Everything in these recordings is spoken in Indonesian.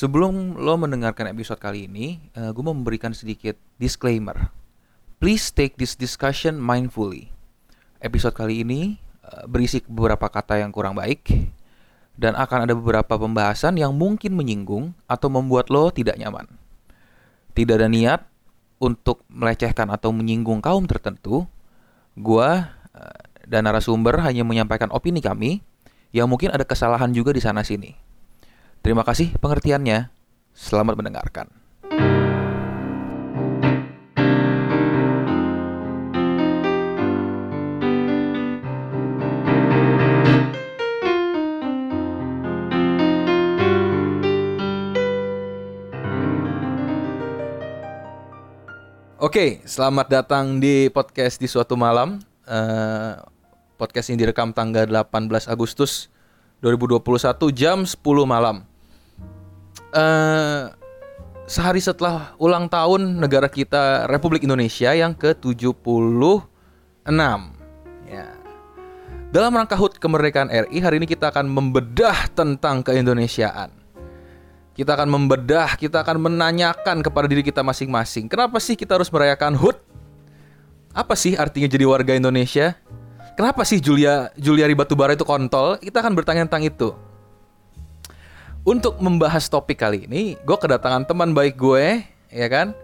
Sebelum lo mendengarkan episode kali ini, uh, gue mau memberikan sedikit disclaimer. Please take this discussion mindfully. Episode kali ini uh, berisi beberapa kata yang kurang baik dan akan ada beberapa pembahasan yang mungkin menyinggung atau membuat lo tidak nyaman. Tidak ada niat untuk melecehkan atau menyinggung kaum tertentu. Gua uh, dan narasumber hanya menyampaikan opini kami yang mungkin ada kesalahan juga di sana sini. Terima kasih pengertiannya. Selamat mendengarkan. Oke, selamat datang di podcast di suatu malam. Uh, podcast ini direkam tanggal 18 Agustus 2021 jam 10 malam uh, sehari setelah ulang tahun negara kita Republik Indonesia yang ke-76. Ya. Dalam rangka HUT kemerdekaan RI, hari ini kita akan membedah tentang keindonesiaan. Kita akan membedah, kita akan menanyakan kepada diri kita masing-masing, kenapa sih kita harus merayakan HUT? Apa sih artinya jadi warga Indonesia? Kenapa sih Julia Julia Batubara itu kontol? Kita akan bertanya tentang itu. Untuk membahas topik kali ini, gue kedatangan teman baik gue, ya kan?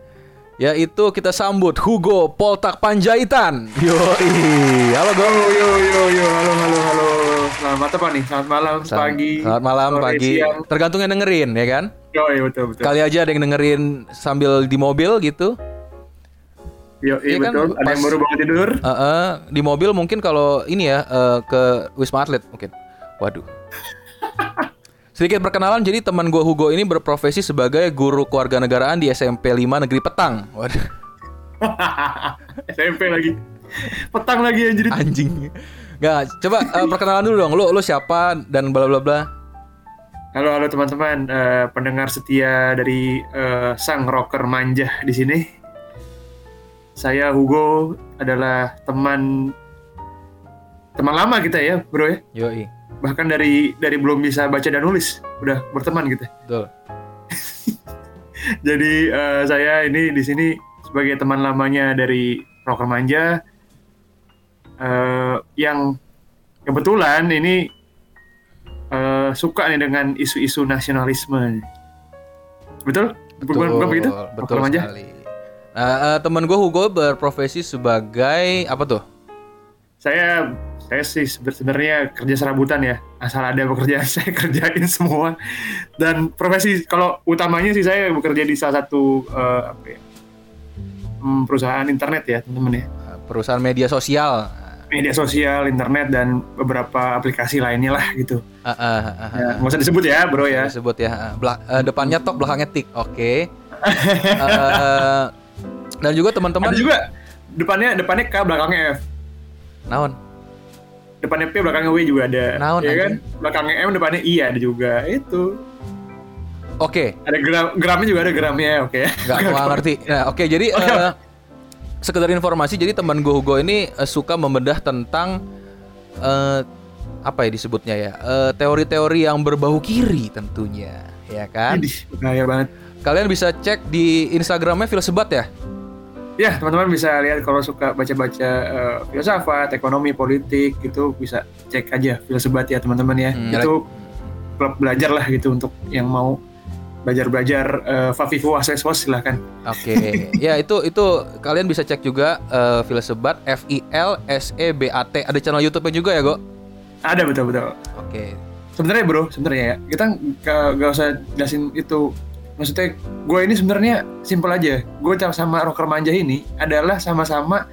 Yaitu kita sambut Hugo Poltak Panjaitan. Yo, halo Go. Yo, yo, yo, halo, halo, halo. Selamat apa nih? Selamat malam, selamat, pagi. Selamat malam, sore, pagi. Siang. Tergantung yang dengerin, ya kan? Yo, iya betul, betul. Kali aja ada yang dengerin sambil di mobil gitu. Yo, iya, ya betul. Kan? Ada yang baru bangun tidur. Uh, uh, di mobil mungkin kalau ini ya uh, ke Wisma Atlet mungkin. Waduh. Sedikit perkenalan, jadi teman gue Hugo ini berprofesi sebagai guru keluarga negaraan di SMP 5 Negeri Petang. Waduh. SMP lagi. Petang lagi anjir. Anjing. Gak, coba uh, perkenalan dulu dong. Lo lo siapa dan bla bla bla. Halo halo teman-teman, uh, pendengar setia dari uh, sang rocker manja di sini. Saya Hugo adalah teman teman lama kita ya, Bro ya. Yoi bahkan dari dari belum bisa baca dan nulis udah berteman gitu. Betul. Jadi uh, saya ini di sini sebagai teman lamanya dari Rocker Manja uh, yang kebetulan ini uh, suka nih dengan isu-isu nasionalisme. Betul? Betul, bukan, bukan begitu? Betul Rocker sekali. Nah, uh, teman gue Hugo berprofesi sebagai apa tuh? Saya saya sih sebenarnya kerja serabutan ya. Asal ada pekerjaan saya kerjain semua. Dan profesi kalau utamanya sih saya bekerja di salah satu uh, apa ya, hmm, perusahaan internet ya teman-teman ya. Perusahaan media sosial. Media sosial internet dan beberapa aplikasi lainnya lah gitu. Uh, uh, uh, uh, ya, nggak usah disebut ya bro ya. Disebut ya. Bela uh, depannya top belakangnya tik. Oke. Okay. uh, dan juga teman-teman juga depannya depannya K belakangnya F. Naon depannya P belakangnya W juga ada Naon ya kan belakangnya M depannya I ada juga itu Oke. Okay. Ada gram gramnya juga ada gramnya, oke. Okay. Gak, ngerti. Nah, oke, okay, jadi uh, sekedar informasi, jadi teman gue Hugo ini uh, suka membedah tentang uh, apa ya disebutnya ya, teori-teori uh, yang berbau kiri tentunya, ya kan? bahaya banget. Kalian bisa cek di Instagramnya Filsebat ya? Ya teman-teman bisa lihat kalau suka baca-baca uh, filsafat, ekonomi, politik gitu bisa cek aja filsafat ya teman-teman ya. Hmm, itu klub belajar lah gitu untuk yang mau belajar-belajar uh, Fafifu Aseswas silahkan. Oke, okay. ya itu itu kalian bisa cek juga uh, filsafat F I L S E B A T. Ada channel YouTube-nya juga ya, Go? Ada betul betul. Oke. Okay. Sebenarnya bro, sebenarnya ya kita nggak usah jelasin itu maksudnya gue ini sebenarnya simpel aja gue sama rocker manja ini adalah sama-sama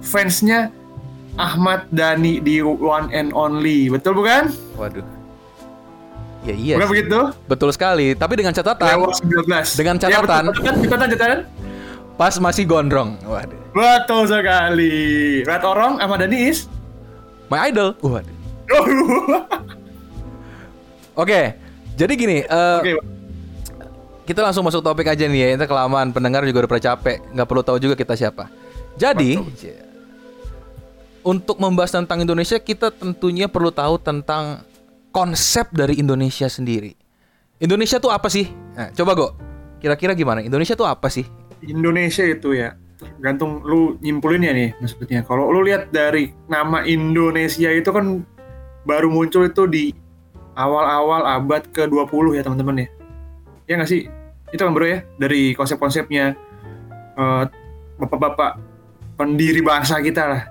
fansnya Ahmad Dhani di One and Only betul bukan? Waduh Ya iya. Bukan begitu? Betul sekali. Tapi dengan catatan. Lewat 19. Dengan catatan. Ya, betul, catatan, catatan. Pas masih gondrong. Waduh. Betul sekali. Red Orong Ahmad Dhani is my idol. Waduh. Oke. Okay, jadi gini. Uh, Oke. Okay kita langsung masuk topik aja nih ya. Kita kelamaan pendengar juga udah pada capek, nggak perlu tahu juga kita siapa. Jadi untuk membahas tentang Indonesia kita tentunya perlu tahu tentang konsep dari Indonesia sendiri. Indonesia tuh apa sih? Nah, coba go. Kira-kira gimana? Indonesia tuh apa sih? Indonesia itu ya gantung lu nyimpulin ya nih maksudnya kalau lu lihat dari nama Indonesia itu kan baru muncul itu di awal-awal abad ke-20 ya teman-teman ya ya nggak sih itu kan bro ya dari konsep-konsepnya eh, bapak-bapak pendiri bangsa kita lah.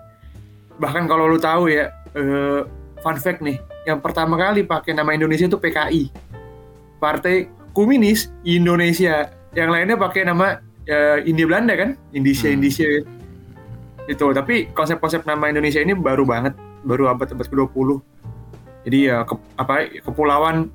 Bahkan kalau lu tahu ya eh, fun fact nih yang pertama kali pakai nama Indonesia itu PKI Partai Komunis Indonesia. Yang lainnya pakai nama ya, India Belanda kan? Indonesia Hmm. Indonesia. Itu tapi konsep-konsep nama Indonesia ini baru banget baru abad abad ke-20 jadi ya ke- apa kepulauan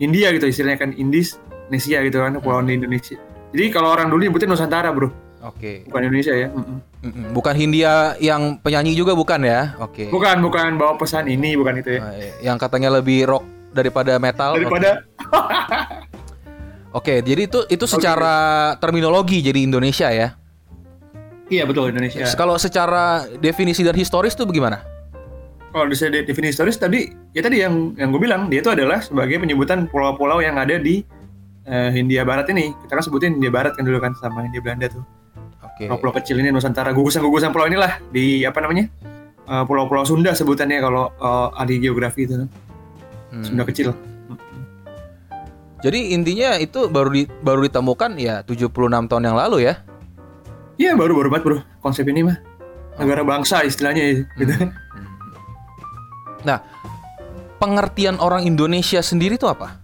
India gitu istilahnya kan Indis Indonesia gitu kan kepulauan di Indonesia jadi kalau orang dulu nyebutin Nusantara bro Oke. bukan Indonesia ya Mm-mm. Mm-mm. Bukan Hindia yang penyanyi juga bukan ya? Oke. bukan bukan bawa pesan ini bukan itu ya Ah, iya. Yang katanya lebih rock daripada metal. daripada Oke, jadi itu itu secara terminologi jadi Indonesia ya. iya betul Indonesia Kalau secara definisi dan historis tuh bagaimana? kalau bisa de- definisi historis tadi ya tadi yang yang gue bilang dia itu adalah sebagai penyebutan pulau-pulau yang ada di eh, Hindia Barat ini kita kan sebutin Hindia Barat kan dulu kan sama Hindia Belanda tuh Oke. pulau-pulau kecil ini Nusantara gugusan-gugusan pulau inilah di apa namanya Eh, pulau-pulau Sunda sebutannya kalau eh, ahli geografi itu kan Hmm. Sunda kecil Jadi intinya itu baru di, baru ditemukan ya 76 tahun yang lalu ya. iya baru baru banget bro konsep ini mah negara bangsa istilahnya ya, gitu Hmm. Nah, pengertian orang Indonesia sendiri itu apa?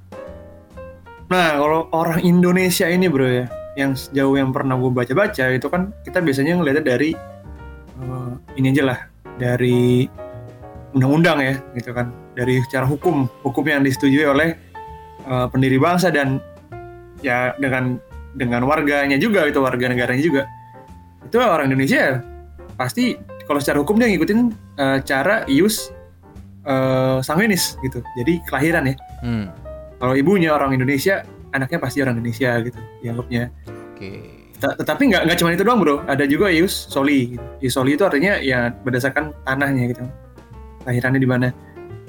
Nah, kalau orang Indonesia ini bro ya, yang sejauh yang pernah gue baca-baca itu kan kita biasanya ngeliatnya dari eh, ini aja lah, dari undang-undang ya, gitu kan, dari secara hukum, hukum yang disetujui oleh eh, pendiri bangsa dan ya dengan dengan warganya juga itu warga negaranya juga. Itu orang Indonesia pasti kalau secara hukum dia ngikutin eh, cara ius eh, sanguinis gitu. Jadi kelahiran ya Hmm. Kalau ibunya orang Indonesia anaknya pasti orang Indonesia gitu dianggapnya. Oke. Ta- tetapi nggak nggak cuma itu doang bro. Ada juga ius soli. Ius soli itu artinya ya berdasarkan tanahnya gitu. Lahirannya di mana?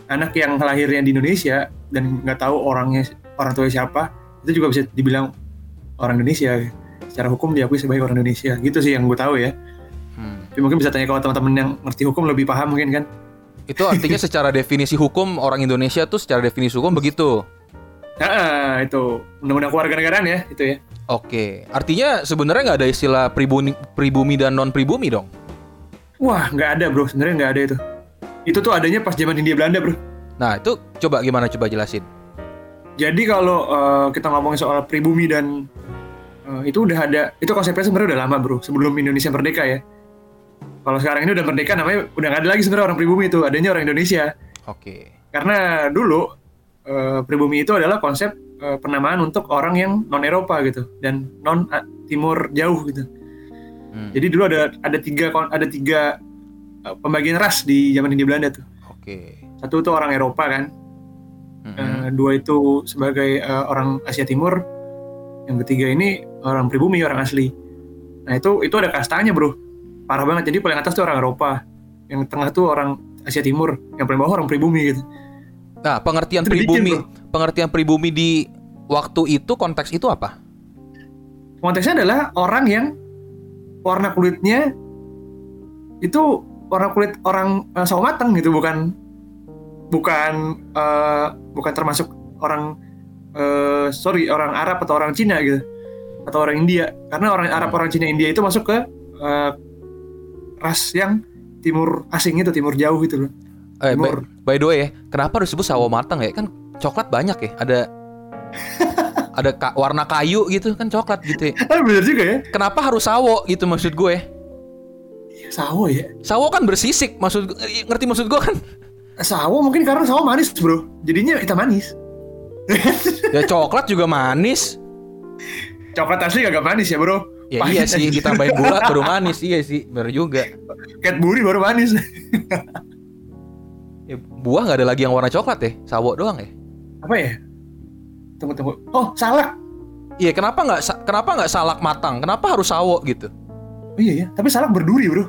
Anak yang lahirnya di Indonesia dan nggak tahu orangnya orang tuanya siapa itu juga bisa dibilang orang Indonesia. Secara hukum diakui sebagai orang Indonesia. Gitu sih yang gue tahu ya. Hmm. tapi mungkin bisa tanya ke teman-teman yang ngerti hukum lebih paham mungkin kan. Itu artinya secara definisi hukum orang Indonesia tuh secara definisi hukum begitu. Nah itu undang-undang kewarganegaraan ya itu ya Oke, artinya sebenarnya nggak ada istilah pribumi, pribumi dan non pribumi dong. Wah, nggak ada bro, sebenarnya nggak ada itu. Itu tuh adanya pas zaman Hindia Belanda bro. Nah itu coba gimana coba jelasin. Jadi kalau eh, kita ngomongin soal pribumi dan eh, itu udah ada, itu konsepnya sebenarnya udah lama bro, sebelum Indonesia merdeka ya. Kalau sekarang ini udah merdeka namanya udah nggak ada lagi sebenarnya orang pribumi itu, adanya orang Indonesia. Oke. Karena dulu eh, pribumi itu adalah konsep eh, penamaan untuk orang yang non Eropa gitu dan non Timur jauh gitu. Hmm. Jadi dulu ada ada tiga ada tiga eh, pembagian ras di zaman Hindia Belanda tuh. Oke. Satu tuh orang Eropa kan, Mm-mm. Eh, dua itu sebagai eh, orang Asia Timur, yang ketiga ini orang pribumi orang asli. Nah itu itu ada kastanya bro, parah banget. Jadi paling atas tuh orang Eropa, yang tengah tuh orang Asia Timur, yang paling bawah orang pribumi gitu. Nah pengertian pribumi, pengertian pribumi di waktu itu konteks itu apa? Konteksnya adalah orang yang warna kulitnya itu warna kulit orang eh, sawo mateng gitu, bukan bukan eh, bukan termasuk orang eh, sorry orang Arab atau orang Cina gitu atau orang India. Karena orang Arab orang Cina India itu masuk ke eh, ras yang timur asing itu timur jauh gitu loh Eh, by, by the way ya, kenapa harus disebut sawo matang ya? Kan coklat banyak ya, ada ada ka- warna kayu gitu kan coklat gitu ya. ah bener juga ya Kenapa harus sawo gitu maksud gue? sawo ya Sawo kan bersisik maksud ngerti maksud gue kan? sawo mungkin karena sawo manis bro jadinya hitam manis Ya coklat juga manis. coklat asli agak manis ya bro Ya Pahit iya sih, ditambahin gula baru manis. Iya sih, bener juga. Cadbury baru manis Ya, buah nggak ada lagi yang warna coklat ya, sawo doang ya. apa ya tunggu tunggu oh salak Iya, kenapa nggak kenapa nggak salak matang? Kenapa harus sawo gitu? oh, iya ya tapi salak berduri bro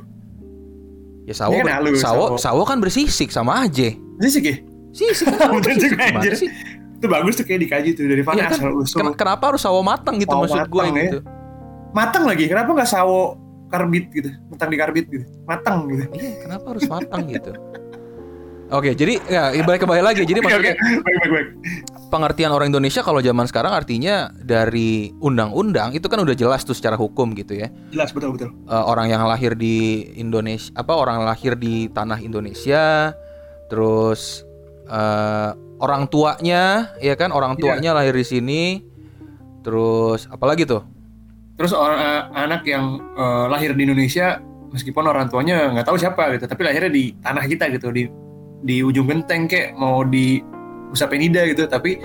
Ya sawo, Iya kan halus, sawo, sawo. sawo kan bersisik sama aja. Sisik ya Sisik Bener bersisik. anjir. sih? itu bagus tuh kayak dikaji tuh dari mana Iya kan? asal usul Ken- kenapa harus sawo matang gitu Sawo maksud gue matang, ya. gitu. matang lagi kenapa nggak sawo karbit gitu matang di karbit gitu matang gitu Iya, kenapa harus matang gitu? Oke, jadi ya balik kembali lagi. Jadi maksudnya baik baik baik pengertian orang Indonesia kalau zaman sekarang artinya dari undang-undang itu kan udah jelas tuh secara hukum gitu ya. jelas betul betul Eh, orang yang lahir di Indonesia apa orang lahir di tanah Indonesia terus eh, orang tuanya ya kan orang Iya. tuanya lahir di sini terus apalagi tuh terus orang eh, anak yang eh, lahir di Indonesia meskipun orang tuanya nggak tahu siapa gitu tapi lahirnya di tanah kita gitu di di ujung genteng kek mau di Nusa Penida gitu tapi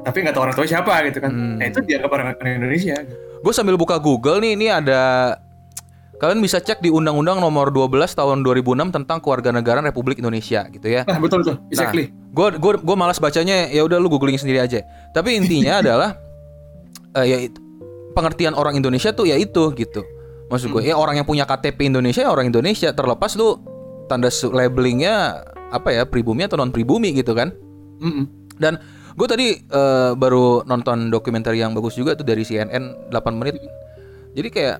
tapi nggak tahu orang tua siapa gitu kan Hmm. nah itu dianggap orang, orang Indonesia gue sambil buka Google nih ini ada kalian bisa cek di Undang-Undang Nomor 12 Tahun 2006 tentang Kewarganegaraan Republik Indonesia gitu ya. nah betul tuh exactly Gue gue gue malas bacanya ya udah lu googling sendiri aja. Tapi intinya adalah eh, ya pengertian orang Indonesia tuh ya itu gitu. Maksud gue ya orang yang punya KTP Indonesia ya orang Indonesia terlepas lu tanda labelingnya apa ya pribumi atau non pribumi gitu kan. Mm-mm. Dan gue tadi eh, baru nonton dokumenter yang bagus juga tuh dari CNN 8 menit. Jadi kayak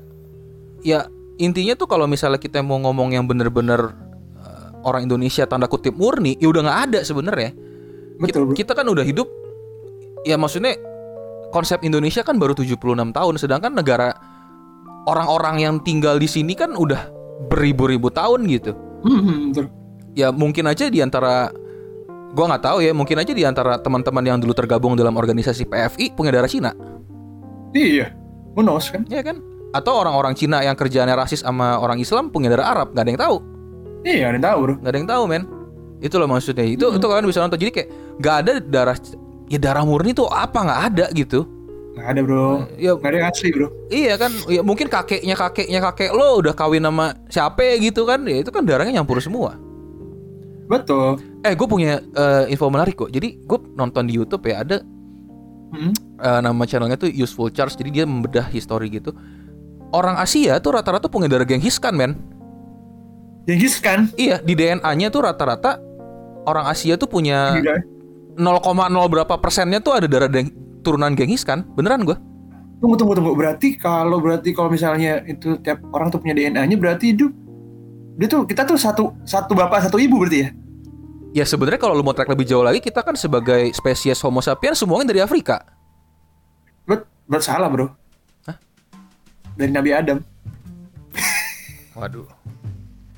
ya intinya tuh kalau misalnya kita mau ngomong yang bener-bener eh, orang Indonesia tanda kutip murni, ya udah nggak ada sebenarnya. betul bro. Kita kan udah hidup ya maksudnya konsep Indonesia kan baru 76 tahun sedangkan negara orang-orang yang tinggal di sini kan udah beribu-ribu tahun gitu. Betul. Ya mungkin aja di antara gua nggak tahu ya, mungkin aja di antara teman-teman yang dulu tergabung dalam organisasi PFI punya darah Cina, iya who knows kan ya kan? Atau orang-orang Cina yang kerjaannya rasis sama orang Islam punya darah Arab, nggak ada yang tahu, iya ada yang tahu bro nggak ada yang tahu men. Itu loh maksudnya. Itu itu kalian bisa nonton. Jadi kayak nggak ada darah ya darah murni tuh apa nggak ada gitu. nggak ada bro Ya nggak ada yang asli bro Iya kan, ya mungkin kakeknya kakeknya kakek lo udah kawin sama siapa gitu kan, ya itu kan darahnya nyampur semua. Betul Eh, gue punya eh, info menarik kok. Jadi gue nonton di YouTube ya ada Mm. eh, nama channelnya tuh Useful Charts. Jadi dia membedah history gitu. Orang Asia tuh rata-rata punya darah Genghis Khan men. Genghis kan Iya, di DNA-nya tuh rata-rata orang Asia tuh punya Gila. 0,0 berapa persennya tuh ada darah Deng- turunan Genghis Khan. Beneran gue? tunggu tunggu tunggu berarti kalau berarti kalau misalnya itu tiap orang tuh punya DNA-nya berarti itu dia tuh kita tuh satu satu bapak satu ibu berarti ya Ya sebenarnya kalau lu mau track lebih jauh lagi, kita kan sebagai spesies Homo sapiens semuanya dari Afrika. bet bet salah bro Hah? dari Nabi Adam Waduh.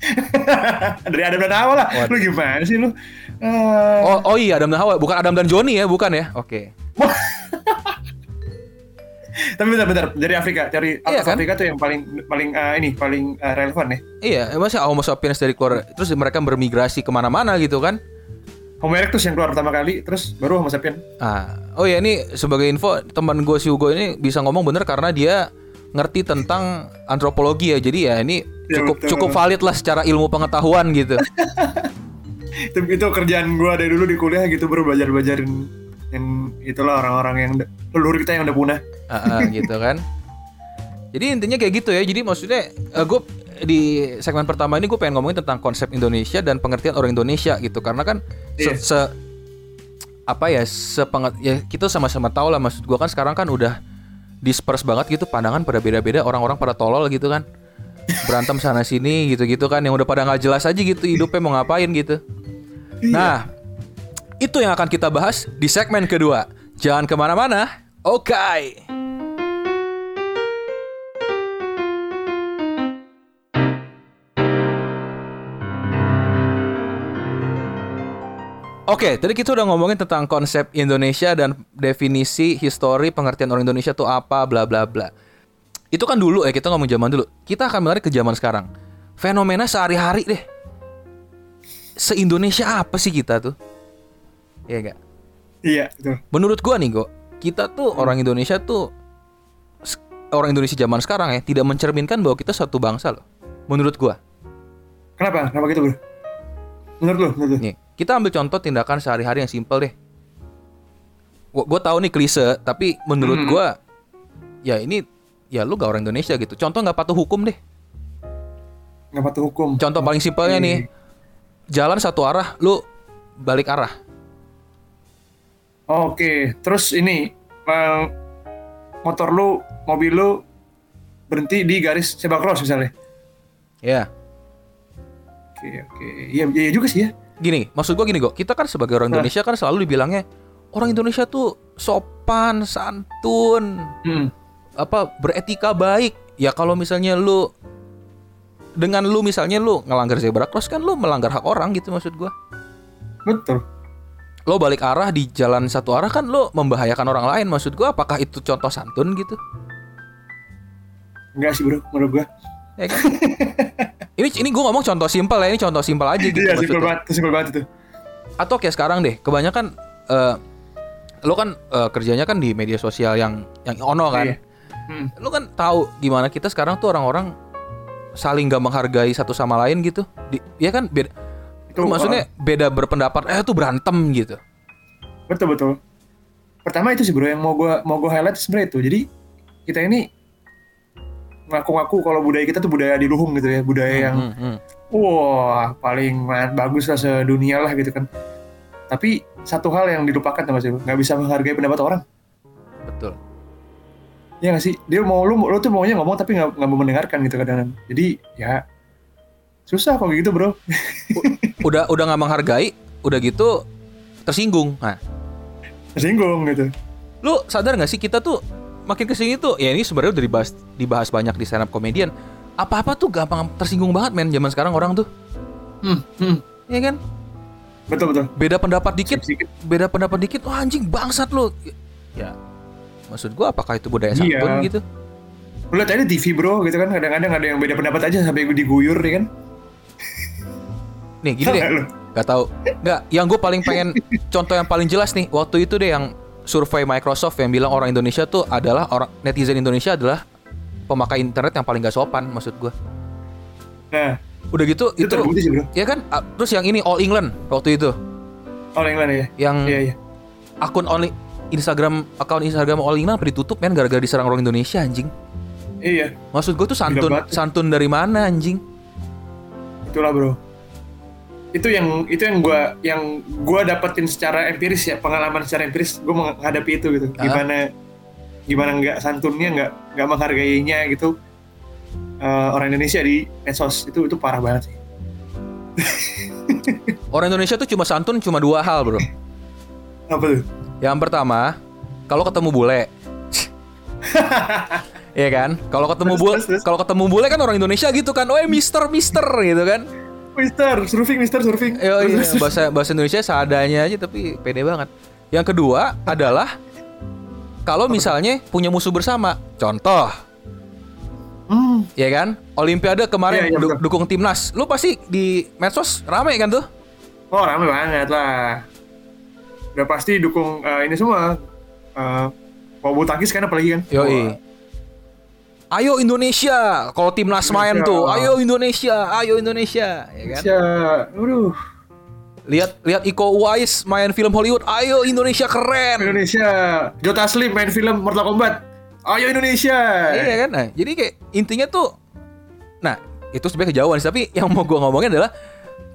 dari Adam dan Hawa lah Waduh. lu gimana sih lu Eh, Oh, oh iya Adam dan Hawa, bukan Adam dan Joni ya, bukan ya? Oke. Tapi bentar bentar dari Afrika dari Iya, kan? Afrika tuh yang paling paling eh, ini paling eh, relevan ya Iya, masih Homo sapiens dari keluar terus mereka bermigrasi ke mana-mana gitu kan? Homo erectus yang keluar pertama kali terus baru Homo sapien Ah, oh ya ini sebagai info teman gue si Hugo ini bisa ngomong bener karena dia ngerti tentang antropologi ya. Jadi ya ini Ya, cukup betul. cukup valid lah secara ilmu pengetahuan gitu. itu, itu kerjaan gua dari dulu di kuliah gitu baru belajar belajarin yang itulah orang-orang yang leluhur kita yang udah punah Ah, ah, gitu kan. Jadi intinya kayak gitu ya. Jadi maksudnya gue di segmen pertama ini gue pengen ngomongin tentang konsep Indonesia dan pengertian orang Indonesia gitu. Karena kan se, Iya. se- apa ya sepenget ya kita sama-sama tahu lah maksud gue kan sekarang kan udah disperse banget gitu pandangan pada beda-beda orang-orang pada tolol gitu kan berantem sana sini gitu-gitu kan yang udah pada nggak jelas aja gitu hidupnya mau ngapain gitu. Nah itu yang akan kita bahas di segmen kedua. Jangan ke mana-mana. Oke. Oke, tadi kita udah ngomongin tentang konsep Indonesia dan definisi histori pengertian orang Indonesia tuh apa, bla bla bla. Itu kan dulu ya kita ngomong zaman dulu. Kita akan menarik ke zaman sekarang. Fenomena sehari-hari deh. Se-Indonesia apa sih kita tuh? Iya enggak? iya betul Menurut gua nih, Go, kita tuh orang Indonesia tuh orang Indonesia zaman sekarang ya tidak mencerminkan bahwa kita satu bangsa loh. Menurut gua. kenapa kenapa gitu bro menurut lu menurut lu Nih, kita ambil contoh tindakan sehari-hari yang simpel deh. Gua, gua tahu nih klise, tapi menurut Hmm. gua ya ini ya lu gak orang Indonesia gitu. Contoh nggak patuh hukum deh. nggak patuh hukum Contoh paling simpelnya nih, jalan satu arah, lu balik arah. Oke, terus ini eh, motor lu, mobil lu berhenti di garis zebra cross misalnya. Ya. Oke, oke. Iya, iya juga sih ya. Gini, maksud gua gini kok. Kita kan sebagai orang Nah. Indonesia kan selalu dibilangnya orang Indonesia tuh sopan, santun, Hmm. apa beretika baik. Ya kalau misalnya lu dengan lu misalnya lu ngelanggar zebra cross kan lu melanggar hak orang gitu maksud gua. Betul. Lo balik arah di jalan satu arah kan lo membahayakan orang lain maksud gua apakah itu contoh santun gitu? Enggak sih bro, menurut gua. Ya kan? ini ini gua ngomong contoh simpel ya, ini contoh simpel aja gitu Iya, simpel banget, simpel banget itu. Atau kayak sekarang deh, kebanyakan eh lo kan eh, kerjanya kan di media sosial yang yang ono kan. Iya. Hmm. Lo kan tahu gimana kita sekarang tuh orang-orang saling gak menghargai satu sama lain gitu. Di, ya kan beda Itu maksudnya beda berpendapat eh tuh berantem gitu. Betul betul. Pertama itu sih bro yang mau gua mau gua highlight sebenarnya itu. Jadi kita ini ngaku-ngaku kalau budaya kita tuh budaya di luhung gitu ya, budaya yang Hmm, hmm. wah paling man, bagus lah sedunia lah gitu kan. Tapi satu hal yang dilupakan sama sih, nggak bisa menghargai pendapat orang. Betul. Ya nggak sih? Dia mau lu lu tuh maunya ngomong tapi nggak nggak mau mendengarkan gitu kadang-kadang. Jadi ya susah kok gitu bro. Udah udah nggak menghargai, udah gitu tersinggung. Nah, Tersinggung gitu. lu sadar gak sih kita tuh makin ke sini tuh ya ini sebenarnya udah dibahas dibahas banyak di stand up comedian apa apa tuh gampang tersinggung banget men zaman sekarang orang tuh Hmm, hmm. ya kan Betul betul. beda pendapat dikit Sedikit. beda pendapat dikit wah anjing bangsat lu ya maksud gua apakah itu budaya Iya. santun gitu Lu lihat aja di TV bro gitu kan kadang-kadang ada yang beda pendapat aja sampai diguyur ya kan. Nih gini deh? Gak tahu. Nggak, yang gue paling pengen contoh yang paling jelas nih waktu itu deh yang survei Microsoft yang bilang orang Indonesia tuh adalah orang netizen Indonesia adalah pemakai internet yang paling gak sopan maksud gue. Nah, Udah gitu itu itu, terbukti sih bro. ya kan ah, terus yang ini All England waktu itu All England ya. yang Iya iya. akun only Instagram akun Instagram All England ditutup men gara-gara diserang orang Indonesia anjing. Iya, Maksud gue tuh santun santun dari mana anjing? itulah bro. Itu yang itu yang gua yang gua dapetin secara empiris ya, pengalaman secara empiris gua menghadapi itu gitu. Gimana gimana nggak santunnya nggak nggak menghargainya gitu eh, orang Indonesia di medsos itu itu parah banget sih. Orang Indonesia tuh cuma santun cuma dua hal, Bro. Apa tuh? Yang pertama, kalau ketemu bule. Iya kan? Kalau ketemu bule, kalau ketemu bule kan orang Indonesia gitu kan. Oh, Mister, Mister gitu kan. Mister surfing, Mister surfing. Eh, oh iya, bahasa bahasa Indonesia seadanya aja tapi pede banget. Yang kedua adalah kalau misalnya punya musuh bersama. Contoh, Hmm, ya kan? Olimpiade kemarin Iya, iya, du- betul. dukung timnas. Lu pasti di medsos rame kan tuh? oh rame banget lah. Udah pasti dukung eh, ini semua. Uh, mau bulu tangkis kan apalagi kan? Yoi. Ayo Indonesia, kalau timnas main tuh, ayo Indonesia, ayo Indonesia, ya kan? Indonesia. Aduh, Lihat lihat Iko Uwais main film Hollywood, ayo Indonesia keren. Indonesia. Jota Slim main film Mortal Kombat. Ayo Indonesia. Iya kan? Nah, jadi kayak intinya tuh Nah, itu sebenarnya kejauhan sih, tapi yang mau gua ngomongin adalah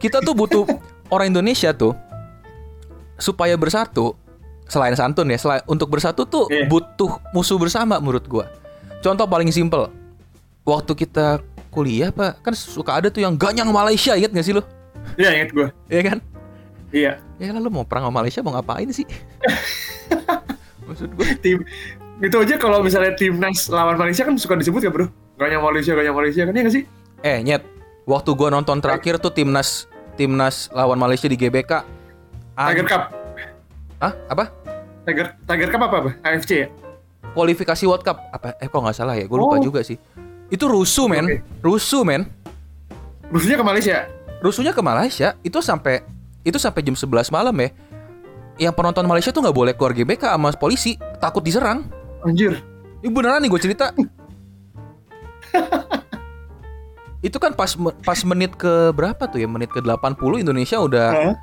kita tuh butuh orang Indonesia tuh supaya bersatu selain santun ya, selain untuk bersatu tuh Iya. butuh musuh bersama menurut gua. Contoh paling simpel. Waktu kita kuliah, Pak, kan suka ada tuh yang ganyang Malaysia, inget gak sih lu? Iya inget gue. Iya kan? Iya. Ya kan lu mau perang sama Malaysia mau ngapain sih? Maksud gua Tim itu aja kalau misalnya timnas lawan Malaysia kan suka disebut kan bro. Ganyang Malaysia, ganyang Malaysia kan ya nggak sih? Eh nyet, waktu gua nonton terakhir tuh timnas timnas lawan Malaysia di GBK. Tiger Cup. Hah? Apa? Tiger Tiger Cup apa apa? AFC ya? Kualifikasi World Cup apa? Eh kok nggak salah ya? Gue lupa Oh. juga sih. Itu rusuh men, Oke. rusuh men. Rusuhnya ke Malaysia. Rusuhnya ke Malaysia itu sampai itu sampai jam 11 malam ya. Yang penonton Malaysia tuh nggak boleh keluar GBK sama polisi, takut diserang. Anjir. Ini beneran nih gue cerita. itu kan pas pas menit ke berapa tuh ya? Menit ke 80 Indonesia udah Hah?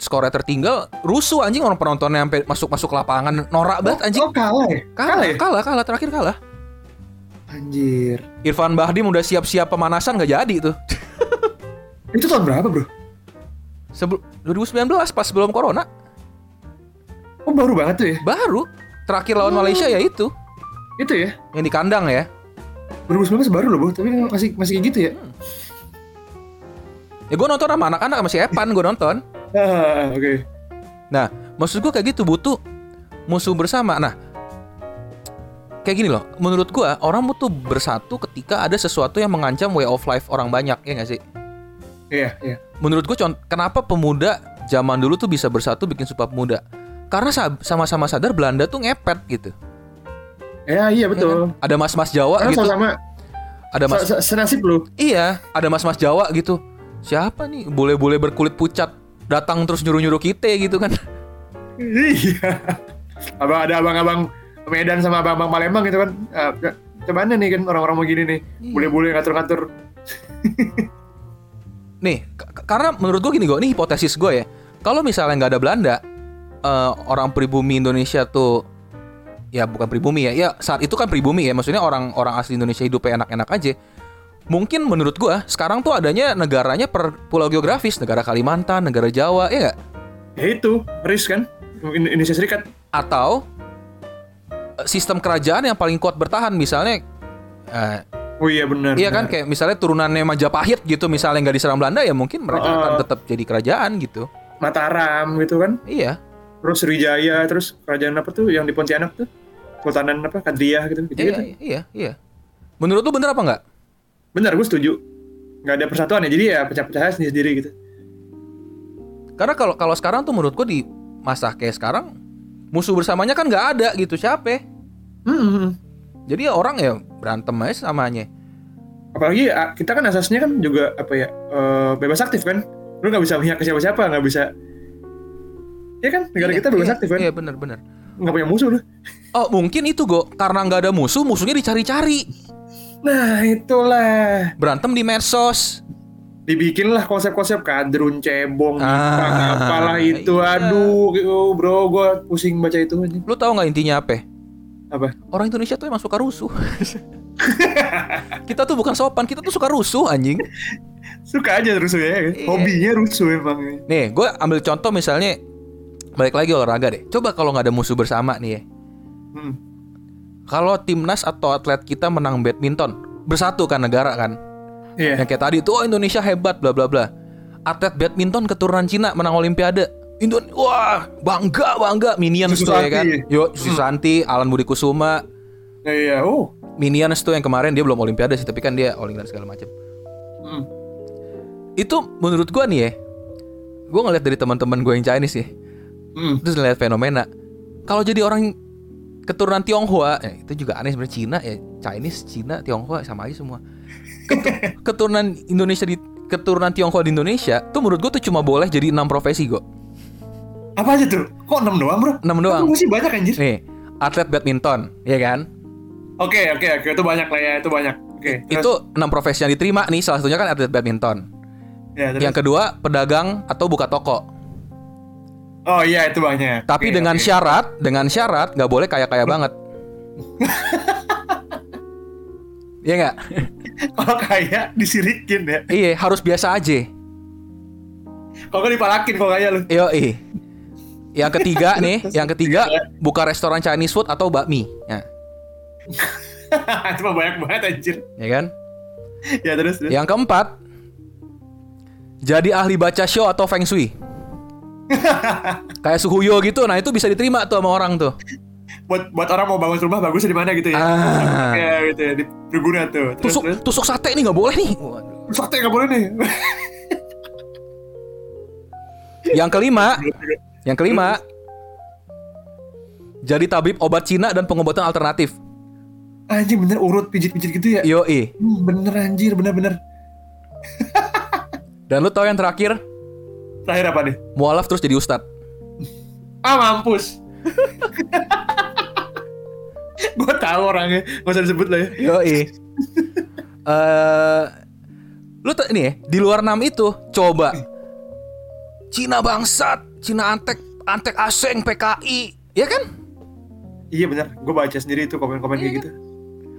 Skornya tertinggal, rusuh anjing orang penontonnya sampai masuk-masuk lapangan norak banget anjing. Oh kalah ya? Kalah, ya? kalah, kalah, terakhir kalah. Anjir. Irfan Bahdim udah siap-siap pemanasan nggak jadi tuh. Itu tahun berapa bro? Sebelum 2019 pas sebelum corona. Oh baru banget tuh ya? Baru. Terakhir lawan Oh. Malaysia ya itu, Itu ya? yang di kandang ya. 2019 baru loh, Bu. Tapi masih masih kayak gitu ya? Ya gue nonton sama anak-anak masih Epan gue nonton. Ah, oke. Nah, maksud gue kayak gitu butuh musuh bersama. Nah, kayak gini loh. Menurut gue orang butuh bersatu ketika ada sesuatu yang mengancam way of life orang banyak ya nggak sih? Iya, iya. Menurut gue kenapa pemuda zaman dulu tuh bisa bersatu bikin sumpah pemuda? Karena sa- sama-sama sadar Belanda tuh ngepet gitu. Ya, iya Ya betul. kan? Ada mas-mas Jawa Karena gitu. sama-sama Ada mas se- se- senasib loh. Iya, ada mas-mas Jawa gitu. Siapa nih boleh-boleh berkulit pucat datang terus nyuruh-nyuruh kita gitu kan? Iya. Abang ada abang-abang Medan sama abang-abang Palembang gitu kan. Ah, ya, Cuman nih kan orang-orang mau gini nih. Iya. Boleh-boleh ngatur-ngatur. Nih, karena menurut gue gini gue, ini hipotesis gue ya. Kalau misalnya nggak ada Belanda, eh, orang pribumi Indonesia tuh, ya bukan pribumi ya, ya saat itu kan pribumi ya. Maksudnya orang-orang asli Indonesia hidupnya enak-enak aja. Mungkin menurut gue sekarang tuh adanya negaranya per pulau geografis, negara Kalimantan, negara Jawa, ya nggak? Ya itu, RIS kan. In- Indonesia Serikat. Atau eh, sistem kerajaan yang paling kuat bertahan, misalnya eh, Oh iya benar. Iya kan kayak misalnya turunannya Majapahit gitu misalnya nggak diserang Belanda ya mungkin mereka Oh. akan tetap jadi kerajaan gitu. Mataram gitu kan. Iya. Terus Sriwijaya, terus kerajaan apa tuh yang di Pontianak tuh? Sultanan apa? Kadriah gitu. gitu, Iya, iya, iya. Menurut lu bener apa nggak? Benar, gue setuju. Nggak ada persatuan ya, jadi ya pecah-pecah sendiri-sendiri gitu. Karena kalau kalau sekarang tuh menurut gua di masa kayak sekarang musuh bersamanya kan nggak ada gitu siapa? Hmm. Jadi ya orang ya berantem aja samanya. Apalagi ah, kita kan asasnya kan juga apa ya eh, bebas aktif kan. Lu nggak bisa punya ke siapa-siapa, nggak bisa. Ya kan, negara Iya, kita bebas iya, aktif kan. Iya bener-bener. Nggak punya musuh lu. Oh mungkin itu go karena nggak ada musuh musuhnya dicari-cari Nah itulah. berantem di medsos. Dibikinlah konsep-konsep kadrun, cebong, Ah, apalah itu. iya. Aduh, oh, bro, gue pusing baca itu. Lu tahu nggak intinya apa? Apa? Orang Indonesia tuh emang suka rusuh. kita tuh bukan sopan, kita tuh suka rusuh anjing. Suka aja rusuh ya. Iya. Hobinya rusuh emang. Nih, gue ambil contoh misalnya balik lagi olahraga deh. Coba kalau nggak ada musuh bersama nih ya. Hmm. Kalau timnas atau atlet kita menang badminton, bersatu kan negara kan. Iya. Yang kayak tadi tuh oh Indonesia hebat bla bla bla. Atlet badminton keturunan Cina menang olimpiade. Indo wah, bangga bangga Minions tuh ya kan. Yo, Susanti, Alan Budi Kusuma, Nah, iya. Oh. Minions tuh yang kemarin dia belum olimpiade sih, tapi kan dia olimpiade segala macam. Hmm. Itu menurut gua nih ya. Gua ngeliat dari teman-teman gue yang Chinese ya. Hmm. terus ngeliat fenomena kalau jadi orang keturunan Tionghoa ya, itu juga aneh sebenarnya Cina ya Chinese Cina Tionghoa sama aja semua Ketu- keturunan Indonesia di keturunan Tionghoa di Indonesia tuh menurut gue tuh cuma boleh jadi enam profesi kok Apa aja tuh? Kok 6 doang, Bro? enam doang Kok sih banyak anjir. nih atlet badminton ya kan Oke, oke, oke. Itu banyak lah ya, itu banyak. Oke. terus? itu enam profesi yang diterima nih salah satunya kan atlet badminton ya, terus? yang kedua pedagang atau buka toko Oh iya, itu banyak. tapi Oke, dengan oke. syarat dengan syarat nggak boleh kaya kaya banget Iya nggak? kalau kaya disirikin ya. Iya harus biasa aja. Kalau nggak dipalakin kalau kaya lu. Yo Yang ketiga nih, yang ketiga buka restoran Chinese food atau bakmi, ya, itu mah banyak banget anjir. ya kan? Ya terus terus. Yang keempat, jadi ahli baca show atau feng shui. Kayak Suhuyo gitu, nah itu bisa diterima tuh sama orang tuh. Buat buat orang mau bangun rumah bagusnya di mana gitu ya. Ah. Ya gitu ya, di Tribuna tuh. Terus Tusuk terus. tusuk sate nih nggak boleh nih. Waduh. Sakti nggak boleh nih. Yang kelima, yang kelima, jadi tabib obat Cina dan pengobatan alternatif. Anjir bener urut pijit-pijit gitu ya. Yo Hmm, bener anjir, bener-bener. Dan lu tahu yang terakhir, Terakhir apa nih? mualaf terus jadi ustad. Ah mampus. gue tahu orangnya, gak usah disebut lah ya. Yo Eh, lu tuh ini ya, di luar enam itu coba Cina bangsat, Cina antek, antek aseng PKI, ya kan? Iya bener, gue baca sendiri itu komen-komen kayak gitu.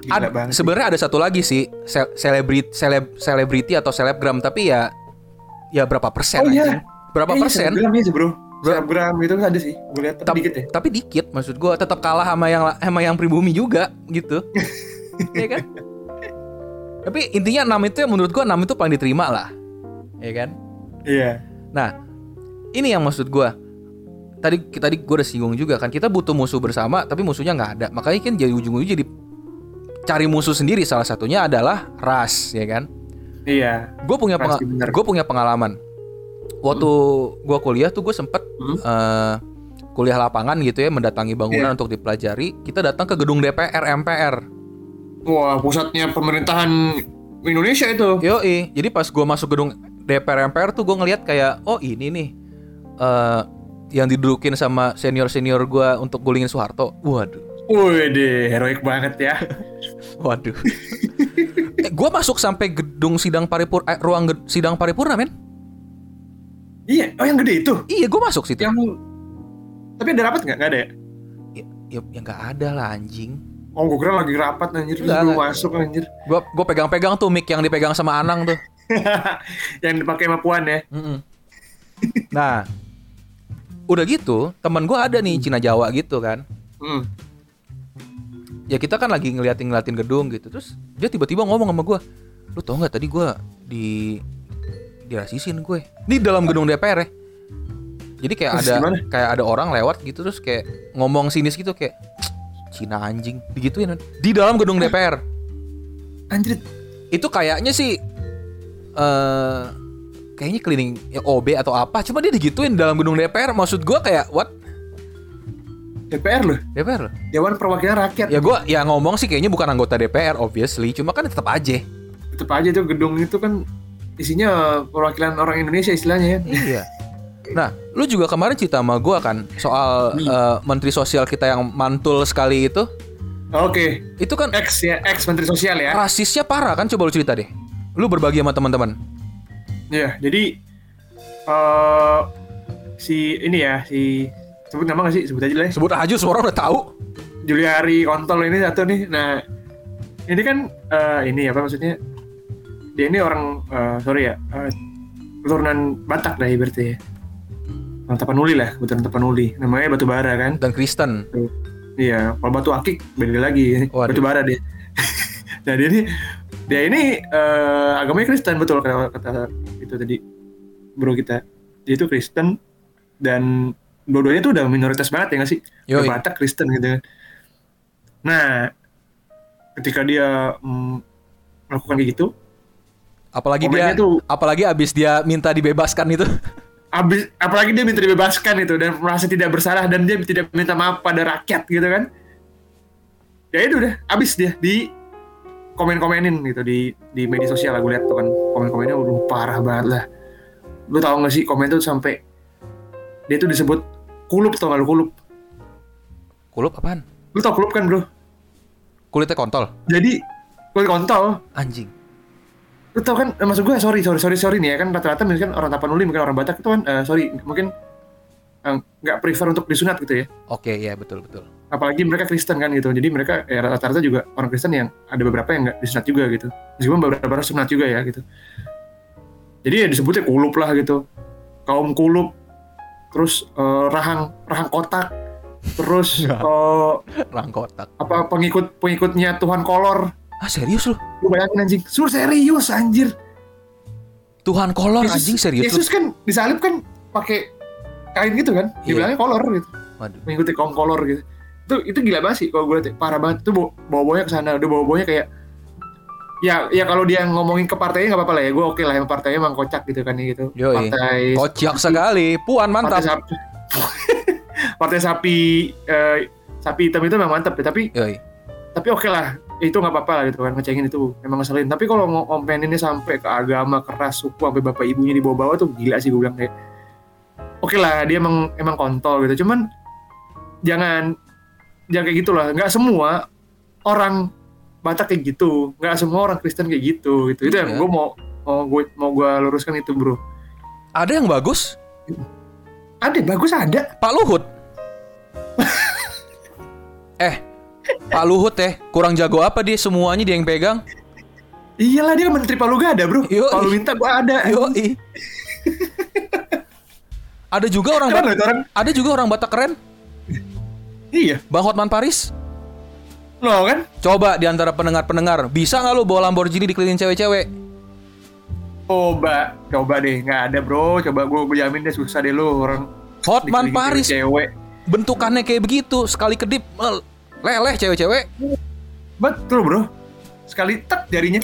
Gila Ada, banget. sih. sebenarnya ada satu lagi sih, se- selebrit, seleb, selebriti atau selebgram, tapi ya, ya berapa persen? Oh, iya. Berapa Eh, persen? iya sih bro. Selebgram gitu kan ada sih gue lihat tapi Tap- dikit ya Tapi dikit maksud gua tetap kalah sama yang sama yang pribumi juga gitu. Iya kan? Tapi intinya 6 itu ya menurut gua 6 itu paling diterima lah. Iya kan? iya Nah, ini yang maksud gua. Tadi tadi gua udah singgung juga kan kita butuh musuh bersama tapi musuhnya nggak ada. Makanya kan jadi ujung-ujungnya jadi cari musuh sendiri salah satunya adalah ras, ya kan? iya Gue punya gue punya pengalaman. Waktu gua kuliah tuh gue sempet Hmm. eh, kuliah lapangan gitu ya mendatangi bangunan Iya. untuk dipelajari. Kita datang ke gedung DPR MPR. wah pusatnya pemerintahan Indonesia itu Yoi, jadi pas gua masuk gedung DPR MPR tuh gue ngeliat kayak oh ini nih eh yang didudukin sama senior senior gua untuk gulingin Soeharto. Waduh, Wih deh, heroik banget ya. waduh. eh, gue masuk sampai gedung sidang paripur eh, ruang ged- sidang paripurna men. Iya, oh yang gede itu. Iya, gue masuk situ. Yang tapi ada rapat nggak? Nggak ada ya? Ya, ya, ya nggak ada lah anjing. Oh, gue kira lagi rapat anjir, belum nggak. masuk anjir. Gue gue pegang-pegang tuh mic yang dipegang sama Anang tuh. yang dipakai sama Puan ya. Mm-mm. Nah, udah gitu teman gue ada nih Cina Jawa gitu kan. Hmm. Ya kita kan lagi ngeliatin ngeliatin gedung gitu terus dia tiba-tiba ngomong sama gue, lu tau nggak tadi gue di dirasisin gue di dalam gedung DPR ya. Jadi kayak Terus ada gimana? kayak ada orang lewat gitu terus kayak ngomong sinis gitu kayak Cina anjing digituin di dalam gedung DPR. Anjir, Itu kayaknya sih eh kayaknya cleaning ya OB atau apa. Cuma dia digituin dalam gedung DPR. Maksud gua kayak what? DPR loh, DPR loh. Dewan Perwakilan Rakyat. Ya gua ya ngomong sih kayaknya bukan anggota DPR obviously, cuma kan tetap aja. Tetep aja tuh gedung itu kan isinya perwakilan orang Indonesia istilahnya ya. Iya. Nah, lu juga kemarin cerita sama gua kan soal eh, menteri sosial kita yang mantul sekali itu. Oke, Itu kan X ya, X Menteri Sosial ya. rasisnya parah kan coba lu cerita deh. Lu berbagi sama teman-teman. Iya, jadi eh si ini ya, si sebut nama gak sih? Sebut aja lah ya. Sebut aja semua orang udah tahu. Juliari Kontol ini satu nih. Nah, ini kan eh, ini apa maksudnya? Dia ini orang eh, sorry ya, eh, keturunan Batak lah berarti ya. Orang Tapanuli lah, kebetulan Tapanuli. Namanya Batu Bara kan. Dan Kristen. Iya, kalau Batu Akik beda lagi. Waduh. Batu Bara dia. nah, dia ini dia ini eh, agamanya Kristen betul kata, kata itu tadi bro kita. Dia itu Kristen dan dua-duanya tuh udah minoritas banget ya nggak sih? Yoi. Batak Kristen gitu kan. Nah, ketika dia mm, melakukan kayak gitu, Apalagi Komennya dia tuh- apalagi abis dia minta dibebaskan itu. abis apalagi dia minta dibebaskan itu dan merasa tidak bersalah dan dia tidak minta maaf pada rakyat gitu kan. Ya itu udah, abis dia di komen-komenin gitu di di media sosial aku lihat tuh kan komen-komennya udah parah banget lah. Lu tau gak sih komen tuh sampai dia tuh disebut kulup tau gak lu kulup? Kulup apaan? Lu tau kulup kan bro? Kulitnya kontol. Jadi kulit kontol Anjing. Lu tau kan eh, maksud gue sorry sorry sorry sorry nih ya kan rata-rata mungkin orang Tapanuli mungkin orang Batak itu kan eh, sorry mungkin eh, nggak prefer untuk disunat gitu ya. Oke, ya betul betul. apalagi mereka Kristen kan gitu jadi mereka ya, rata-rata juga orang Kristen yang ada beberapa yang nggak disunat juga gitu. Meskipun beberapa orang sunat juga ya gitu. Jadi ya disebutnya kulup lah gitu. Kaum kulup terus eh, rahang rahang kotak terus eh, Rang kotak. apa pengikut pengikutnya Tuhan kolor Ah serius lu? lu bayangin anjing sur serius anjir Tuhan kolor Yesus- anjing serius Yesus kan disalib kan pakai kain gitu kan Iya. dibilangnya kolor gitu lu? Waduh. mengikuti kaum kolor gitu itu itu gila banget sih kalau gue liat parah banget itu bawa bawanya ke sana udah bawa bawanya kayak ya ya kalau dia ngomongin ke partainya nggak apa-apa lah ya gue oke lah yang partainya emang kocak gitu kan ya gitu Yoi. partai Kocak sekali. Puan partai mantap. sapi partai sapi eh, sapi hitam itu memang mantap ya tapi Yoi. tapi oke lah itu nggak apa-apa lah gitu kan ngecengin itu emang ngeselin. Tapi kalau ngo- ngomeninnya sampai ke agama keras suku sampai bapak ibunya dibawa-bawa tuh gila sih gue bilang kayak oke lah dia emang emang kontol gitu. Cuman jangan jangan kayak gitulah. Nggak semua orang Batak kayak gitu. Nggak semua orang Kristen kayak gitu gitu. Itu Iya. yang gue mau mau gue mau gue luruskan itu bro. Ada yang bagus. ada bagus ada. Pak Luhut. eh, Pak Luhut teh kurang jago apa dia semuanya dia yang pegang? iyalah dia menteri Palu gak ada bro Yoi. Palu minta gue ada Yoi. Ada juga orang Keren Bat- loh itu orang. ada juga orang Batak keren, Iya. Bang Hotman Paris. Lo kan? Coba di antara pendengar-pendengar, bisa nggak lu bawa Lamborghini dikelilingin cewek-cewek? Coba, coba deh. Nggak ada bro. Coba gue jamin deh susah deh lu orang. Hotman Paris Cewek. bentukannya kayak begitu, sekali kedip leleh cewek-cewek. Betul bro. Sekali tek jarinya.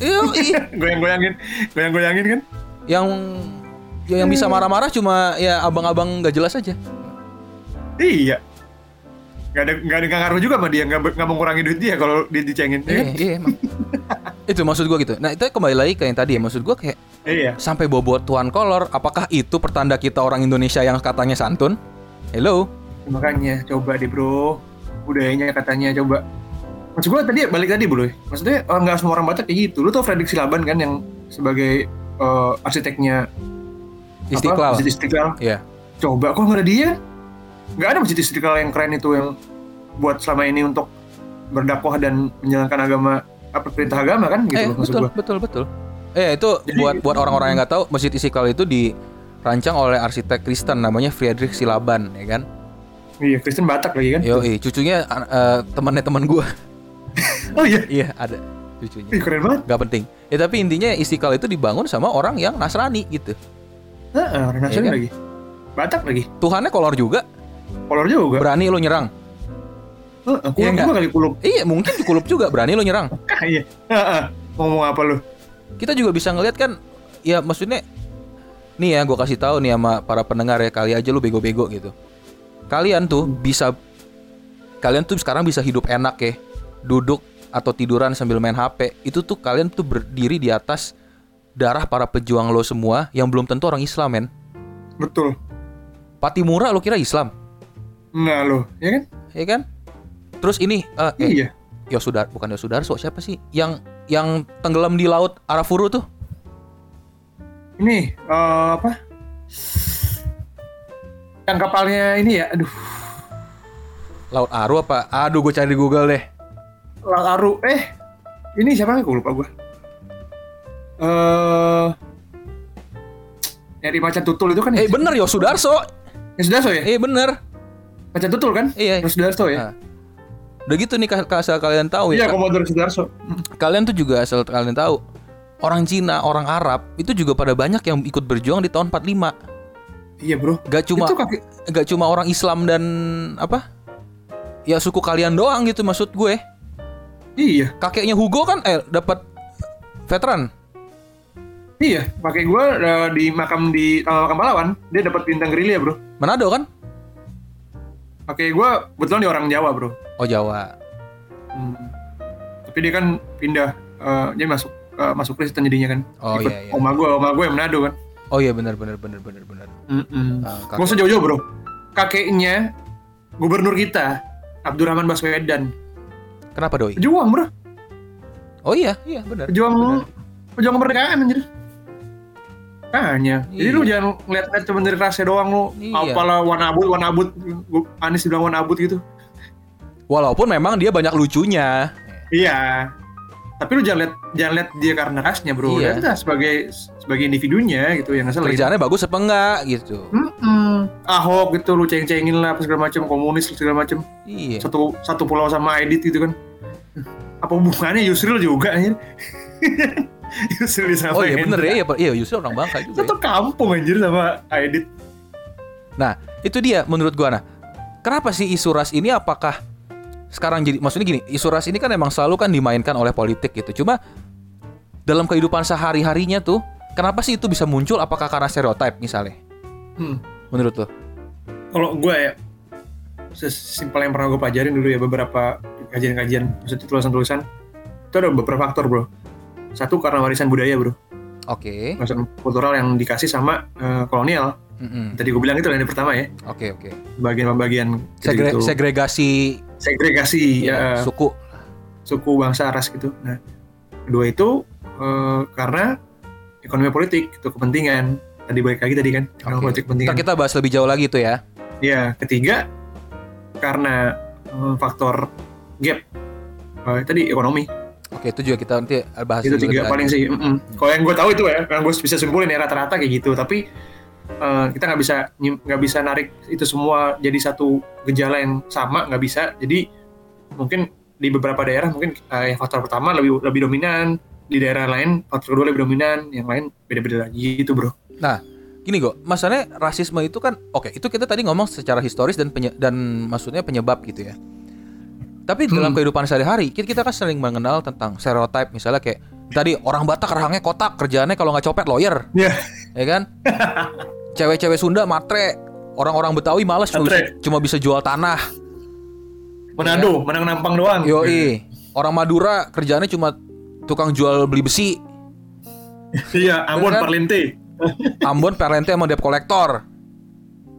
Iya, iya. Goyang-goyangin. Goyang-goyangin kan? yang ya yang bisa marah-marah cuma ya abang-abang nggak jelas aja. Iya. Gak ada gak ada ngaruh juga sama dia nggak nggak mengurangi duit dia kalau dia dicengin. Iya, iya emang. itu maksud gua gitu. Nah, itu kembali lagi ke yang tadi ya. Maksud gua kayak Iya. sampai bobot tuan kolor, apakah itu pertanda kita orang Indonesia yang katanya santun? Hello. Makanya coba deh bro. Budayanya katanya coba. Maksud gue tadi balik tadi bro. Maksudnya orang nggak semua orang Batak kayak gitu. Lu tau Fredrik Silaban kan yang sebagai eh, arsiteknya apa, Istiqlal. Masjid Istiqlal. Iya. Coba kok nggak ada dia? Nggak ada Masjid Istiqlal yang keren itu yang buat selama ini untuk berdakwah dan menjalankan agama apa perintah agama kan gitu eh, loh betul, gua. betul, betul. Eh, itu Jadi- buat buat orang-orang yang nggak tahu, Masjid Istiqlal itu dirancang oleh arsitek Kristen namanya Friedrich Silaban, ya kan? Iya, Kristen Batak lagi kan? Yo, cucunya eh, temannya teman gua. Oh iya, iya, ada cucunya. Ih, keren banget. Gak penting. Ya tapi intinya Istiqlal itu dibangun sama orang yang Nasrani gitu. Heeh, orang Nasrani Iya kan? lagi. Batak lagi. Tuhannya kolor juga, Kolor juga. berani lo nyerang. Heeh, Iya kulub nggak? juga kali kulub. Iya, mungkin di kulub juga berani lo nyerang. Ah, iya. Heeh. Ngomong apa lu? Kita juga bisa ngelihat kan ya maksudnya nih ya gue kasih tahu nih sama para pendengar ya kali aja lu bego-bego gitu. Kalian tuh bisa kalian tuh sekarang bisa hidup enak ya. Duduk atau tiduran sambil main HP. Itu tuh kalian tuh berdiri di atas darah para pejuang lo semua yang belum tentu orang Islam men. Betul. Patimura lo kira Islam, Enggak lo, ya kan? ya kan? Terus ini eh, eh Iya. Yosudar bukan Yosudarso siapa sih yang yang tenggelam di laut Arafuru tuh? Ini eh, apa? Yang kapalnya ini ya, aduh, Laut Aru apa? Aduh gue cari di Google deh. Laut Aru. Eh, ini siapa? Gue lupa gue. Eh, dari macan tutul itu kan? Eh bener Yosudarso. Ya sudah so ya? Eh bener. Macan tutul kan? Iya. Ya sudah so ya? Nah, Udah gitu nih asal kalian tahu Iya, ya. Komodor Sudarso. Kalian tuh juga asal kalian tahu. Orang Cina, orang Arab itu juga pada banyak yang ikut berjuang di tahun 45. Iya bro. Gak cuma Itu kaki. gak cuma orang Islam dan apa? Ya suku kalian doang gitu maksud gue. Iya, Kakeknya Hugo kan eh dapat veteran. iya. Pakai gue di makam di uh, makam pahlawan, dia dapat bintang gerilya bro. Manado kan? Pakai gue kebetulan dia orang Jawa bro. Oh Jawa. Hmm. Tapi dia kan pindah, eh, dia masuk eh, masuk Kristen jadinya kan. Oh, Ikut iya, iya. Oma gue, oma gue yang Manado kan. Oh iya benar benar benar benar benar. Kakek- Gak usah jauh-jauh bro. Kakeknya gubernur kita, Abdurrahman Baswedan. Kenapa doi? Pejuang bro, Oh iya, iya benar. pejuang Benar. pejuang kemerdekaan anjir. Makanya. Jadi Iya. lu jangan ngeliat-ngeliat cuma dari rasnya doang lu. Iya. Apalah wanabut, wanabut. Anies bilang wanabut gitu. Walaupun memang dia banyak lucunya. Iya. Tapi lu jangan lihat jangan lihat dia karena rasnya, Bro. Iya. Lihat sebagai sebagai individunya gitu yang ngeselin. Kerjaannya bagus apa enggak gitu. Mm-mm. Ahok gitu lu ceng-cengin lah apa segala macam komunis segala macam. Iya. Satu satu pulau sama Edit gitu kan. Apa hubungannya Yusril juga anjir? Yusril sama Oh iya bener ya, iya, iya Yusril orang Bangka juga. ya. Satu kampung anjir sama Edit. Nah, itu dia menurut gua nah. Kenapa sih isu ras ini apakah sekarang jadi maksudnya gini, isu ras ini kan emang selalu kan dimainkan oleh politik gitu. Cuma dalam kehidupan sehari-harinya tuh kenapa sih itu bisa muncul apakah karena stereotype misalnya? Hmm. Menurut lo? Kalau gue ya sesimpel yang pernah gue pelajarin dulu ya beberapa kajian-kajian maksudnya tulisan-tulisan itu ada beberapa faktor bro satu karena warisan budaya bro Oke. warisan kultural yang dikasih sama eh, kolonial Mm-mm. tadi gue bilang itu yang pertama ya Oke, oke. bagian-bagian Segre- gitu segregasi segregasi ya, ya, suku. suku bangsa ras gitu nah kedua itu eh, karena ekonomi politik itu kepentingan tadi balik lagi tadi kan ekonomi politik kepentingan Ntar kita bahas lebih jauh lagi tuh ya. Ya, ketiga karena eh, faktor gap. Eh, tadi ekonomi. Oke, itu juga kita nanti bahas itu juga tiga paling sih. mm-mm. Kalau yang gue tahu itu ya, yang gue bisa simpulin ya rata-rata kayak gitu. Tapi eh, kita nggak bisa nggak bisa narik itu semua jadi satu gejala yang sama nggak bisa jadi mungkin di beberapa daerah mungkin eh, yang faktor pertama lebih lebih dominan di daerah lain faktor kedua lebih dominan yang lain beda-beda lagi gitu bro Gini kok, masalahnya rasisme itu kan oke, itu kita tadi ngomong secara historis dan penye- dan maksudnya penyebab gitu ya. Tapi dalam Hmm. kehidupan sehari-hari kita, kita kan sering mengenal tentang stereotip misalnya kayak tadi orang Batak rahangnya kotak, kerjaannya kalau nggak copet lawyer, ya ya kan? Cewek-cewek Sunda matre, orang-orang Betawi males cuma bisa, Matre. cuma bisa jual tanah. Manado menang nampang doang Yoi, orang Madura kerjaannya cuma tukang jual beli besi. iya Ambon Kan? Parlente Ambon perlente sama debt kolektor.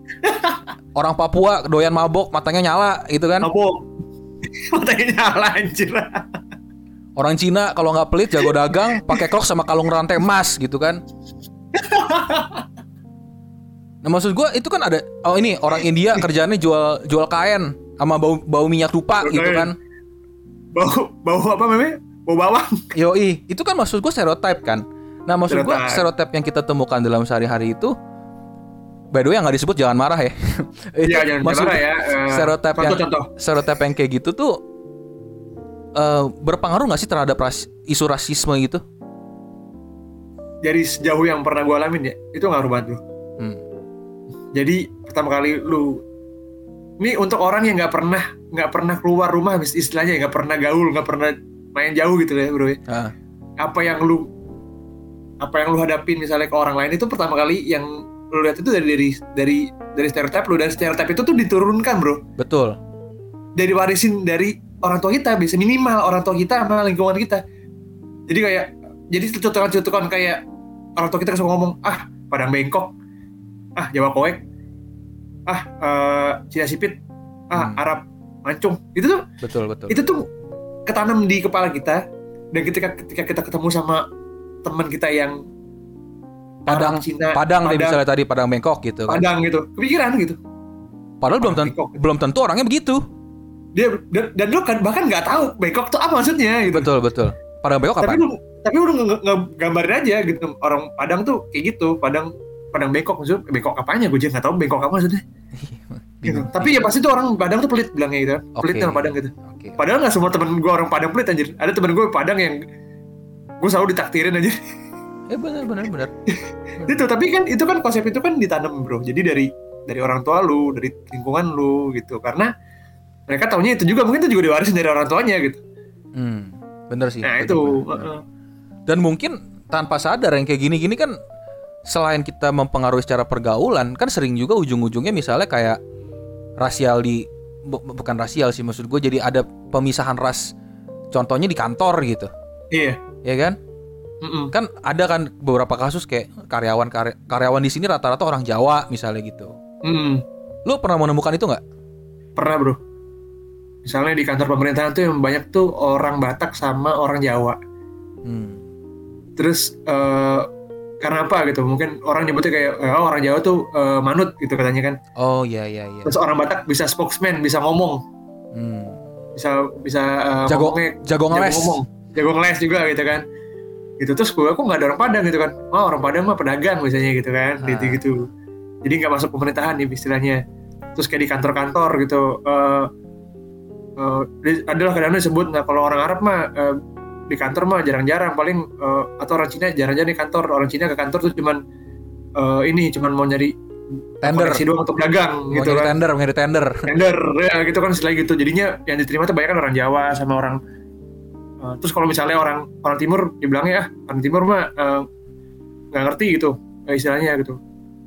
Orang Papua doyan mabok, matanya nyala gitu kan. mabok matanya nyala anjir Orang Cina kalau nggak pelit jago dagang, pakai crocs sama kalung rantai emas gitu kan. Nah maksud gua itu kan ada oh ini orang India kerjaannya jual jual kain sama bau bau minyak dupa gitu kan. bau bau apa namanya bau bawang Yoi, itu kan maksud gua stereotip kan. Nah maksud gua Stereotype. stereotip yang kita temukan dalam sehari-hari itu By the way yang nggak disebut jangan marah ya. Iya jangan maksud- marah ya eh, stereotip yang contoh-contoh stereotip yang kayak gitu tuh eh, berpengaruh nggak sih terhadap ras- isu rasisme gitu? dari sejauh yang pernah gue alamin ya itu ngaruh banget bro Hmm. Jadi pertama kali lu ini untuk orang yang nggak pernah nggak pernah keluar rumah istilahnya nggak pernah gaul nggak pernah main jauh gitu ya bro ya. Ah. apa yang lu apa yang lu hadapin misalnya ke orang lain itu pertama kali yang lu lihat itu dari dari dari dari stereotip lu dan stereotip itu tuh diturunkan bro Betul. dari warisin dari orang tua kita bisa minimal orang tua kita sama lingkungan kita jadi kayak jadi cutukan-cutukan kayak orang tua kita suka ngomong ah padang bengkok ah jawa koek ah eh Cina sipit ah Hmm. Arab mancung itu tuh Betul betul. itu tuh ketanam di kepala kita dan ketika ketika kita ketemu sama teman kita yang Padang- Arab, Cina Padang Padang, misalnya tadi Padang Bengkok gitu kan. Padang gitu kepikiran gitu Padahal belum tentu Bengkok. belum tentu orangnya begitu. dia dan, dan lu kan bahkan nggak tahu bengkok tuh apa maksudnya gitu Betul betul. Padang Bengkok apa? tapi lu tapi lu nge- nge- gambarin aja gitu orang Padang tuh kayak gitu Padang Padang bengkok maksudnya bengkok apanya gue juga nggak tahu bengkok apa maksudnya gitu. tapi ya pasti tuh orang Padang tuh pelit bilangnya gitu kan pelit sama Padang gitu Oke. padahal nggak semua temen gue orang Padang pelit anjir ada temen gue Padang yang gue selalu ditaktirin aja Eh benar benar benar. itu tapi kan itu kan konsep itu kan ditanam bro jadi dari dari orang tua lu dari lingkungan lu gitu karena mereka taunya itu juga mungkin itu juga diwarisin dari orang tuanya gitu Hmm. Bener sih. nah itu bener, bener. Dan mungkin tanpa sadar yang kayak gini-gini kan selain kita mempengaruhi secara pergaulan kan sering juga ujung-ujungnya misalnya kayak rasial di bu- bukan rasial sih maksud gue jadi ada pemisahan ras contohnya di kantor gitu. Iya. Ya kan? Mm-mm. kan ada kan beberapa kasus kayak karyawan karya- karyawan di sini rata-rata orang Jawa misalnya gitu. Mm-mm. lu pernah menemukan itu nggak? Pernah bro. Misalnya di kantor pemerintahan tuh yang banyak tuh orang Batak sama orang Jawa. Hmm. terus eh, karena apa gitu. Mungkin orang nyebutnya kayak oh, orang Jawa tuh eh, manut gitu katanya kan. Oh iya iya iya. Terus orang Batak bisa spokesman bisa ngomong. Hmm. bisa bisa eh, jago ngomongnya jago ngeles. ngomong. Jago ngeles juga gitu kan. Gitu. Terus gue kok nggak ada orang Padang? gitu kan. Oh orang Padang mah pedagang misalnya gitu kan. Ah. gitu gitu. Jadi nggak masuk pemerintahan nih istilahnya. Terus kayak di kantor-kantor gitu eh eh, di- adalah kadang-kadang disebut nah kalau orang Arab mah eh, di kantor mah jarang-jarang paling eh, atau orang Cina jarang-jarang di kantor. Orang Cina ke kantor tuh cuman eh, ini cuman mau nyari tender. koneksi doang untuk dagang mau gitu kan. tender mau nyari tender. Tender ya gitu kan setelah gitu. Jadinya yang diterima tuh banyak kan orang Jawa sama orang eh, terus kalau misalnya orang orang timur dibilangnya ah orang timur mah nggak ngerti gitu istilahnya gitu.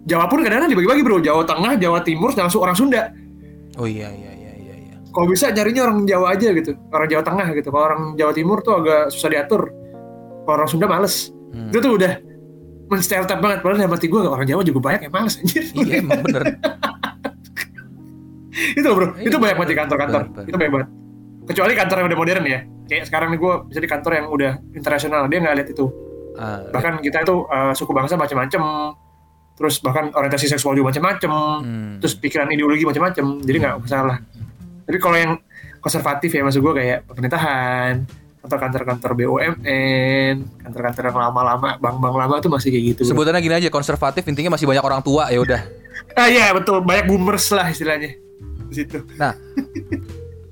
Jawa pun kadang-kadang dibagi-bagi bro. Jawa Tengah Jawa Timur langsung orang Sunda. Oh iya, iya. Kalau bisa nyarinya orang Jawa aja gitu orang Jawa Tengah gitu. Kalau orang Jawa Timur tuh agak susah diatur. Kalau orang Sunda males. Hmm. itu tuh udah menstereotip banget. Padahal dalam hati gue orang Jawa juga banyak yang males anjir. Iya emang bener. Itu bro. Iya, itu banyak banget di kantor-kantor. Itu banyak banget. Kecuali kantor yang udah modern ya. Kayak sekarang nih gue bisa di kantor yang udah internasional. Dia nggak lihat itu. Ah, bahkan kita itu uh, suku bangsa macam-macam terus bahkan orientasi seksual juga macam-macam hmm. terus pikiran ideologi macam-macam jadi nggak masalah tapi kalau yang konservatif ya maksud gue kayak pemerintahan kantor-kantor BUMN, kantor-kantor yang lama-lama, bank-bank lama tuh masih kayak gitu. Sebutannya gini aja konservatif intinya masih banyak orang tua ya udah. Ah iya betul, banyak boomers lah istilahnya di situ. Nah,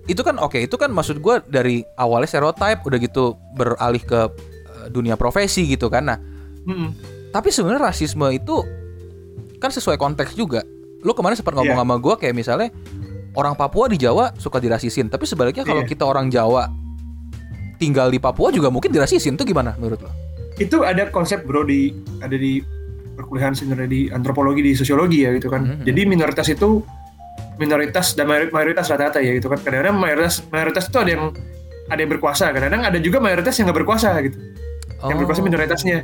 itu kan oke, itu kan maksud gue dari awalnya stereotype udah gitu beralih ke eh, dunia profesi gitu kan. Nah, Mm-mm. tapi sebenarnya rasisme itu kan sesuai konteks juga. Lu kemarin sempat ngomong Iya. sama gue kayak misalnya orang Papua di Jawa suka dirasisin, tapi sebaliknya kalau Iya. kita orang Jawa tinggal di Papua juga mungkin dirasisin. Itu gimana menurut lo? Itu ada konsep bro di ada di perkuliahan sebenarnya di antropologi di sosiologi ya gitu kan. Mhm. Jadi minoritas itu minoritas dan mayori- mayoritas rata-rata ya gitu kan. Kadang-kadang mayoritas mayoritas itu ada yang ada yang berkuasa, kadang-kadang ada juga mayoritas yang nggak berkuasa gitu. Yang berkuasa minoritasnya.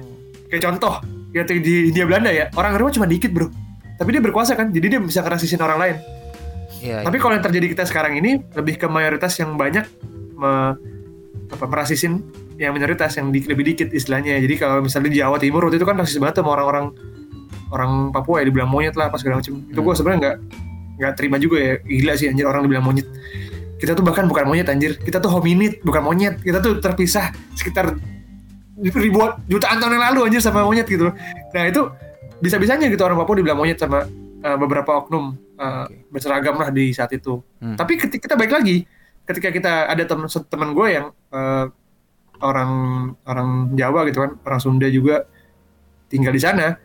Kayak contoh, ya di di Hindia Belanda ya, orang Eropa cuma dikit bro. Tapi dia berkuasa kan, jadi dia bisa ngerasisin orang lain. Iya. Tapi kalau yang terjadi kita sekarang ini lebih ke mayoritas yang banyak me, apa, merasisin yang minoritas yang di- lebih dikit istilahnya. Jadi kalau misalnya di Jawa Timur waktu itu kan rasis banget sama orang-orang orang Papua ya dibilang monyet lah apa segala macam. Itu gue Hmm. sebenarnya nggak nggak terima juga ya. Gila sih anjir orang dibilang monyet. Kita tuh bahkan bukan monyet anjir. Kita tuh hominid bukan monyet. Kita tuh terpisah sekitar ribuan jutaan tahun yang lalu anjir sama monyet gitu loh. Nah itu bisa-bisanya gitu orang Papua dibilang monyet sama uh, beberapa oknum uh, Oke. berseragam lah di saat itu. Hmm. Tapi ketika kita baik lagi, ketika kita ada teman teman gue yang uh, orang orang Jawa gitu kan, orang Sunda juga tinggal di sana,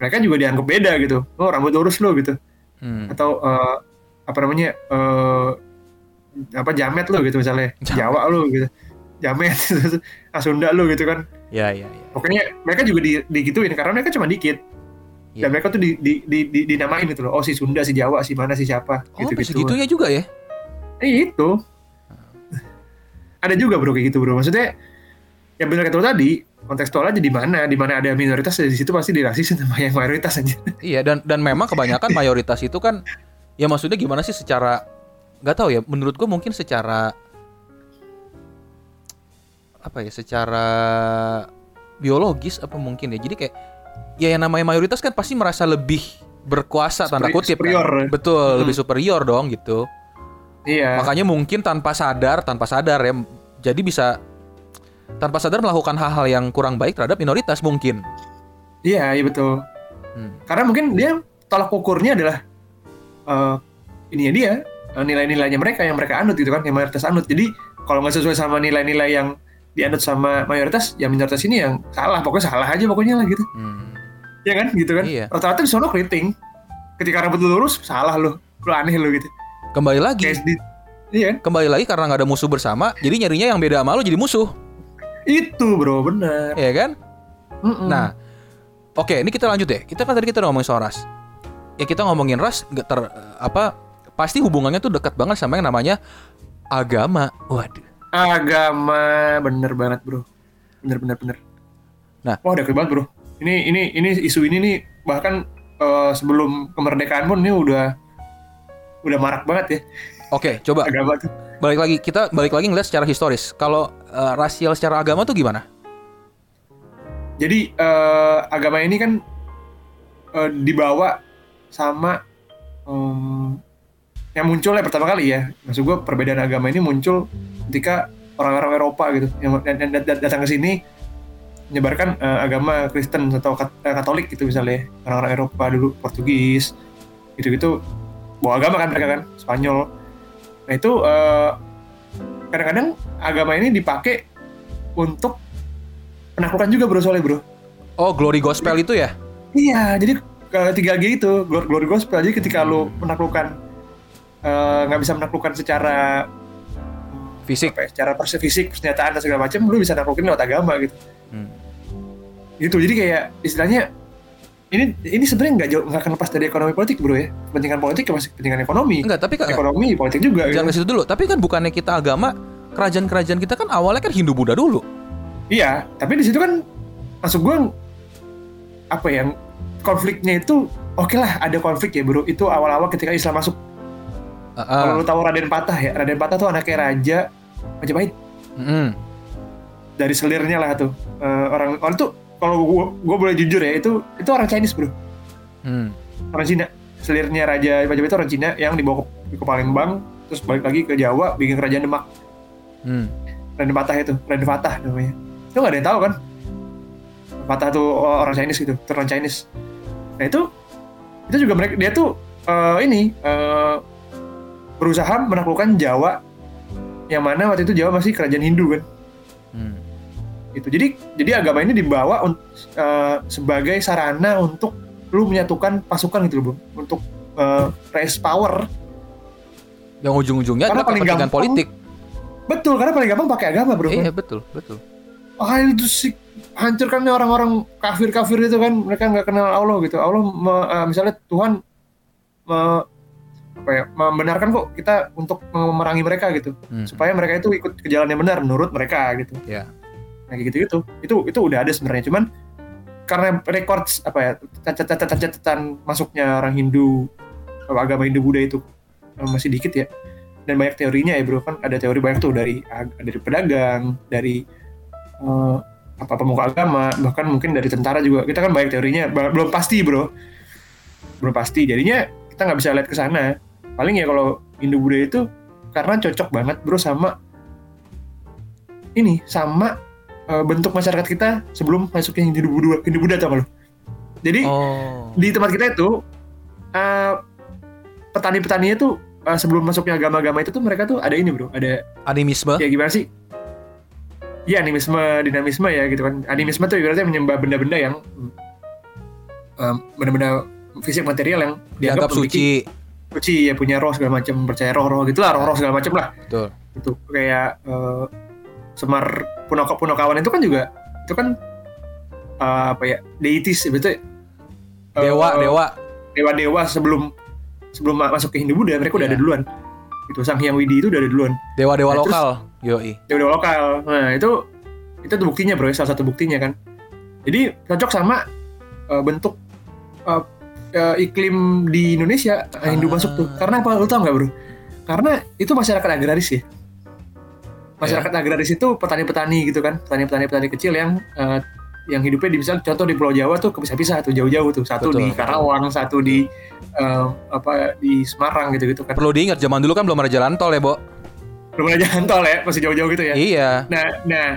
mereka juga dianggap beda gitu. Oh rambut lurus lo gitu, Hmm. atau uh, apa namanya uh, apa jamet lo gitu misalnya, Jamet. Jawa lo gitu, jamet, Sunda lo gitu kan. Ya, ya, ya. Pokoknya mereka juga di, digituin karena mereka cuma dikit. Iya. Dan mereka tuh di, di, di, di- dinamain gitu loh. Oh si Sunda, si Jawa, si mana, si siapa. Oh, gitu-gitu. segitunya juga ya? Eh itu. Ada juga bro kayak gitu bro. Maksudnya yang benar kata lo tadi kontekstual aja di mana, di mana ada minoritas di situ pasti dirasisin sama yang mayoritas aja. Iya dan dan memang kebanyakan mayoritas itu kan ya maksudnya gimana sih secara nggak tahu ya menurut gue mungkin secara apa ya secara biologis apa mungkin ya jadi kayak ya yang namanya mayoritas kan pasti merasa lebih berkuasa tanda kutip kan. superior. betul Hmm. lebih superior dong gitu Iya. makanya mungkin tanpa sadar tanpa sadar ya jadi bisa tanpa sadar melakukan hal-hal yang kurang baik terhadap minoritas mungkin Iya, iya betul. Hmm. Karena mungkin dia tolak ukurnya adalah eh ininya dia eh, nilai-nilainya mereka yang mereka anut gitu kan, yang mayoritas anut. Jadi kalau nggak sesuai sama nilai-nilai yang dianut sama mayoritas, ya minoritas ini yang salah. Pokoknya salah aja pokoknya lah gitu. Hmm. Ya kan, gitu kan. Iya. Rata-rata di sono keriting. Ketika rambut lu lurus, salah lu. Lu aneh lu gitu. kembali lagi Kayak di, iya kan? kembali lagi karena nggak ada musuh bersama jadi nyarinya yang beda sama lo jadi musuh Itu bro, bener. ya kan Mm-mm. nah oke ini kita lanjut ya kita kan tadi kita ngomongin soal ras ya kita ngomongin ras nggak ter apa pasti hubungannya tuh dekat banget sama yang namanya agama waduh agama bener banget bro. Bener bener bener. Nah. wah udah banget bro. Ini ini ini isu ini nih bahkan eh, sebelum kemerdekaan pun ini udah udah marak banget ya oke coba agama tuh. balik lagi kita balik lagi ngeliat secara historis kalau eh, rasial secara agama tuh gimana Jadi eh, agama ini kan eh, dibawa sama em, yang muncul ya pertama kali ya. Maksud gue perbedaan agama ini muncul ketika orang-orang Eropa gitu yang dan- dan- datang ke sini menyebarkan eh, agama Kristen atau Kat- eh, Katolik gitu misalnya orang-orang Eropa dulu Portugis gitu-gitu bawa agama kan mereka kan Spanyol. Nah itu eh, kadang-kadang agama ini dipakai untuk penaklukan juga bro soalnya bro. oh glory gospel itu ya Iya, jadi ke 3G itu glory, glory gospel. Jadi ketika lu menaklukkan eh, nggak bisa menaklukkan secara fisik ya, secara perse fisik, persenjataan dan segala macam, lu bisa naklukin lewat agama gitu. Hmm. Gitu. Jadi kayak istilahnya ini ini sebenarnya nggak jauh nggak akan lepas dari ekonomi politik bro ya. Kepentingan politik ya masih kepentingan ekonomi. enggak tapi kan Ekonomi politik juga. jangan ke Gitu. situ dulu tapi kan bukannya kita agama kerajaan-kerajaan kita kan awalnya kan Hindu Buddha dulu Iya, tapi di situ kan masuk gue apa ya konfliknya itu oke lah ada konflik ya bro. Itu awal-awal ketika Islam masuk. Ah, Kalau ah. lu tahu Raden Patah ya, Raden Patah tuh anaknya raja Majapahit Mm-mm. dari selirnya lah tuh Eh, orang orang tuh kalau gua, gua boleh jujur ya itu itu orang Chinese bro. Hmm. orang Cina. Selirnya raja Majapahit itu orang Cina yang dibawa ke, ke Palembang terus balik lagi ke Jawa bikin kerajaan Demak. Hmm. Raden Fatah itu Raden Fatah namanya. Itu nggak ada yang tahu kan? Fatah tuh orang Chinese gitu turun Chinese. Nah itu itu juga mereka dia tuh eh, ini eh, berusaha menaklukkan Jawa yang mana waktu itu Jawa masih kerajaan Hindu kan? Hmm. Itu jadi jadi agama ini dibawa eh, sebagai sarana untuk lu menyatukan pasukan gitu loh bro untuk eh, raise power Yang ujung-ujungnya adalah paling gampang- politik. betul karena paling gampang pakai agama bro Iya betul betul. ah itu sih hancurkan orang-orang kafir-kafir itu kan mereka nggak kenal Allah gitu Allah me- eh, misalnya Tuhan me- apa ya membenarkan kok kita untuk memerangi mereka gitu Hmm. supaya mereka itu ikut ke jalan yang benar menurut mereka gitu Ya. Nah gitu gitu itu itu udah ada sebenarnya. Cuman karena rekor apa ya catatan catatan masuknya orang Hindu agama Hindu Buddha itu eh, masih dikit ya. Dan banyak teorinya ya bro. Kan ada teori banyak tuh dari dari pedagang dari eh, apa pemuka agama bahkan mungkin dari tentara juga. Kita kan banyak teorinya. Belum pasti bro. Belum pasti. Jadinya kita nggak bisa lihat ke sana. Paling ya kalau Hindu Buddha itu karena cocok banget bro sama ini sama eh, bentuk masyarakat kita sebelum masuknya Hindu Buddha Hindu Buddha tau lu jadi Oh. di tempat kita itu eh, petani-petaninya tuh eh, sebelum masuknya agama-agama itu tuh mereka tuh ada ini bro ada Animisme. ya gimana sih ya animisme dinamisme ya gitu kan animisme tuh ibaratnya menyembah benda-benda yang em, benda-benda fisik material yang Dianggap memiliki- suci. suci ya punya roh segala macam percaya roh-roh gitulah roh-roh segala macam lah Betul. itu kayak Semar Punoka Punokawan itu kan juga itu kan eh, apa ya deitis betul Dewa, dewa. dewa dewa sebelum sebelum ma- masuk ke Hindu Buddha mereka udah Iya. ada duluan itu Sang Hyang Widi itu udah ada duluan Dewa-dewa Nah, terus- lokal. Yoi. dewa lokal nah itu itu tuh buktinya bro salah satu buktinya kan jadi cocok sama eh, bentuk eh, eh, iklim di Indonesia Hindu Ah. masuk tuh karena apa lu tau nggak bro karena itu masyarakat agraris ya masyarakat agraris itu petani-petani gitu kan petani-petani petani kecil yang eh, yang hidupnya di misal contoh di Pulau Jawa tuh kepisah-pisah tuh jauh-jauh tuh satu Betul. di Karawang satu di eh, apa di Semarang gitu gitu kan Perlu diingat zaman dulu kan belum ada jalan tol ya, Bo. belum ada jalan tol ya masih jauh-jauh gitu ya Iya. Nah, nah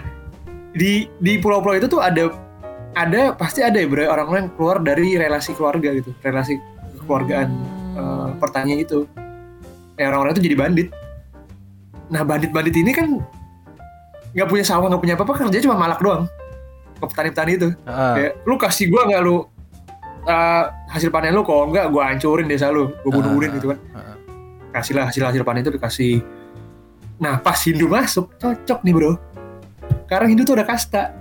di di pulau-pulau itu tuh ada ada pasti ada ya bro orang-orang yang keluar dari relasi keluarga gitu, relasi kekeluargaan eh, pertanian itu. Eh, orang-orang itu jadi bandit. Nah bandit-bandit ini kan nggak punya sawah nggak punya apa-apa kerja cuma malak doang ke petani-petani itu. Heeh. Kayak, lu kasih gua nggak lu eh, hasil panen lu kok nggak gua hancurin desa lu, gua bunuh-bunuhin Ah. gitu kan. Heeh. Kasihlah hasil hasil panen itu dikasih. Nah pas Hindu masuk cocok nih bro. Karena Hindu tuh ada kasta.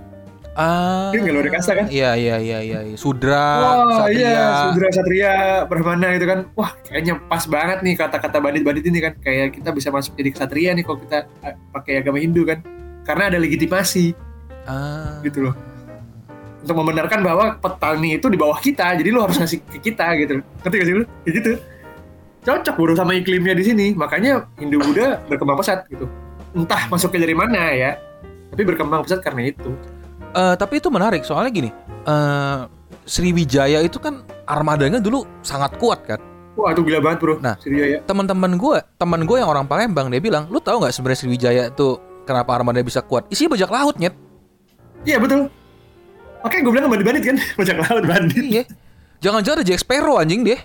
Ah. Dia nggak luar kasta kan? Iya, iya, iya, iya. iya. Sudra, Wah Satria. iya, Sudra Satria, Brahmana gitu kan. Wah kayaknya pas banget nih kata-kata bandit-bandit ini kan. Kayak kita bisa masuk jadi kesatria nih kalau kita eh, pakai agama Hindu kan. Karena ada legitimasi Ah. gitu loh. Untuk membenarkan bahwa petani itu di bawah kita, jadi lu harus ngasih ke kita gitu. Ngerti gak sih lu? Kayak gitu. Cocok bro sama iklimnya di sini. Makanya Hindu Buddha berkembang pesat gitu. Entah masuknya dari mana ya. Tapi berkembang pesat karena itu. Eh, tapi itu menarik soalnya gini. eh Sriwijaya itu kan armadanya dulu sangat kuat kan. Wah itu gila banget bro. Nah. Sriwijaya. Teman-teman gue, teman gue yang orang Palembang dia bilang, lu tahu nggak sebenarnya Sriwijaya tuh kenapa armada bisa kuat? Isinya bajak laut nyet. Iya betul. Makanya gue bilang bandit-bandit kan. Bajak laut bandit. Iya. Jangan-jangan ada Jack Sparrow anjing deh.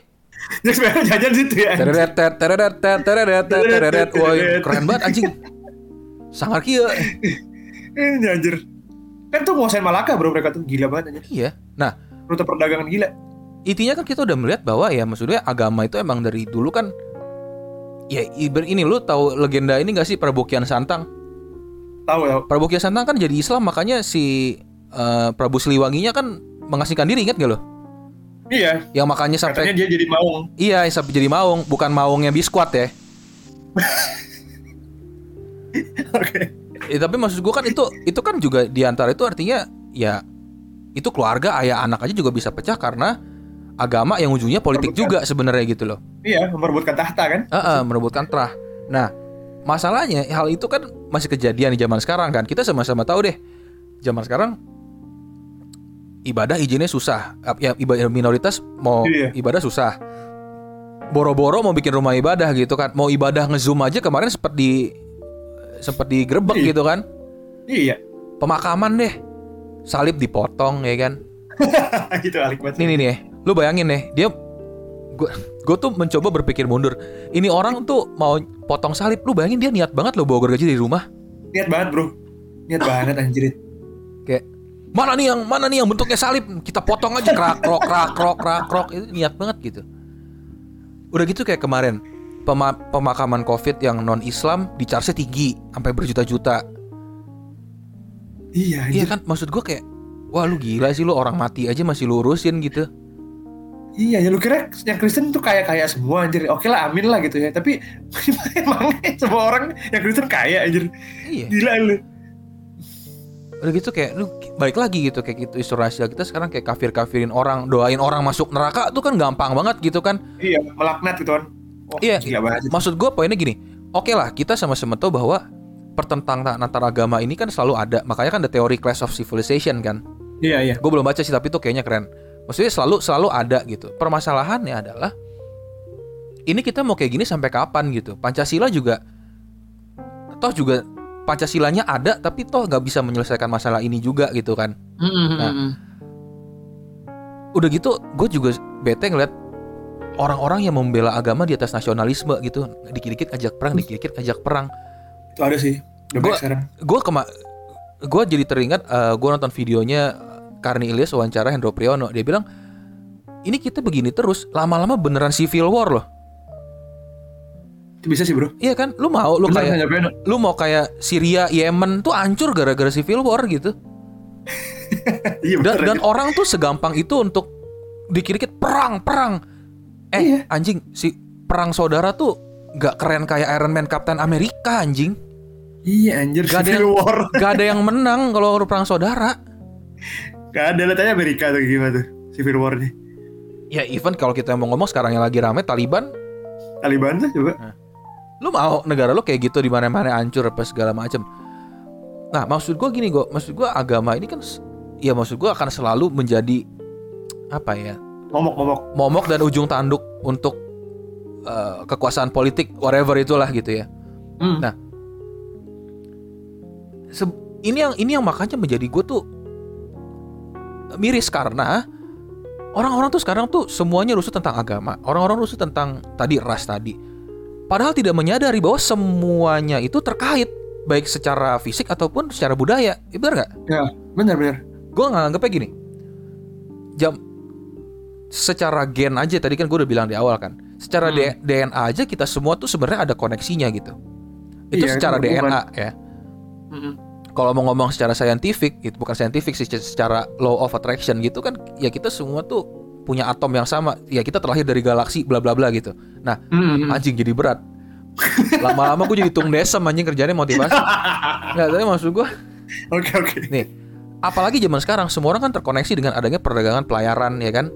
Sebenarnya jajan situ ya. Tereret, ter- tereret, ter- tereret, ter- tereret. Woi, keren banget anjing. Sangar kia. Eh, anjir. Kan tuh nguasain Malaka bro mereka tuh gila banget anjir. Iya. Nah, Rute perdagangan gila. intinya kan kita udah melihat bahwa ya maksudnya agama itu emang dari dulu kan ya iber ini lu tahu legenda ini gak sih Prabu Kian Santang? Tahu tahu. Prabu Kian Santang kan jadi Islam makanya si eh, Prabu Siliwanginya kan mengasingkan diri ingat gak lo? Iya. Yang makanya sampai Katanya dia jadi maung. iya sampai jadi maung bukan maungnya biskuat ya. Oke. Ya, tapi maksud gua kan itu itu kan juga di antara itu artinya ya itu keluarga ayah anak aja juga bisa pecah karena agama yang ujungnya politik juga sebenarnya gitu loh. Iya, memperebutkan tahta kan? Heeh, merebutkan trah. Nah, masalahnya hal itu kan masih kejadian di zaman sekarang kan. Kita sama-sama tahu deh. Zaman sekarang ibadah izinnya susah. Ya ibadah minoritas mau Iya. ibadah susah. Boro-boro mau bikin rumah ibadah gitu kan. Mau ibadah nge-zoom aja kemarin sempat di sempat digerebek Iya. gitu kan. Iya. Pemakaman deh. Salib dipotong ya kan. gitu alik banget. Nih nih nih, lu bayangin nih, dia gue tuh mencoba berpikir mundur. Ini orang tuh mau potong salib, lu bayangin dia niat banget lo bawa gergaji dari rumah. Niat banget, Bro. Niat banget anjir. Kayak mana nih yang mana nih yang bentuknya salib, kita potong aja krak krok krak krok krak krok itu niat banget gitu. Udah gitu kayak kemarin pema- pemakaman Covid yang non Islam di charge tinggi sampai berjuta-juta. Iya, Iya kan maksud gue kayak wah lu gila sih lu orang mati aja masih lurusin gitu. Iya, ya lu kira yang Kristen tuh kaya-kaya semua anjir. Oke lah, amin lah gitu ya. Tapi emang semua orang yang Kristen kaya anjir. Iya. Gila lu. udah gitu kayak lu balik lagi gitu kayak gitu isu rasial kita sekarang kayak kafir kafirin orang doain orang masuk neraka tuh kan gampang banget gitu kan Iya, melaknat gitu kan. Oh, Iya. gila banget. maksud gue poinnya gini. Oke lah kita sama-sama tahu bahwa pertentangan antar agama ini kan selalu ada. Makanya kan ada teori clash of civilization kan? Iya, iya. gue belum baca sih tapi itu kayaknya keren. Maksudnya selalu selalu ada gitu. Permasalahannya adalah ini kita mau kayak gini sampai kapan gitu? Pancasila juga toh juga pancasilanya ada tapi toh nggak bisa menyelesaikan masalah ini juga gitu kan? Nah, udah gitu gue juga bete ngeliat orang-orang yang membela agama di atas nasionalisme gitu. Dikit-dikit ajak perang dikit-dikit ajak perang. Itu ada sih. Sekarang. gue kema gue jadi teringat gue nonton videonya Karni Ilyas wawancara Hendro Priyono. Dia bilang ini kita begini terus lama-lama beneran civil war loh. Itu bisa sih, Bro. iya kan? Lu mau lu Bener, kayak lu mau kayak Syria Yemen tuh hancur gara-gara civil war gitu. Iya, dan, dan orang tuh segampang itu untuk dikit-dikit perang perang eh Iya. anjing si perang saudara tuh nggak keren kayak Iron Man Captain Amerika anjing Iya, anjir. Gak ada Civil yang- War. gak ada yang menang kalau perang saudara Gak ada. Lihat Amerika tuh gimana tuh. Civil War nih. ya even kalau kita mau ngomong sekarang yang lagi rame Taliban Taliban tuh coba. lu mau negara lu kayak gitu di mana-mana hancur apa segala macem nah maksud gua gini gua maksud gua agama ini kan ya maksud gua akan selalu menjadi apa ya Momok-momok. momok dan ujung tanduk untuk eh, kekuasaan politik whatever itulah gitu ya Hmm. Nah, ini yang ini yang makanya menjadi gue tuh miris karena orang-orang tuh sekarang tuh semuanya rusuh tentang agama, orang-orang rusuh tentang tadi ras tadi. Padahal tidak menyadari bahwa semuanya itu terkait baik secara fisik ataupun secara budaya. Ya, bener nggak? Ya, benar-benar. Gue nganggapnya gini. Jam secara gen aja tadi kan gue udah bilang di awal kan. Secara Hmm. DNA aja kita semua tuh sebenarnya ada koneksinya gitu. Itu Iya, secara itu. DNA ya. Mm-mm. Kalau mau ngomong secara saintifik, itu bukan saintifik sih, secara law of attraction gitu kan, ya kita semua tuh punya atom yang sama. Ya kita terlahir dari galaksi, bla bla bla gitu. Nah, Mm-mm. anjing jadi berat. Lama-lama gue jadi tung desem anjing kerjanya motivasi. Nggak, tapi maksud gue, Oke, oke. nih, apalagi zaman sekarang semua orang kan terkoneksi dengan adanya perdagangan pelayaran ya kan.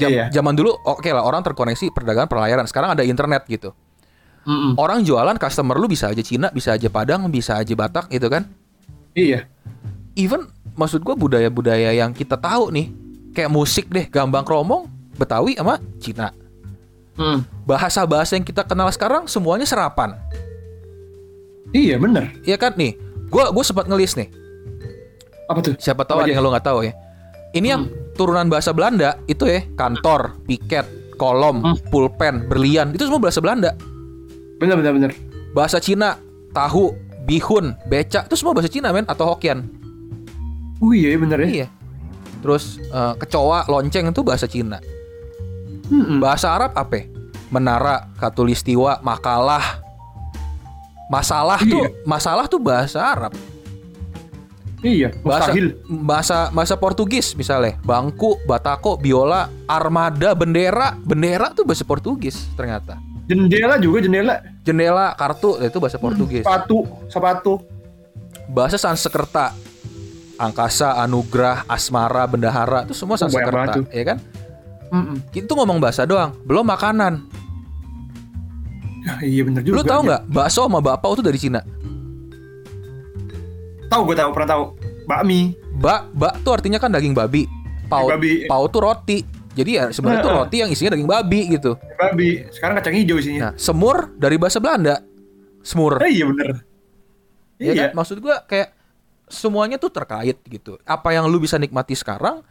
Jam- Iya. Zaman dulu oke lah orang terkoneksi perdagangan pelayaran. Sekarang ada internet gitu. Mm-mm. Orang jualan customer lu bisa aja Cina, bisa aja Padang, bisa aja Batak gitu kan. Iya. even maksud gua budaya-budaya yang kita tahu nih kayak musik deh gambang kromong Betawi sama Cina Mm. bahasa-bahasa yang kita kenal sekarang semuanya serapan Iya, benar. Iya kan nih gua gua sempat ngelis nih Apa tuh? siapa tahu Apa ada yang lo nggak tahu ya ini yang turunan bahasa Belanda itu ya kantor piket kolom Hmm. pulpen berlian itu semua bahasa Belanda Benar, benar, benar. bahasa Cina tahu bihun beca itu semua bahasa Cina men atau Hokkien Oh iya, benar ya. iya terus eh, kecoa lonceng itu bahasa Cina Mm-mm. Bahasa Arab apa? Menara, katulistiwa, makalah. Masalah tuh, Iya. masalah tuh bahasa Arab. Iya, Bahasa mustahil. bahasa bahasa Portugis misalnya, bangku, batako, biola, armada, bendera. Bendera tuh bahasa Portugis ternyata. Jendela juga jendela. Jendela, kartu itu bahasa Portugis. Sepatu, sepatu. Bahasa Sanskerta. Angkasa, anugerah, asmara, bendahara itu semua Oh, Sanskerta, ya kan? Mm-mm. Itu ngomong bahasa doang, belum makanan. Ya, iya benar juga. Lu tahu nggak bakso sama bakpao itu dari Cina? Tahu gue tahu, pernah tahu. Bakmi. Bak, bak tuh artinya kan daging babi. Pau, Babi. pau tuh roti. Jadi ya sebenarnya tuh Heeh. roti yang isinya daging babi gitu. Babi. Sekarang kacang hijau isinya. Nah, semur dari bahasa Belanda. Semur. Eh, iya bener. Ya Iya. kan? Maksud gua kayak semuanya tuh terkait gitu. Apa yang lu bisa nikmati sekarang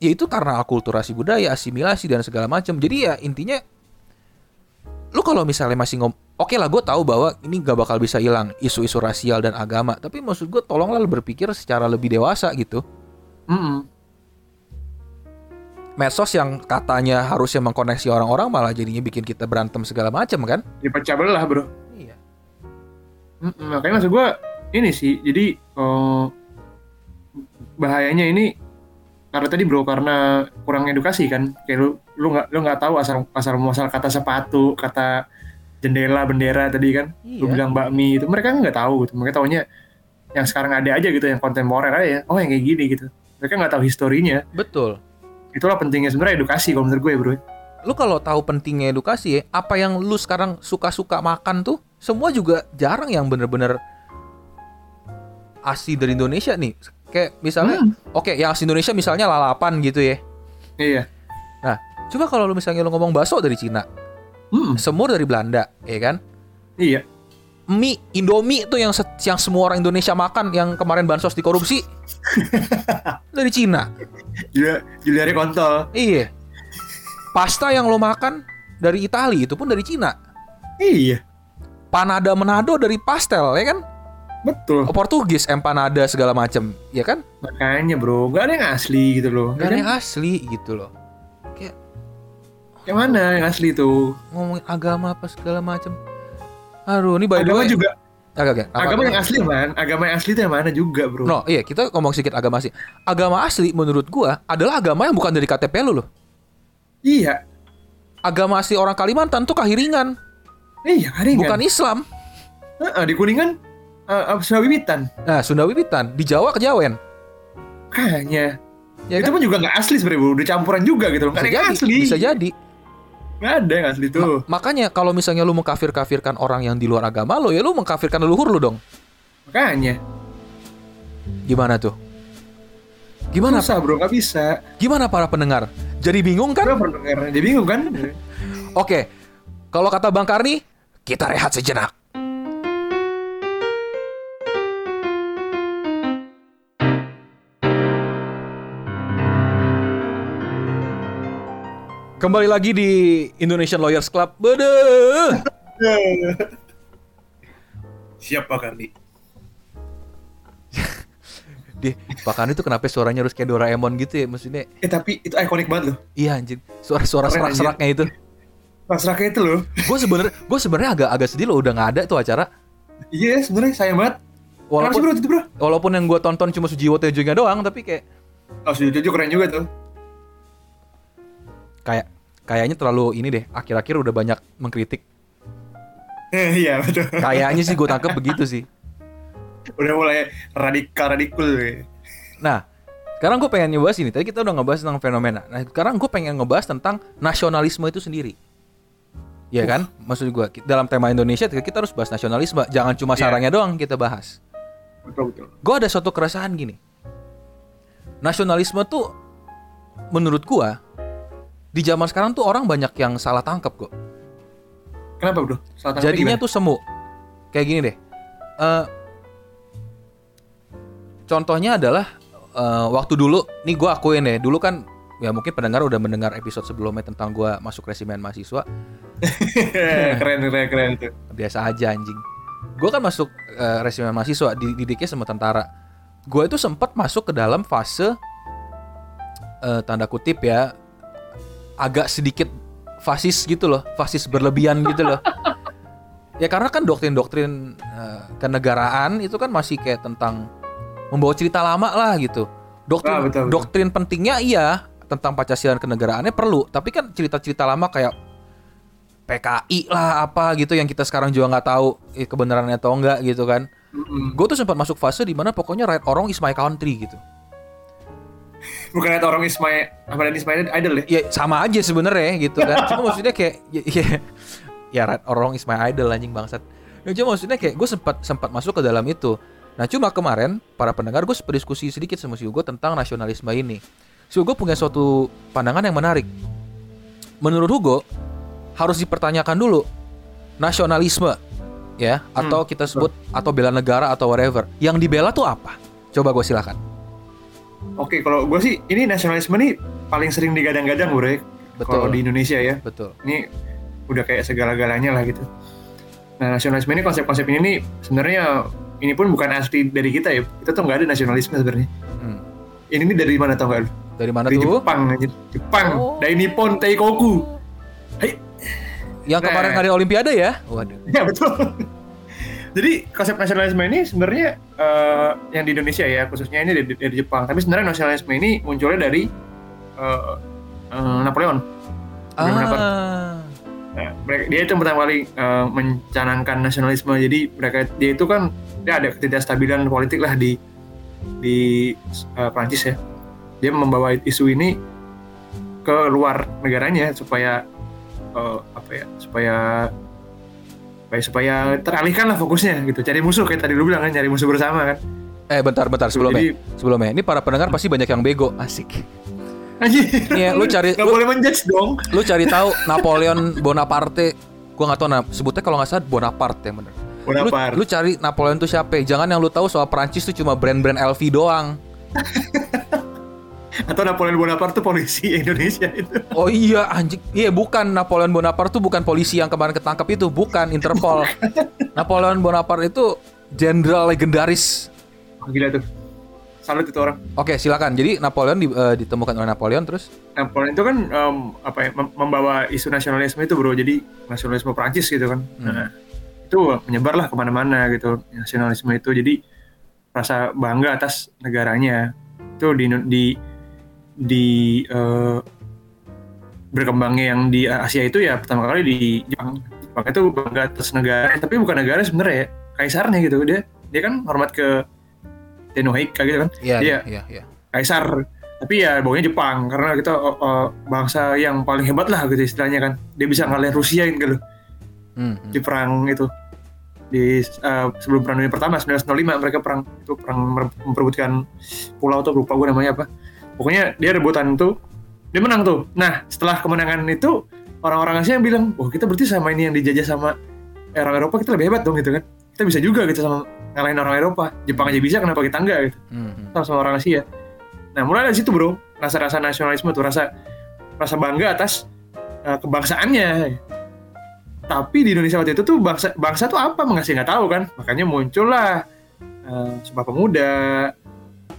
ya itu karena akulturasi budaya, asimilasi dan segala macam. Jadi ya intinya lu kalau misalnya masih ngom Oke lah, gue tahu bahwa ini gak bakal bisa hilang isu-isu rasial dan agama. Tapi maksud gue tolonglah lu berpikir secara lebih dewasa gitu. Mm-mm. Medsos yang katanya harusnya mengkoneksi orang-orang malah jadinya bikin kita berantem segala macam kan? Dipecah belah bro. Iya. Mm-mm, makanya maksud gua ini sih jadi eh, bahayanya ini karena tadi bro karena kurang edukasi kan kayak lu lu nggak lu nggak tahu asal asal muasal kata sepatu kata jendela bendera tadi kan lu Iya. bilang bakmi itu mereka nggak tahu gitu mereka taunya yang sekarang ada aja gitu yang kontemporer aja ya oh yang kayak gini gitu mereka nggak tahu historinya Betul. itulah pentingnya sebenarnya edukasi kalau menurut gue bro Lu kalau tahu pentingnya edukasi ya, apa yang lu sekarang suka-suka makan tuh semua juga jarang yang bener-bener asli dari Indonesia nih. Kayak misalnya, Hmm. oke yang asli Indonesia misalnya lalapan gitu ya. iya Coba kalau lu misalnya lu ngomong bakso dari Cina, Hmm, semur dari Belanda, ya kan? iya Mie, Indomie tuh yang yang semua orang Indonesia makan yang kemarin bansos dikorupsi dari Cina. Julia Juliari kontol Iya. Pasta yang lo makan dari Italia itu pun dari Cina. iya Panada Manado dari pastel, ya kan? betul Portugis, empanada segala macem, ya kan? makanya bro nggak ada yang asli gitu loh Gak ada yang asli gitu loh. Yang mana yang asli tuh ngomongin agama apa segala macem. Aduh, ini by the agama way. juga Agak, agak. agama yang asli man agama yang asli itu yang mana juga bro No, iya kita ngomong sedikit agama asli. Agama asli menurut gua adalah agama yang bukan dari KTP lu loh. iya Agama asli orang Kalimantan tuh kahiringan, iya Karingan bukan Islam. Heeh, di kuningan uh, Wiwitan Nah, Sunda Wiwitan, di Jawa Kejawen. kayaknya Ya itu kan? pun juga nggak asli sebenarnya bro udah campuran juga gitu loh Bisa jadi, asli bisa jadi. Nggak ada yang asli tuh Ma- makanya kalau misalnya lu mengkafir-kafirkan orang yang di luar agama lo, ya lu mengkafirkan leluhur lu dong. makanya Gimana tuh? Gimana? susah bro nggak bisa Gimana para pendengar? Jadi bingung kan? Pernah denger, dia bingung kan Oke. Kalau kata Bang Karni, kita rehat sejenak. Kembali lagi di Indonesian Lawyers Club. Bede. siapa Kardi Deh, Pak Karni tuh kenapa suaranya harus kayak Doraemon gitu ya? Maksudnya, eh tapi itu ikonik banget loh iya anjing. Suara-suara serak-seraknya itu. pas Raka itu loh Gue sebenernya, gue sebenarnya agak agak sedih loh udah nggak ada tuh acara. iya sebenarnya sayang banget sih Walaupun bro itu bro walaupun yang gue tonton cuma Sujiwo Tejonya doang, tapi kayak oh Sujo Jojo keren juga tuh kayak kayaknya terlalu ini deh akhir-akhir udah banyak mengkritik. Eh, iya betul. Kayaknya sih gue tangkap begitu sih. Udah mulai radikal radikul. Ya. nah sekarang gue pengen ngebahas ini. Tadi kita udah ngebahas tentang fenomena. Nah sekarang gue pengen ngebahas tentang nasionalisme itu sendiri. Ya kan? Maksud gue dalam tema Indonesia kita harus bahas nasionalisme. Jangan cuma Iya. sarangnya doang kita bahas. Betul betul. Gue ada suatu keresahan gini. Nasionalisme tuh menurut gue di zaman sekarang tuh orang banyak yang salah tangkap kok kenapa bro salah tangkapnya Jadinya gimana? tuh semu. Kayak gini deh. Eh contohnya adalah eh, waktu dulu, nih gue akuin deh, dulu kan ya mungkin pendengar udah mendengar episode sebelumnya tentang gue masuk resimen mahasiswa, keren keren keren tuh biasa aja anjing. Gue kan masuk eh, resimen mahasiswa, dididiknya sama tentara. Gue itu sempat masuk ke dalam fase eh, tanda kutip ya, agak sedikit fasis gitu loh, fasis berlebihan gitu loh. Ya karena kan doktrin-doktrin eh, kenegaraan itu kan masih kayak tentang membawa cerita lama lah gitu. Doktrin, Ah, betul, betul. doktrin pentingnya iya tentang Pancasila dan kenegaraannya perlu, tapi kan cerita-cerita lama kayak PKI lah apa gitu yang kita sekarang juga nggak tahu eh, kebenarannya atau enggak gitu kan. Mm-mm. Gue tuh sempat masuk fase di mana pokoknya right or wrong is my country gitu. Bukan ada orang Ismail apa dan Ismail idol ya Ya sama aja sebenarnya gitu kan. Cuma maksudnya kayak ya, ya, ya right or wrong is my idol anjing bangsat. Ya, cuma maksudnya kayak gue sempat sempat masuk ke dalam itu. Nah cuma kemarin para pendengar gue sempat diskusi sedikit sama si Hugo tentang nasionalisme ini. Si Hugo punya suatu pandangan yang menarik. Menurut Hugo harus dipertanyakan dulu nasionalisme ya atau kita sebut atau bela negara atau whatever. Yang dibela tuh apa? Coba gue silakan. Oke, kalau gue sih ini nasionalisme nih paling sering digadang-gadang bro ya. Kalau Betul. di Indonesia ya, Betul. ini udah kayak segala-galanya lah gitu. Nah nasionalisme ini konsep-konsep ini nih sebenarnya ini pun bukan asli dari kita ya. Kita tuh nggak ada nasionalisme sebenarnya. Hmm. Ini nih dari mana tau gak lu? Dari mana Dari tuh? Jepang aja. Jepang. Oh. Dari Nippon Teikoku. Hai. Yang kemarin Nah. ada Olimpiade ya? Waduh. Ya betul. Jadi konsep nasionalisme ini sebenarnya eh, yang di Indonesia ya khususnya ini dari, dari Jepang. Tapi sebenarnya nasionalisme ini munculnya dari eh, eh, Napoleon. Ah. Nah, mereka, dia itu pertama kali eh, mencanangkan nasionalisme. Jadi mereka dia itu kan dia ada ketidakstabilan politik lah di di eh, Prancis ya. Dia membawa isu ini ke luar negaranya supaya eh, apa ya supaya supaya, supaya teralihkan lah fokusnya gitu cari musuh kayak tadi lu bilang kan cari musuh bersama kan Eh bentar bentar sebelumnya. Jadi- Sebelumnya. Ini para pendengar pasti banyak yang bego. Asik. anjir Iya, lu cari- nggak lu- boleh menjudge dong Lu cari tahu Napoleon Bonaparte. Gua nggak tahu nah, sebutnya kalau nggak salah Bonaparte yang bener. Lu, Bonaparte lu cari Napoleon tuh siapa? Jangan yang lu tahu soal Prancis tuh cuma brand-brand LV doang. atau Napoleon Bonaparte tuh polisi Indonesia itu Oh iya anjing. Iya bukan Napoleon Bonaparte tuh bukan polisi yang kemarin ketangkep itu, bukan Interpol. Napoleon Bonaparte itu jenderal legendaris. Wah, gila tuh salut itu orang Oke, silakan. Jadi Napoleon di- eh, ditemukan oleh Napoleon terus Napoleon itu kan em, apa ya mem- membawa isu nasionalisme itu bro jadi nasionalisme Prancis gitu kan Hmm. nah, itu menyebar lah ke mana-mana gitu nasionalisme itu jadi rasa bangga atas negaranya itu di di di eh, berkembangnya yang di Asia itu ya pertama kali di Jepang. Jepang itu bangga atas negara tapi bukan negara sebenarnya ya kaisarnya gitu. Dia dia kan hormat ke Tenohika gitu kan? Iya, Iya. iya, iya. kaisar. Tapi ya baunya Jepang karena kita uh, uh, bangsa yang paling hebat lah gitu istilahnya kan. Dia bisa ngalahin Rusia gitu Hmm, hmm. di perang itu. Di uh, sebelum perang dunia pertama 1905 mereka perang itu perang memperebutkan pulau tuh lupa gue namanya apa pokoknya dia rebutan tuh dia menang tuh. Nah setelah kemenangan itu orang-orang Asia yang bilang wah kita berarti sama ini yang dijajah sama orang Eropa kita lebih hebat dong gitu kan. Kita bisa juga gitu sama ngalahin orang Eropa. Jepang aja bisa kenapa kita enggak? gitu. Hmm, hmm. sama, sama orang Asia. Nah mulai dari situ bro, rasa-rasa nasionalisme tuh rasa rasa bangga atas uh, kebangsaannya. Tapi di Indonesia waktu itu tuh bangsa bangsa tuh apa? Masih nggak tahu kan, makanya muncullah uh, Sumpah Pemuda,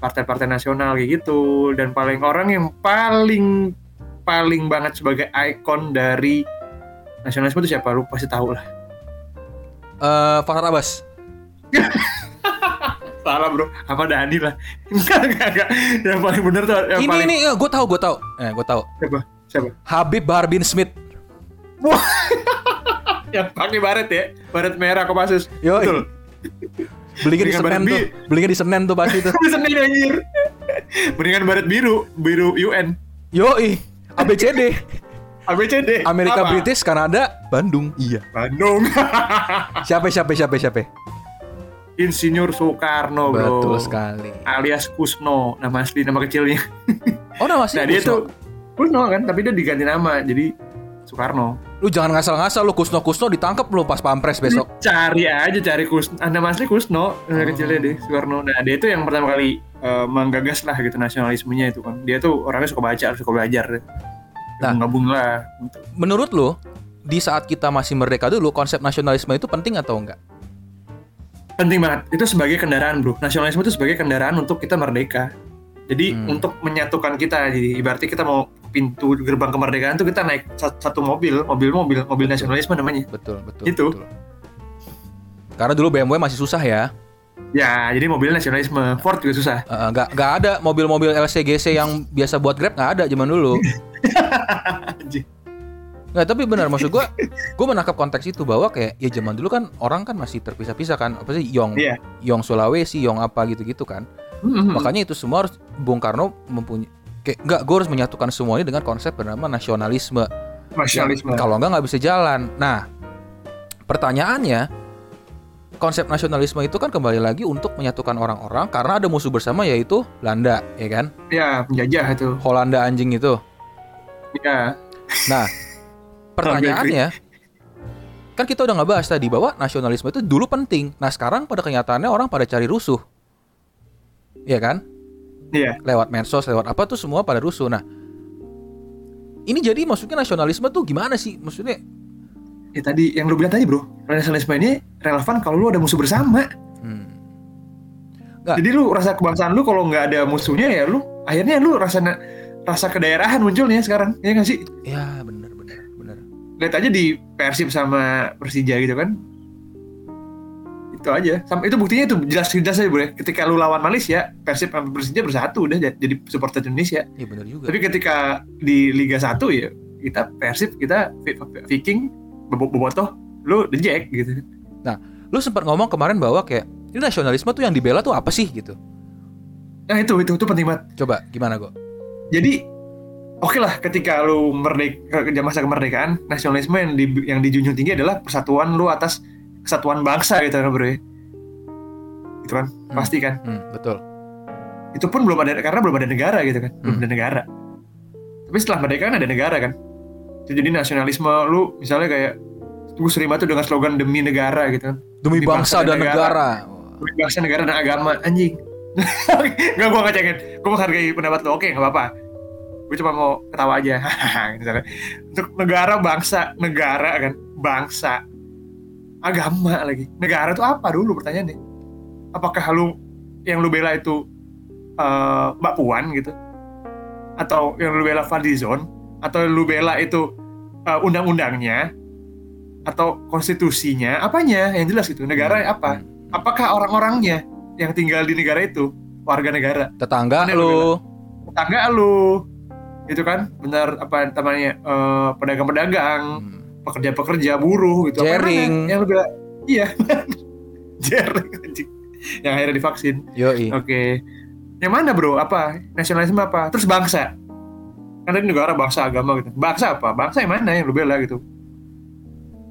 partai-partai nasional kayak gitu, dan paling orang yang paling paling banget sebagai ikon dari nasionalisme itu siapa? Lu pasti tahu lah. Eh, Fakhar Abbas. Salah bro, apa Dani lah? Enggak, enggak, enggak. Yang paling bener tuh yang ini paling ini gue tahu, gue tahu. Eh, gue tahu. siapa? Siapa? Habib Bahar bin Smith. yang pakai baret ya baret merah Kopassus Yo, betul belinya di Senen tuh. Belinya di Senen tuh pasti tuh. Senin anjir mendingan baret biru biru UN Yoi, ABCD. ABCD Amerika Apa? British, Kanada, Bandung. Iya. Bandung Siapa siapa siapa siapa? Insinyur Soekarno bro Betul sekali. alias Kusno nama asli nama kecilnya Oh, nama sih. nah dia tuh Kusno kan tapi dia diganti nama jadi Soekarno Lu jangan ngasal-ngasal lu Kusno-Kusno ditangkap lu pas pampres besok. cari aja cari Kusno nama asli Kusno nama Oh. kecilnya deh Soekarno nah dia itu yang pertama kali eh, menggagas lah gitu nasionalismenya itu kan dia tuh orangnya suka baca suka belajar Nah. gabung lah. Menurut lu di saat kita masih merdeka dulu konsep nasionalisme itu penting atau enggak? penting banget itu sebagai kendaraan bro nasionalisme itu sebagai kendaraan untuk kita merdeka jadi Hmm. untuk menyatukan kita jadi ibaratnya kita mau pintu gerbang kemerdekaan tuh kita naik sa- satu mobil mobil mobil mobil nasionalisme namanya Betul, betul. Itu. betul. Karena dulu BMW masih susah ya. ya jadi mobil nasionalisme Ford juga susah Eh, nggak nggak ada mobil-mobil LCGC yang biasa buat Grab nggak ada zaman dulu. Nggak, tapi benar maksud gua, gua menangkap konteks itu bahwa kayak ya zaman dulu kan orang kan masih terpisah-pisah kan, apa sih Yong, Iya. Yong Sulawesi, Yong apa gitu-gitu kan. Hmm. Makanya itu semua harus Bung Karno mempunyai kayak nggak gue harus menyatukan semuanya dengan konsep bernama nasionalisme. nasionalisme Kalau nggak nggak bisa jalan. Nah, pertanyaannya konsep nasionalisme itu kan kembali lagi untuk menyatukan orang-orang karena ada musuh bersama yaitu Belanda, ya kan? ya penjajah itu Holanda anjing itu. ya Nah, pertanyaannya kan kita udah ngebahas tadi bahwa nasionalisme itu dulu penting. Nah, sekarang pada kenyataannya orang pada cari rusuh. ya kan? Iya. Lewat medsos, lewat apa tuh semua pada rusuh. Nah, ini jadi maksudnya nasionalisme tuh gimana sih? Maksudnya Ya tadi yang lu bilang tadi bro, nasionalisme ini relevan kalau lu ada musuh bersama. hmm, Nggak. Jadi lu rasa kebangsaan lu kalau nggak ada musuhnya ya lu akhirnya lu rasa rasa kedaerahan munculnya sekarang, ya nggak sih? ya bener bener. Lihat aja di Persib sama Persija gitu kan. Itu aja. Sama itu buktinya itu jelas-jelas aja bro. ya. Ketika lu lawan Malaysia, Persib sama Persija bersatu udah jadi supporter Indonesia. Iya bener juga. Tapi ketika di Liga 1 ya kita Persib, kita Vi- Viking, Bobo- Bobotoh, lu The Jack gitu. Lu sempat ngomong kemarin bahwa kayak ini nasionalisme tuh yang dibela tuh apa sih gitu. Nah itu itu itu penting banget. Coba gimana kok? Jadi oke lah ketika lu merdeka masa kemerdekaan nasionalisme yang di, yang dijunjung tinggi adalah persatuan lu atas kesatuan bangsa gitu kan bro ya. Itu kan Hmm. pasti kan. Hmm, betul. Itu pun belum ada karena belum ada negara gitu kan. Belum Hmm. ada negara. Tapi setelah merdeka kan ada negara kan. Jadi nasionalisme lu misalnya kayak gue sering banget tuh dengan slogan demi negara gitu kan. Demi bangsa dan negara. Demi bangsa, negara dan agama anjing. Enggak gue ngecengin. Gue menghargai pendapat lo. Oke, nggak apa-apa. Gue cuma mau ketawa aja. Untuk negara, bangsa, negara kan, bangsa, agama lagi. Negara itu apa dulu pertanyaannya? Apakah lu yang lu bela itu eh, Mbak Puan gitu? Atau yang lu bela Fadlizon? Atau lu bela itu eh, undang-undangnya? Atau konstitusinya? Apanya? Yang jelas gitu. Negara apa? Hmm. apakah orang-orangnya yang tinggal di negara itu warga negara Tetangga Mana lu. tetangga lu gitu kan benar apa namanya eh, pedagang-pedagang Hmm. Pekerja-pekerja buruh gitu. Jaring. yang lu bilang iya. Jaring anjing. Yang akhirnya divaksin. Yoi. oke. Yang mana bro? Apa? Nasionalisme apa? Terus bangsa. Kan tadi negara bangsa agama gitu. Bangsa apa? Bangsa yang mana yang lu bela gitu?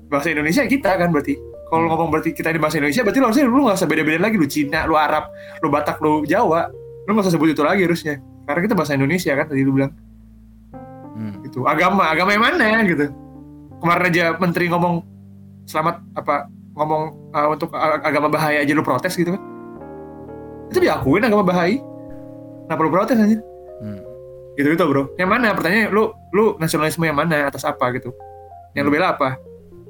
Bangsa Indonesia kita kan berarti. Kalau ngomong berarti kita di bahasa Indonesia berarti lu harusnya lu nggak usah beda-beda lagi. Lu Cina lu Arab lu Batak lu Jawa. Lu nggak usah sebut itu lagi harusnya. Karena kita bahasa Indonesia kan tadi lu bilang. Hmm. gitu. Agama. Agama yang mana gitu kemarin aja menteri ngomong selamat apa ngomong uh, untuk ag- agama bahaya aja lu protes gitu kan. Itu diakuin agama bahaya. Kenapa lu protes aja Hmm. gitu gitu bro. Yang mana? Pertanyaannya lu lu nasionalisme yang mana? Atas apa gitu? Yang lu bela apa?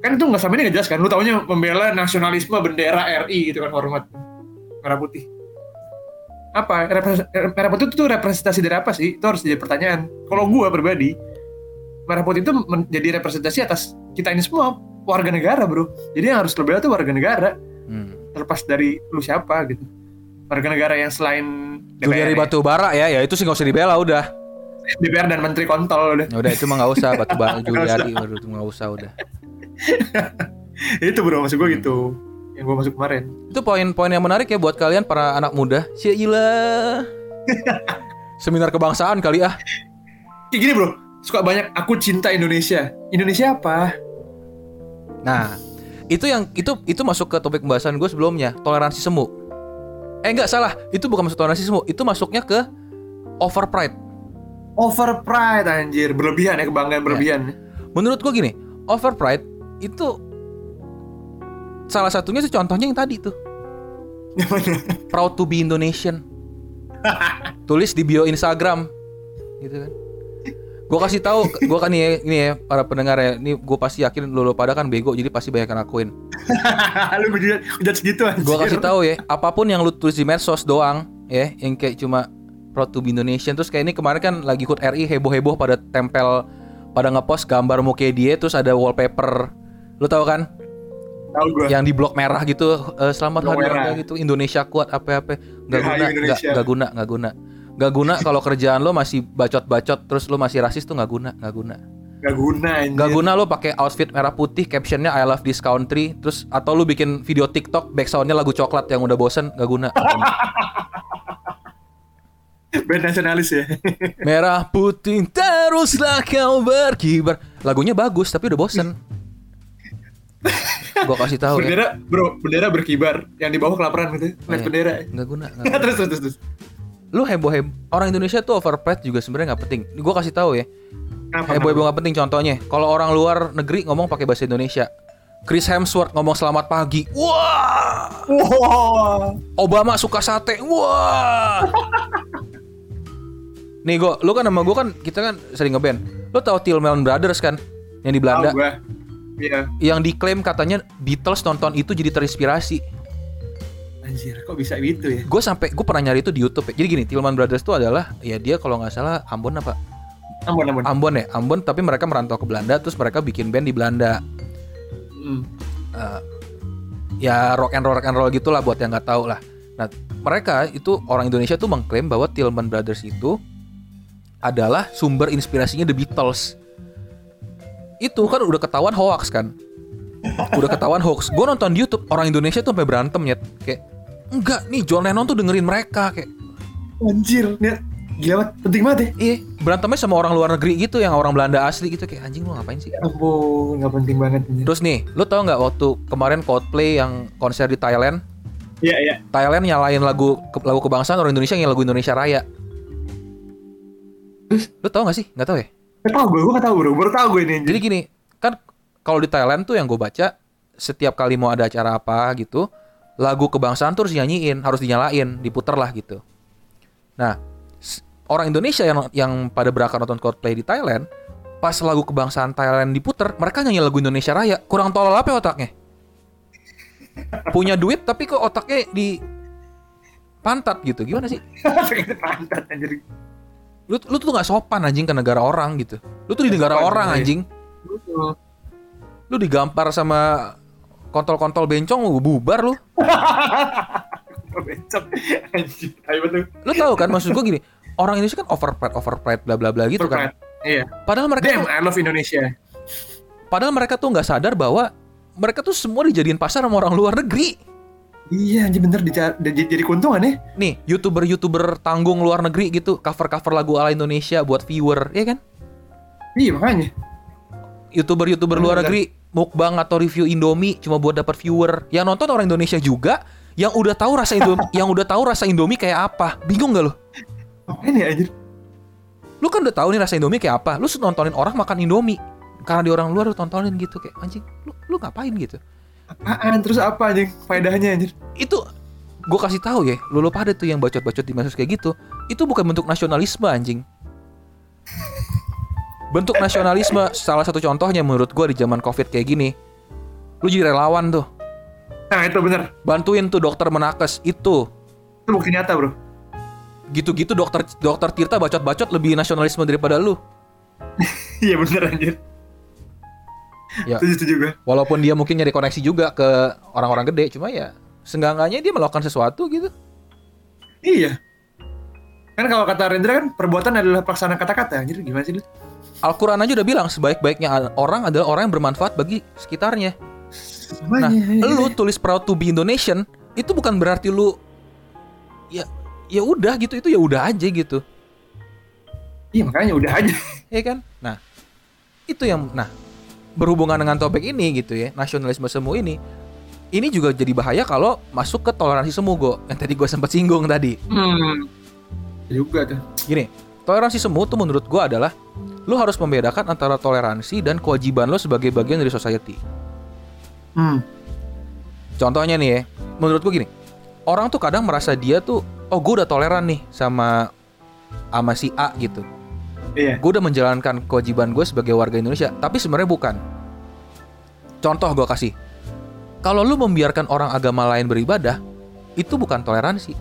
Kan itu nggak sama ini nggak jelas kan? Lu taunya membela nasionalisme bendera RI gitu kan hormat. Merah putih. Apa? Repres- merah putih itu tuh representasi dari apa sih? Itu harus jadi pertanyaan. Kalau gua pribadi merah putih itu menjadi representasi atas kita ini semua warga negara bro jadi yang harus lu bela tuh warga negara Hmm. terlepas dari lu siapa gitu warga negara yang selain DPR, batu bara ya, ya itu sih nggak usah dibela udah. DPR dan menteri kontol udah Ya udah itu mah nggak usah batu bara Juliari waduh, itu nggak usah udah. itu bro maksud gue gitu yang gue masuk kemarin Itu poin-poin yang menarik ya buat kalian para anak muda. Syila. Seminar kebangsaan kali ah. kayak gini bro suka banyak aku cinta Indonesia. Indonesia apa? Nah, itu yang itu itu masuk ke topik pembahasan gue sebelumnya, toleransi semu. Eh enggak salah, itu bukan masuk toleransi semu, itu masuknya ke over pride. over pride anjir. Berlebihan ya kebanggaan berlebihan. Menurut gue gini, over pride itu salah satunya sih contohnya yang tadi tuh, proud to be Indonesian. Tulis di bio Instagram, gitu kan. Gue kasih tahu, gue kan nih ya, ini ya para pendengar ya, ini gue pasti yakin lu, lu pada kan bego, jadi pasti banyak yang lakuin. lu udah segitu Gue kasih tahu ya, apa pun yang lu tulis di medsos doang, ya, yang kayak cuma proud to be Indonesian. Terus kayak ini kemarin kan lagi ikut RI heboh-heboh pada tempel, pada ngepost gambar muka dia, terus ada wallpaper. Lu tahu kan? tahu gue Yang di blok merah gitu, eh, selamat hari gitu, Indonesia kuat apa-apa. Gak Rahayu guna, gak, Indonesia. gak guna, gak guna. Gak guna kalau kerjaan lo masih bacot-bacot, terus lo masih rasis tuh gak guna, gak guna. gak guna anjir Gak guna lo pakai outfit merah putih, captionnya I love this country, terus atau lo bikin video TikTok backsoundnya lagu coklat yang udah bosen, gak guna. Gak guna. band nasionalis ya Merah putih teruslah kau berkibar. Lagunya bagus tapi udah bosen. Gua kasih tahu ya. bendera bro bendera berkibar yang di bawah kelaparan gitu lihat Iya. bendera Nggak guna. nggak guna. terus terus, terus. Lu heboh heboh. Orang Indonesia tuh over pride juga sebenarnya nggak penting. Gua kasih tahu ya. Kenapa, Heboh heboh nggak penting contohnya. Kalau orang luar negeri ngomong pakai bahasa Indonesia, Chris Hemsworth ngomong selamat pagi. Wah. Wah. Obama suka sate. Wah. Nih gue, lu kan sama gue kan kita kan sering ngeband. Lu tahu Tillman Brothers kan? Yang di Belanda. Tahu. Iya. Yang diklaim katanya Beatles nonton itu jadi terinspirasi. Anjir, kok bisa gitu ya? Gue sampai gue pernah nyari itu di YouTube. Ya. Jadi gini, Tillman Brothers itu adalah ya dia kalau nggak salah Ambon apa? Ambon, Ambon. Ambon ya, Ambon. Tapi mereka merantau ke Belanda, terus mereka bikin band di Belanda. Hmm. Eh, ya rock and roll rock and roll gitulah buat yang nggak tahu lah. Nah mereka itu orang Indonesia tuh mengklaim bahwa Tillman Brothers itu adalah sumber inspirasinya The Beatles. Itu kan udah ketahuan hoax kan? Udah ketahuan hoax. Gue nonton di YouTube orang Indonesia tuh sampai berantem ya, kayak enggak nih John Lennon tuh dengerin mereka kayak Anjir, nih gila banget, penting banget ya. iya berantemnya sama orang luar negeri gitu yang orang Belanda asli gitu kayak anjing lu ngapain sih? Ya ampun, nggak penting banget. anjir. Terus nih, lu tau nggak waktu kemarin Coldplay yang konser di Thailand Iya, iya. Thailand nyalain lagu lagu kebangsaan orang Indonesia yang lagu Indonesia Raya. Terus? Lu tau gak sih? Gak tau ya? Gak tau gue, gue gak tau bro, baru tau gue ini. Jadi gini, kan kalau di Thailand tuh yang gue baca setiap kali mau ada acara apa gitu, lagu kebangsaan tuh harus dinyanyiin, harus dinyalain, diputer lah gitu. Nah, orang Indonesia yang yang pada berangkat nonton Coldplay di Thailand, pas lagu kebangsaan Thailand diputer, mereka nyanyi lagu Indonesia Raya. Kurang tolol apa ya otaknya? Punya duit tapi kok otaknya di pantat gitu. Gimana sih? Pantat anjir. lu lu tuh nggak sopan anjing ke negara orang gitu lu tuh di negara orang iya. anjing lu digampar sama kontol-kontol bencong lu bubar lu betul. lu tahu kan maksud gua gini orang Indonesia kan overpride overpride bla bla bla gitu kan Iya. padahal mereka Damn, tuh, I love Indonesia. padahal mereka tuh nggak sadar bahwa mereka tuh semua dijadiin pasar sama orang luar negeri Iya, anjir bener jadi keuntungan ya. nih youtuber youtuber tanggung luar negeri gitu cover cover lagu ala Indonesia buat viewer ya kan Iya, makanya. youtuber youtuber luar negeri mukbang atau review Indomie cuma buat dapat viewer yang nonton orang Indonesia juga yang udah tahu rasa Indomie yang udah tahu rasa Indomie kayak apa bingung gak lo Makanya anjir. lu kan udah tahu nih rasa Indomie kayak apa lu nontonin orang makan Indomie karena di orang luar lu tontonin gitu kayak anjing lu lu ngapain gitu Apaan? Terus apa anjing? Faedahnya anjir. itu gue kasih tahu ya lu lu pada tuh yang bacot-bacot di medsos kayak gitu itu bukan bentuk nasionalisme anjing bentuk nasionalisme salah satu contohnya menurut gue di zaman covid kayak gini lu jadi relawan tuh Nah, itu bener. bantuin tuh dokter menakes itu Itu bukti nyata, Bro. gitu-gitu dokter dokter Tirta bacot-bacot lebih nasionalisme daripada lu Iya bener anjir. Ya. Setuju gue. walaupun dia mungkin nyari koneksi juga ke orang-orang gede cuma ya senggangannya dia melakukan sesuatu gitu Iya. Kan kalau kata Rendra kan perbuatan adalah pelaksanaan kata-kata. Anjir gimana sih lu? Al-Quran aja udah bilang sebaik-baiknya orang adalah orang yang bermanfaat bagi sekitarnya Nah, Semuanya. lu tulis proud to be Indonesian itu bukan berarti lu ya ya udah gitu itu ya udah aja gitu Iya makanya udah aja. ya kan nah itu yang nah berhubungan dengan topik ini gitu ya nasionalisme semu ini ini juga jadi bahaya kalau masuk ke toleransi semu go yang tadi gue sempat singgung tadi Hmm. Juga tuh. gini toleransi semu tuh menurut gue adalah lu harus membedakan antara toleransi dan kewajiban lo sebagai bagian dari society Hmm. contohnya nih ya menurut gue gini orang tuh kadang merasa dia tuh oh gue udah toleran nih sama sama si A gitu Iya. gue udah menjalankan kewajiban gue sebagai warga Indonesia tapi sebenarnya bukan contoh gue kasih kalau lu membiarkan orang agama lain beribadah itu bukan toleransi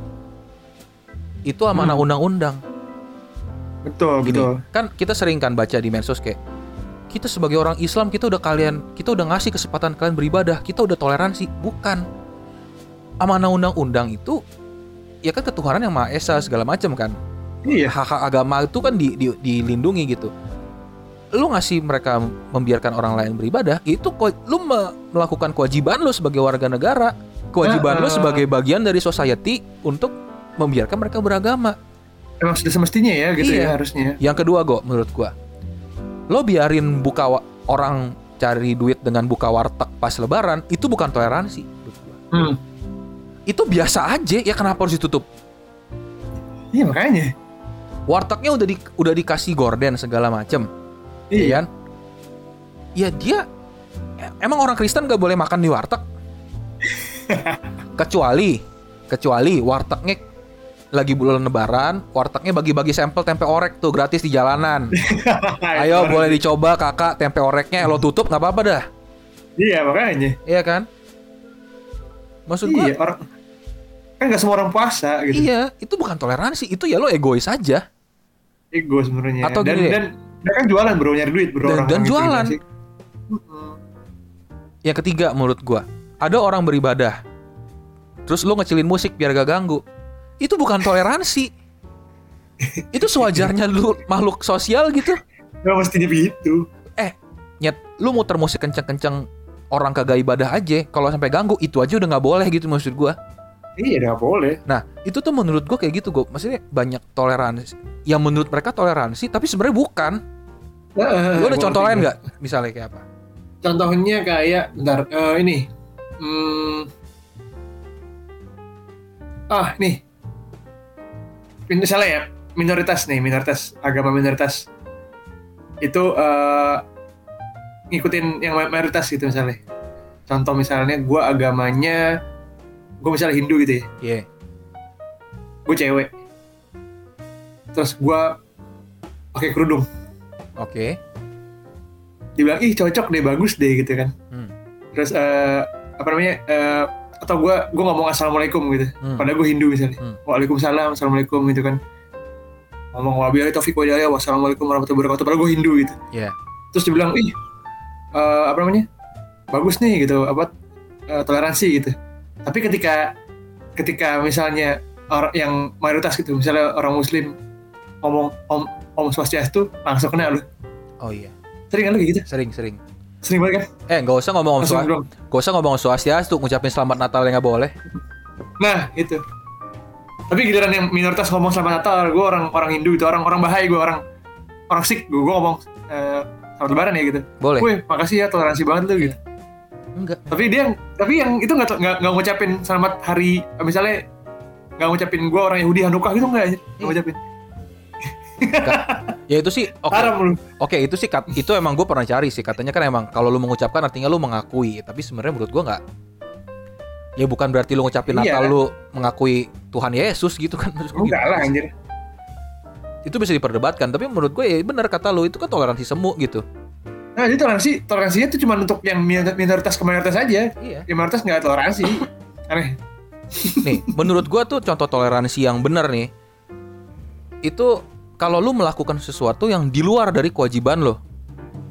itu amanah Hmm. undang-undang Betul, Gini, betul. kan kita sering kan baca di medsos kayak kita sebagai orang Islam kita udah kalian kita udah ngasih kesempatan kalian beribadah kita udah toleransi. Bukan. Amanah undang-undang itu ya kan ketuhanan yang maha esa segala macam kan. Iya. hak-hak agama itu kan di, di- dilindungi gitu. Lu ngasih mereka membiarkan orang lain beribadah itu lu me- melakukan kewajiban lu sebagai warga negara. Kewajiban lu Ah, ah. sebagai bagian dari society untuk membiarkan mereka beragama Emang sudah semestinya ya gitu Iya. ya harusnya. yang kedua go menurut gua lo biarin buka wa- orang cari duit dengan buka warteg pas lebaran itu bukan toleransi menurut gua. Hmm. itu biasa aja ya kenapa harus ditutup Iya makanya. wartegnya udah di, udah dikasih gorden segala macem Iya. ya kan? Ya dia emang orang Kristen gak boleh makan di warteg? kecuali kecuali wartegnya lagi bulan lebaran, wartegnya bagi-bagi sampel tempe orek tuh gratis di jalanan. Ayo boleh dicoba kakak tempe oreknya lo tutup nggak apa-apa dah. Iya makanya. Iya kan? Maksud Iya orang kan nggak semua orang puasa gitu. iya, itu bukan toleransi, itu ya lo egois aja. Ego sebenarnya. Atau dan, gini dan dia kan jualan bro nyari duit bro Dan- orang dan orang jualan. gitu. Yang ketiga menurut gua, ada orang beribadah. Terus lo ngecilin musik biar gak ganggu. Itu bukan toleransi. itu sewajarnya lu makhluk sosial gitu. Nggak mestinya begitu. Eh, nyet, lu muter musik kenceng-kenceng orang kagak ibadah aja. Kalau sampai ganggu, itu aja udah nggak boleh gitu maksud gua. Iya nggak boleh. Nah, itu tuh menurut gua kayak gitu, gua. Maksudnya banyak toleransi. Yang menurut mereka toleransi, tapi sebenarnya bukan. Lu ada contoh lain nggak? Misalnya kayak apa? Contohnya kayak bentar eh, ini. Hmm, ah nih. Misalnya ya minoritas nih minoritas agama minoritas itu eh, ngikutin yang mayoritas gitu misalnya. Contoh misalnya gue agamanya gue misalnya Hindu gitu ya. Iya. Gue cewek. Terus gue pakai kerudung. Oke. Dibilang ih cocok deh bagus deh gitu kan. Hmm. terus eh, apa namanya eh, atau gue gue ngomong assalamualaikum gitu Hmm. padahal gue Hindu misalnya Hmm. waalaikumsalam assalamualaikum gitu kan ngomong wabillahi taufiq wa hidayah wassalamualaikum warahmatullahi wabarakatuh padahal gue Hindu gitu Iya. terus dibilang ih eh, apa namanya bagus nih gitu apa eh, toleransi gitu tapi ketika ketika misalnya orang yang mayoritas gitu misalnya orang muslim ngomong om om swastiastu langsung kena lu Oh iya. sering kan lu gitu Sering, sering. Sering banget kan Eh, nggak usah ngomong om langsung swastika. bilang Gak usah ngomong swastiastu, ngucapin selamat Natal yang nggak boleh. Nah, itu. Tapi giliran yang minoritas ngomong selamat Natal, gue orang orang Hindu itu, orang orang Bahai, gue orang orang Sikh, gue ngomong eh, selamat Lebaran ya gitu. Boleh. Wih, makasih ya toleransi banget lu gitu. Enggak. Tapi dia, tapi yang itu nggak nggak nggak ngucapin selamat hari, misalnya nggak ngucapin gue orang Yahudi Hanukkah gitu nggak, nggak ngucapin. Ya itu sih oke. Lu. Oke, itu sih kat- itu emang gue pernah cari sih. Katanya kan emang kalau lu mengucapkan artinya lu mengakui, tapi sebenarnya menurut gue nggak. Ya bukan berarti lu ngucapin Iya. Natal lu mengakui Tuhan Yesus gitu kan. Maksud gua Enggak gimana lah anjir. Itu bisa diperdebatkan, tapi menurut gue ya benar kata lu itu kan toleransi semu gitu. Nah, jadi toleransi toleransinya itu cuma untuk yang minor- minoritas ke mayoritas aja. Iya. Yang mayoritas nggak toleransi. Aneh. Nih, menurut gua tuh contoh toleransi yang benar nih. Itu kalau lu melakukan sesuatu yang di luar dari kewajiban lo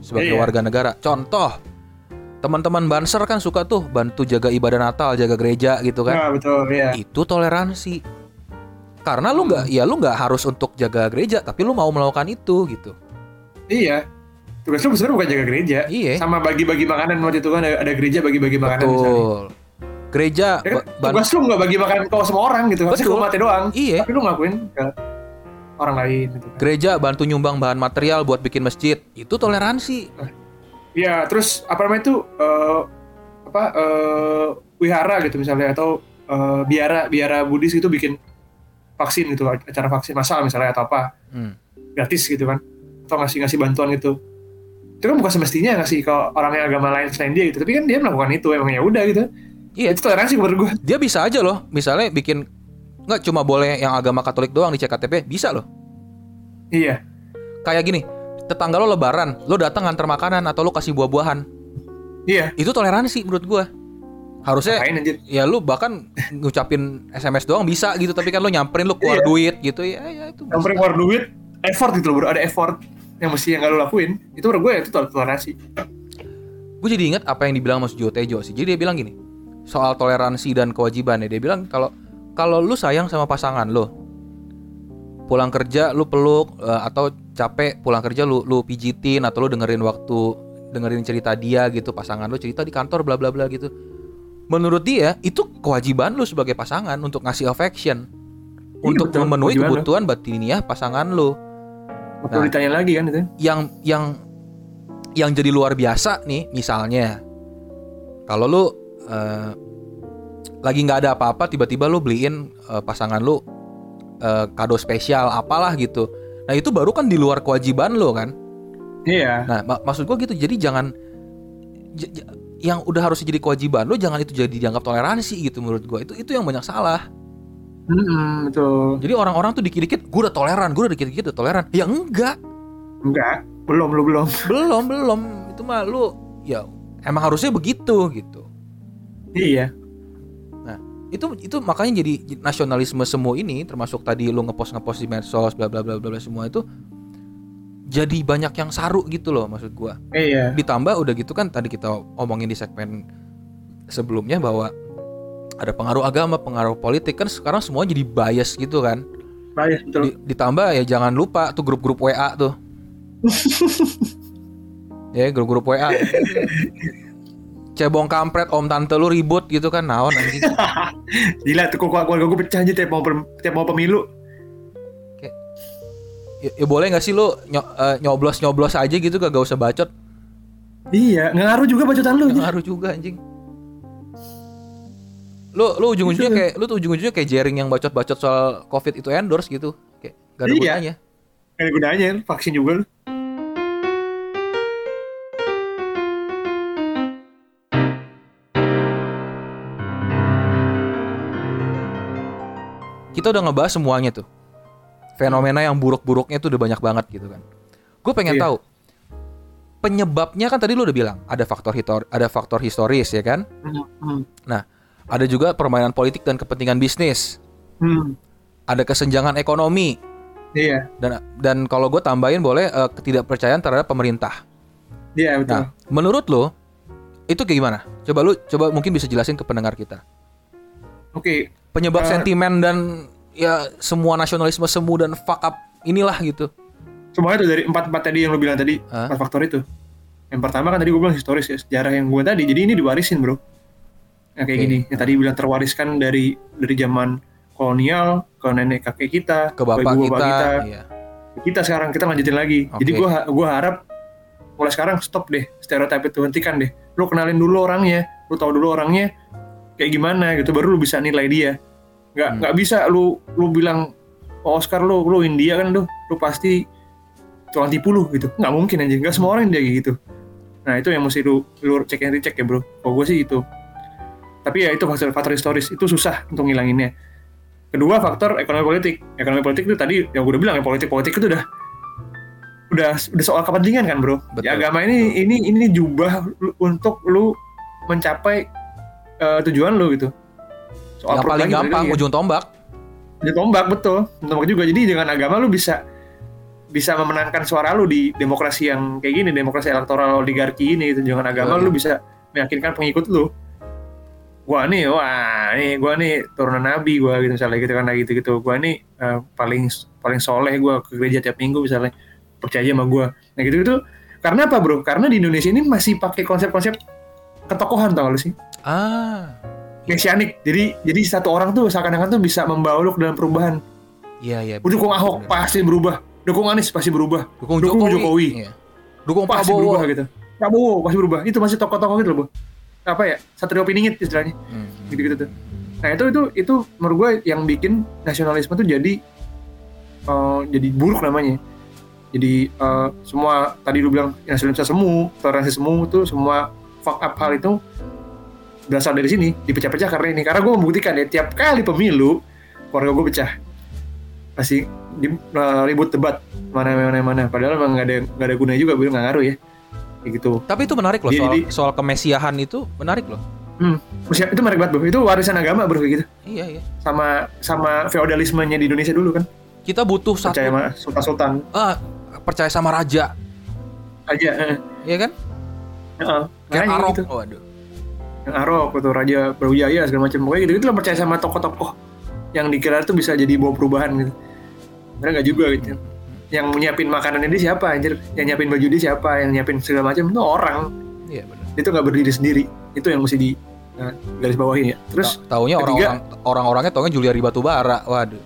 sebagai Iya. warga negara. Contoh, teman-teman Banser kan suka tuh bantu jaga ibadah Natal, jaga gereja gitu kan. Nah, betul, ya. Itu toleransi. Karena lu nggak, ya lu nggak harus untuk jaga gereja, tapi lu mau melakukan itu gitu. Iya. Tugas lu sebenarnya bukan jaga gereja. Iya. Sama bagi-bagi makanan waktu itu kan ada, ada gereja bagi-bagi makanan misalnya. Betul. Gereja, Ya kan, tugas lu nggak bagi makan ke semua orang gitu. Betul. ke umatnya doang. iya. Tapi lu ngakuin ke orang lain gitu kan. Gereja bantu nyumbang bahan material buat bikin masjid. Itu toleransi. Iya, terus apa namanya itu eh, apa eh, wihara gitu misalnya atau eh, biara biara Buddhis itu bikin vaksin gitu acara vaksin massal misalnya atau apa Hmm. gratis gitu kan atau ngasih ngasih bantuan gitu itu kan bukan semestinya ngasih ke orang yang agama lain selain dia gitu tapi kan dia melakukan itu emang ya udah gitu Iya, itu toleransi menurut gue dia bisa aja loh misalnya bikin nggak cuma boleh yang agama Katolik doang di CKTP bisa loh. Iya. Kayak gini tetangga lo lebaran lo datang nganter makanan atau lo kasih buah-buahan. Iya. Itu toleransi menurut gua. Harusnya anjir? ya lu bahkan ngucapin SMS doang bisa gitu tapi kan lo nyamperin lo keluar Iya. duit gitu ya ya itu paling keluar duit effort gitu loh bro. Ada effort yang mesti yang gak lo lakuin. Itu menurut gue itu tol- toleransi. Gue jadi ingat apa yang dibilang Mas Jo Tejo sih. Jadi dia bilang gini soal toleransi dan kewajiban ya dia bilang kalau kalau lu sayang sama pasangan lo pulang kerja lu peluk eh, atau capek pulang kerja lu lu pijitin atau lu dengerin waktu dengerin cerita dia gitu pasangan lu cerita di kantor bla bla bla gitu menurut dia itu kewajiban lu sebagai pasangan untuk ngasih affection untuk betul, memenuhi lu. kebutuhan batiniah pasangan lu Waktu Nah. ditanya lagi kan itu yang yang yang jadi luar biasa nih misalnya kalau lu eh, lagi nggak ada apa-apa tiba-tiba lu beliin eh, pasangan lu eh, kado spesial apalah gitu. Nah itu baru kan di luar kewajiban lo kan? Iya. Nah mak- maksud gua gitu jadi jangan yang udah harus jadi kewajiban lo jangan itu jadi dianggap toleransi gitu menurut gue itu itu yang banyak salah. Hmm, betul. jadi orang-orang tuh dikit-dikit gue udah toleran gue udah dikit-dikit udah toleran. Ya enggak. Enggak, belum lu belum. belum belum. Itu mah lu ya emang harusnya begitu gitu. Iya. Itu itu makanya jadi nasionalisme semua ini termasuk tadi lu ngepost ngepost di medsos bla bla bla bla semua itu jadi banyak yang saru gitu loh maksud gua Iya. ditambah udah gitu kan tadi kita omongin di segmen sebelumnya bahwa ada pengaruh agama pengaruh politik kan sekarang semua jadi bias gitu kan Bias betul. Di- ditambah ya jangan lupa tuh grup-grup WA tuh ya grup-grup WA cebong kampret om tante lu ribut gitu kan naon anjing Gila tuh kok keluarga gue pecah aja tiap mau tiap mau pemilu. ya, ya boleh nggak sih lu nyoblos nyoblos aja gitu gak, gak usah bacot Iya, nggak ngaruh juga bacotan lu. Nggak ngaruh juga anjing lu lu ujung-ujungnya Itu. kayak lu tuh ujung-ujungnya kayak jaring yang bacot-bacot soal covid itu endorse gitu kayak gak ada Iya. gunanya Gak ada gunanya, vaksin juga lu. Kita udah ngebahas semuanya tuh. Fenomena yang buruk-buruknya tuh udah banyak banget gitu kan. Gue pengen Iya. tahu penyebabnya kan tadi lu udah bilang ada faktor hitor ada faktor historis ya kan? Hmm, hmm, ada juga permainan politik dan kepentingan bisnis. Hmm. ada kesenjangan ekonomi. Iya, dan dan kalau gue tambahin boleh eh, ketidakpercayaan terhadap pemerintah. Iya betul. nah menurut lo itu kayak gimana? Coba lu coba mungkin bisa jelasin ke pendengar kita Oke, penyebab Eh. sentimen dan ya semua nasionalisme semu dan fuck up inilah gitu semuanya tuh dari empat empat tadi yang lu bilang tadi, Hah? empat faktor itu. Yang pertama kan tadi gue bilang historis ya, sejarah yang gue tadi. Jadi ini diwarisin bro. Yang kayak Oke. gini, yang tadi bilang terwariskan dari dari zaman kolonial ke nenek kakek kita, ke bapak ibu kita, kita, iya. kita sekarang kita lanjutin lagi. Jadi Oke. gua gua harap mulai sekarang stop deh stereotip itu hentikan deh. Lu kenalin dulu orangnya, lu tahu dulu orangnya kayak gimana gitu baru lu bisa nilai dia. Nggak Hmm. nggak bisa lu lu bilang oh, Oscar lu lu India kan lu lu pasti tukang tipu lu gitu. Nggak mungkin aja. Nggak semua orang India kayak gitu. Nah itu yang mesti lu lu cek and recheck ya bro. Kalau gue sih itu. Tapi ya itu faktor, faktor historis itu susah untuk ngilanginnya. Kedua faktor ekonomi politik. Ekonomi politik itu tadi yang gue udah bilang ya politik politik itu udah udah udah soal kepentingan kan bro. Betul, Ya agama ini ini ini jubah untuk lu mencapai eh, tujuan lu gitu. Soal yang paling gampang ya. ujung tombak Dia tombak betul, tombak juga. Jadi dengan agama lu bisa bisa memenangkan suara lu di demokrasi yang kayak gini, demokrasi elektoral oligarki ini gitu. Dengan agama Betul. lu bisa meyakinkan pengikut lu. Gua nih, wah, nih gua nih turunan nabi gua gitu misalnya gitu kan gitu gitu. Gua nih eh, paling paling soleh gua ke gereja tiap minggu misalnya percaya sama gua. Nah gitu gitu. Karena apa bro? Karena di Indonesia ini masih pakai konsep-konsep ketokohan tau gak lu sih? Ah Mesianik. Jadi jadi satu orang tuh seakan-akan tuh bisa membawa lu ke dalam perubahan. iya iya Dukung Ahok bener. pasti berubah. Dukung Anies pasti berubah. dukung dukung Jokowi, Jokowi. Iya. dukung Pasti Prabowo berubah gitu. Prabowo pasti berubah. Itu masih tokoh-tokoh gitu loh, Bu. Apa ya? Satrio Piningit istilahnya. Hmm. Gitu-gitu tuh. Nah, itu itu itu menurut gue yang bikin nasionalisme tuh jadi eh, jadi buruk namanya. Jadi eh, semua tadi lu bilang nasionalisme semu, toleransi semu itu semua fuck up hal itu berasal dari sini, dipecah-pecah karena ini. Karena gue membuktikan ya tiap kali pemilu keluarga gue pecah. Pasti di, eh, ribut debat mana mana mana. Padahal emang nggak ada nggak ada gunanya juga, bilang nggak ngaruh ya. Kayak gitu. tapi itu menarik loh Jadi- soal jadi- soal kemesiahan itu menarik loh Usia- itu menarik banget bro. Itu warisan agama bro gitu. iya iya Sama sama feodalismenya di Indonesia dulu kan. kita butuh satu Percaya sama sultan-sultan ah, percaya sama raja aja. Eh, iya kan Heeh. kayak Arok gitu. waduh Yang Arok itu Raja Brawijaya segala macam. Pokoknya gitu gitu lah percaya sama tokoh-tokoh yang dikira tuh bisa jadi bawa perubahan gitu. Mereka nggak juga gitu. Yang nyiapin makanan ini siapa anjir? Yang nyiapin baju dia siapa? Yang nyiapin segala macam itu orang. iya benar Itu nggak berdiri sendiri. Itu yang mesti di eh, garis bawahin ya. Terus Ta- taunya ketiga- orang-orang orang-orangnya taunya Juliari Batubara waduh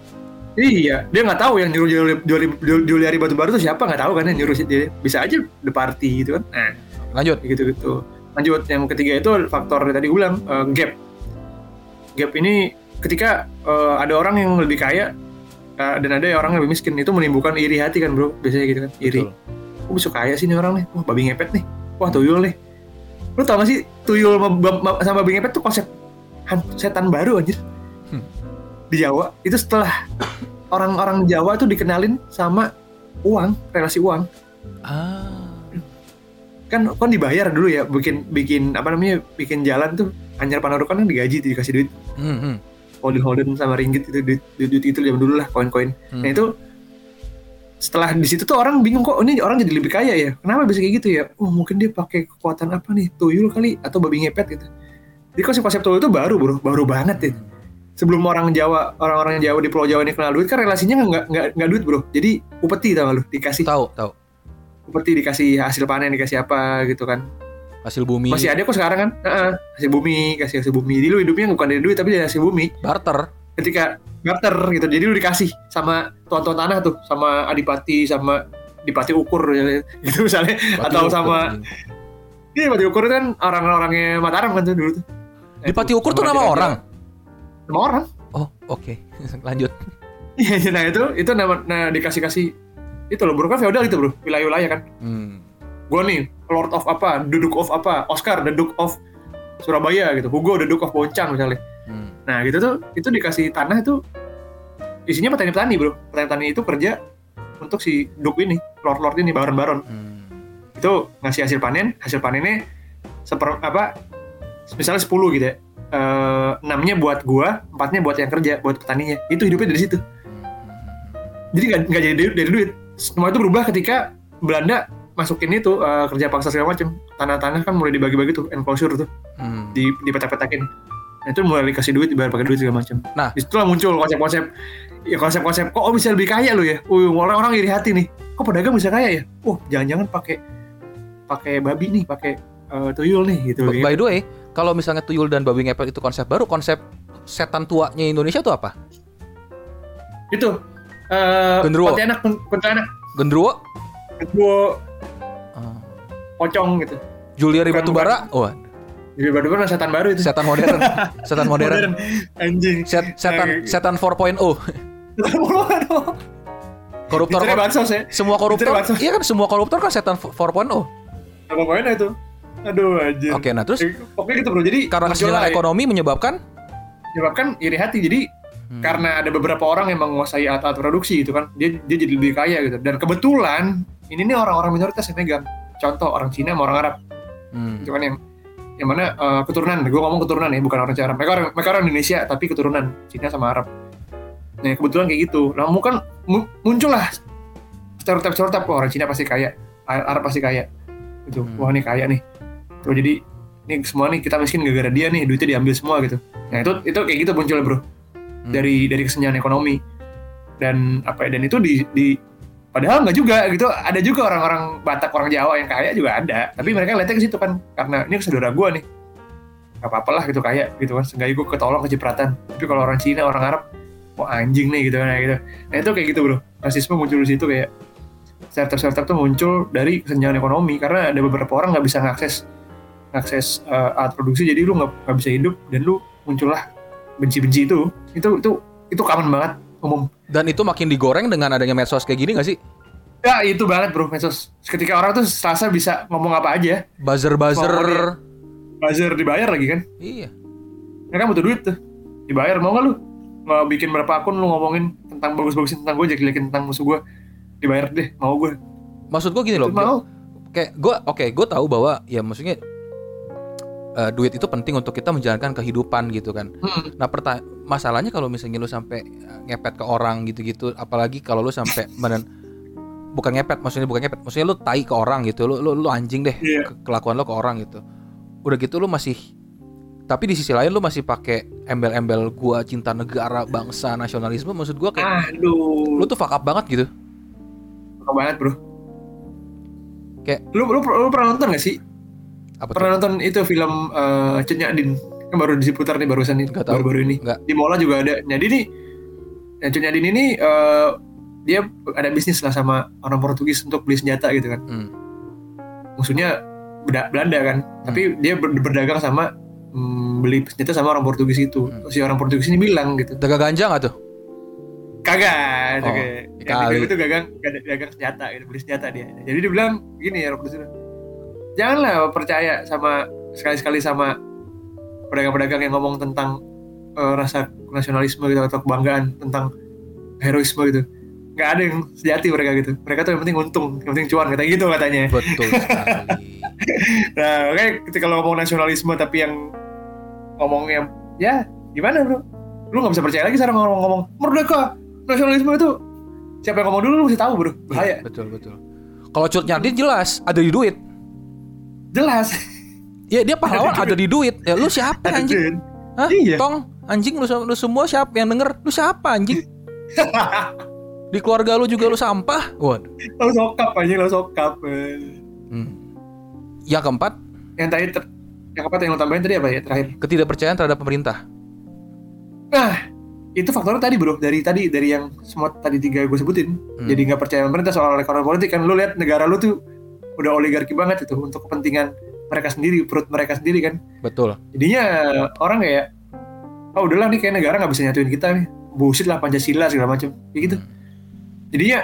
Iya, dia nggak tahu yang nyuruh jual Juliari Batubara itu siapa nggak tahu kan yang nyuruh dia. Bisa aja the party gitu kan. Nah, lanjut gitu gitu. Lanjut yang ketiga itu faktor tadi gue bilang eh, gap. Gap ini ketika eh, ada orang yang lebih kaya eh, dan ada orang yang lebih miskin itu menimbulkan iri hati kan bro biasanya gitu kan iri. Betul. Kok bisa kaya sih nih orang nih? Wah babi ngepet nih. Wah tuyul nih. lu tau gak sih tuyul sama, sama babi ngepet tuh konsep setan baru anjir Hmm. di Jawa itu setelah orang-orang Jawa tuh dikenalin sama uang relasi uang Ah. Kan kan dibayar dulu ya bikin bikin apa namanya bikin jalan tuh Anjar Panarukan kan digaji tuh, dikasih duit. Hmm, hmm, Holden Holden sama ringgit itu duit, duit, duit itu zaman dulu lah koin-koin. Hmm. nah itu setelah di situ tuh orang bingung kok ini orang jadi lebih kaya ya? Kenapa bisa kayak gitu ya? Oh mungkin dia pakai kekuatan apa nih? Tuyul kali atau babi ngepet gitu. Jadi konsep-konsep tuyul itu baru bro baru banget ya sebelum orang Jawa orang-orang Jawa di Pulau Jawa ini kenal duit kan relasinya nggak nggak nggak duit bro. Jadi upeti tau lu? Dikasih. Tahu tahu upeti dikasih hasil panen dikasih apa gitu kan. Hasil bumi. Masih ada kok sekarang kan? Heeh, hasil bumi kasih hasil bumi. Jadi lu hidupnya bukan dari duit tapi dari hasil bumi. Barter. Ketika barter gitu jadi lu dikasih sama tuan-tuan tanah tuh sama adipati sama dipati ukur. Gitu misalnya. Atau Pati sama Ukur. iya dipati ukur itu kan orang-orangnya Mataram kan tuh dulu tuh. Di Pati Ukur tuh nama orang? Nama orang. Oh oke. Lanjut. Iya nah itu itu nama nah dikasih kasih itu loh bro kan feodal itu bro wilayah-wilayah kan hmm. gue nih Lord of apa Duke of apa Oscar the Duke of Surabaya gitu Hugo the Duke of Boncang misalnya Hmm. Nah gitu tuh, itu dikasih tanah itu isinya petani-petani bro. Petani-petani itu kerja untuk si Duk ini, Lord-Lord ini, baron-baron. Hmm. Itu ngasih hasil panen, hasil panennya seper apa? Misalnya 10 gitu ya. Eh, enamnya buat gua, empatnya buat yang kerja, buat petaninya. Itu hidupnya dari situ. Jadi nggak nggak jadi dari, dari duit. Semua itu berubah ketika Belanda masukin itu eh, kerja paksa segala macam. Tanah-tanah kan mulai dibagi-bagi tuh, enclosure tuh, Hmm. di dipetak-petakin. Nah, itu mulai dikasih duit, dibayar pakai duit segala macam. Nah. di situlah muncul konsep-konsep ya konsep-konsep kok bisa lebih kaya lo ya. Uh, orang-orang iri hati nih. Kok pedagang bisa kaya ya? Oh, jangan-jangan pakai pakai babi nih, pakai eh, tuyul nih gitu. By the way, kalau misalnya tuyul dan babi ngepet itu konsep baru, konsep setan tuanya Indonesia tuh apa? Itu eh Genderuwo. Pontianak, Pontianak, Gendruwo, Genderuwo, Ah. pocong gitu. Julia Batubara, wah Jadi baru kan setan baru itu. setan modern, setan modern, Anjing. Set, setan setan 4.0, koruptor, Dicari bansos ya. semua koruptor, iya kan semua koruptor kan setan 4.0. Apa poinnya itu? Aduh anjir. Oke, nah terus Eh, Oke gitu bro. Jadi karena kesenjangan ekonomi menyebabkan menyebabkan iri hati. Jadi Hmm. karena ada beberapa orang yang menguasai alat-alat produksi gitu kan dia dia jadi lebih kaya gitu. Dan kebetulan ini nih orang-orang minoritas yang megang. Contoh orang Cina sama orang Arab. Hmm. itu kan yang yang mana eh, keturunan. Gue ngomong keturunan ya bukan orang Arab. Mereka orang mereka orang Indonesia tapi keturunan. Cina sama Arab. Nah kebetulan kayak gitu. Nah kan mu- muncullah stereotip stereotip wah orang Cina pasti kaya Arab pasti kaya. Gitu. Hmm. wah ini kaya nih. Terus jadi ini semua nih kita miskin gara-gara dia nih duitnya diambil semua gitu. Nah itu itu kayak gitu munculnya bro Hmm. dari dari kesenjangan ekonomi. Dan apa ya dan itu di, di padahal nggak juga gitu. Ada juga orang-orang Batak orang Jawa yang kaya juga ada. Tapi mereka lihatnya ke situ kan. Karena ini saudara gue nih. Nggak apa-apa lah gitu kaya gitu kan. Seenggaknya gue ketolong kecipratan. Tapi kalau orang Cina orang Arab wah anjing nih gitu kan kayak gitu. Nah itu kayak gitu bro. Rasisme muncul di situ kayak startup-startup tuh muncul dari kesenjangan ekonomi. Karena ada beberapa orang nggak bisa ngakses ngakses eh, alat produksi. Jadi lu nggak bisa hidup. Dan lu muncullah benci-benci itu itu itu itu common banget umum Dan itu makin digoreng dengan adanya medsos kayak gini gak sih? ya itu banget bro medsos ketika orang tuh serasa bisa ngomong apa aja Buzzer-buzzer. Pokoknya. buzzer dibayar lagi kan Iya. mereka butuh duit tuh dibayar mau nggak lu nggak bikin berapa akun lu ngomongin tentang bagus-bagusin tentang gue jelek-jelekin tentang musuh gue dibayar deh mau gue Maksud gue gini loh. mau Kayak gue, oke, gue tahu bahwa ya maksudnya eh, duit itu penting untuk kita menjalankan kehidupan gitu kan. Hmm. Nah, masalahnya kalau misalnya lu sampai eh, ngepet ke orang gitu-gitu, apalagi kalau lu sampai menen bukan ngepet, maksudnya bukan ngepet, maksudnya lu tai ke orang gitu, lu lu, lu anjing deh Iya. ke- kelakuan lu ke orang gitu. Udah gitu lu masih tapi di sisi lain lu masih pakai embel-embel gua cinta negara, bangsa, nasionalisme, maksud gua kayak aduh lu tuh fuck up banget gitu. Suka banget bro Kayak- lu, lu, lu pernah nonton gak sih Apa tuh? pernah nonton itu film uh, Cenyak Din kan baru diputar nih barusan nih Nggak baru-baru ini Nggak. di Mola juga ada jadi nih yang Cenyak Din ini uh, dia ada bisnis lah sama orang Portugis untuk beli senjata gitu kan Hmm. musuhnya Beda- Belanda kan tapi dia ber- berdagang sama mm, beli senjata sama orang Portugis itu Hmm. si orang Portugis ini bilang gitu Dagang ganja gak tuh? kagak Oh, oh, kali. itu gagang gagang gagang senjata gitu beli senjata dia jadi dia bilang gini ya orang Portugis janganlah percaya sama sekali-sekali sama pedagang-pedagang yang ngomong tentang eh, rasa nasionalisme gitu atau kebanggaan tentang heroisme gitu. Nggak ada yang sejati mereka gitu. Mereka tuh yang penting untung yang penting cuan katanya gitu katanya. Betul sekali. nah kayak ketika lo ngomong nasionalisme tapi yang ngomongnya ya gimana bro? Lu nggak bisa percaya lagi sekarang ngomong-ngomong merdeka nasionalisme itu. Siapa yang ngomong dulu lu mesti tahu bro. Bahaya. Iya, betul betul. Kalau Cut Nyadin jelas ada di duit. Jelas Ya dia pahlawan ada di duit. Ya lu siapa anjing? Hah? Iya. Tong, anjing lu, lu semua siapa yang denger? Lu siapa anjing? Di keluarga lu juga lu sampah. Waduh. lo sokap aja lo sokap. Hmm. Yang keempat, yang tadi ter- yang apa yang lo tambahin tadi apa ya terakhir ketidakpercayaan terhadap pemerintah. nah itu faktornya tadi bro dari tadi dari yang semua tadi tiga gue sebutin Hmm. jadi nggak percaya pemerintah soal ekonomi politik kan lu lihat negara lu tuh udah oligarki banget itu untuk kepentingan mereka sendiri perut mereka sendiri kan. Betul. jadinya orang kayak oh udahlah nih kayak negara nggak bisa nyatuin kita nih. Bullshit lah pancasila segala macam. Kayak gitu. Hmm. jadinya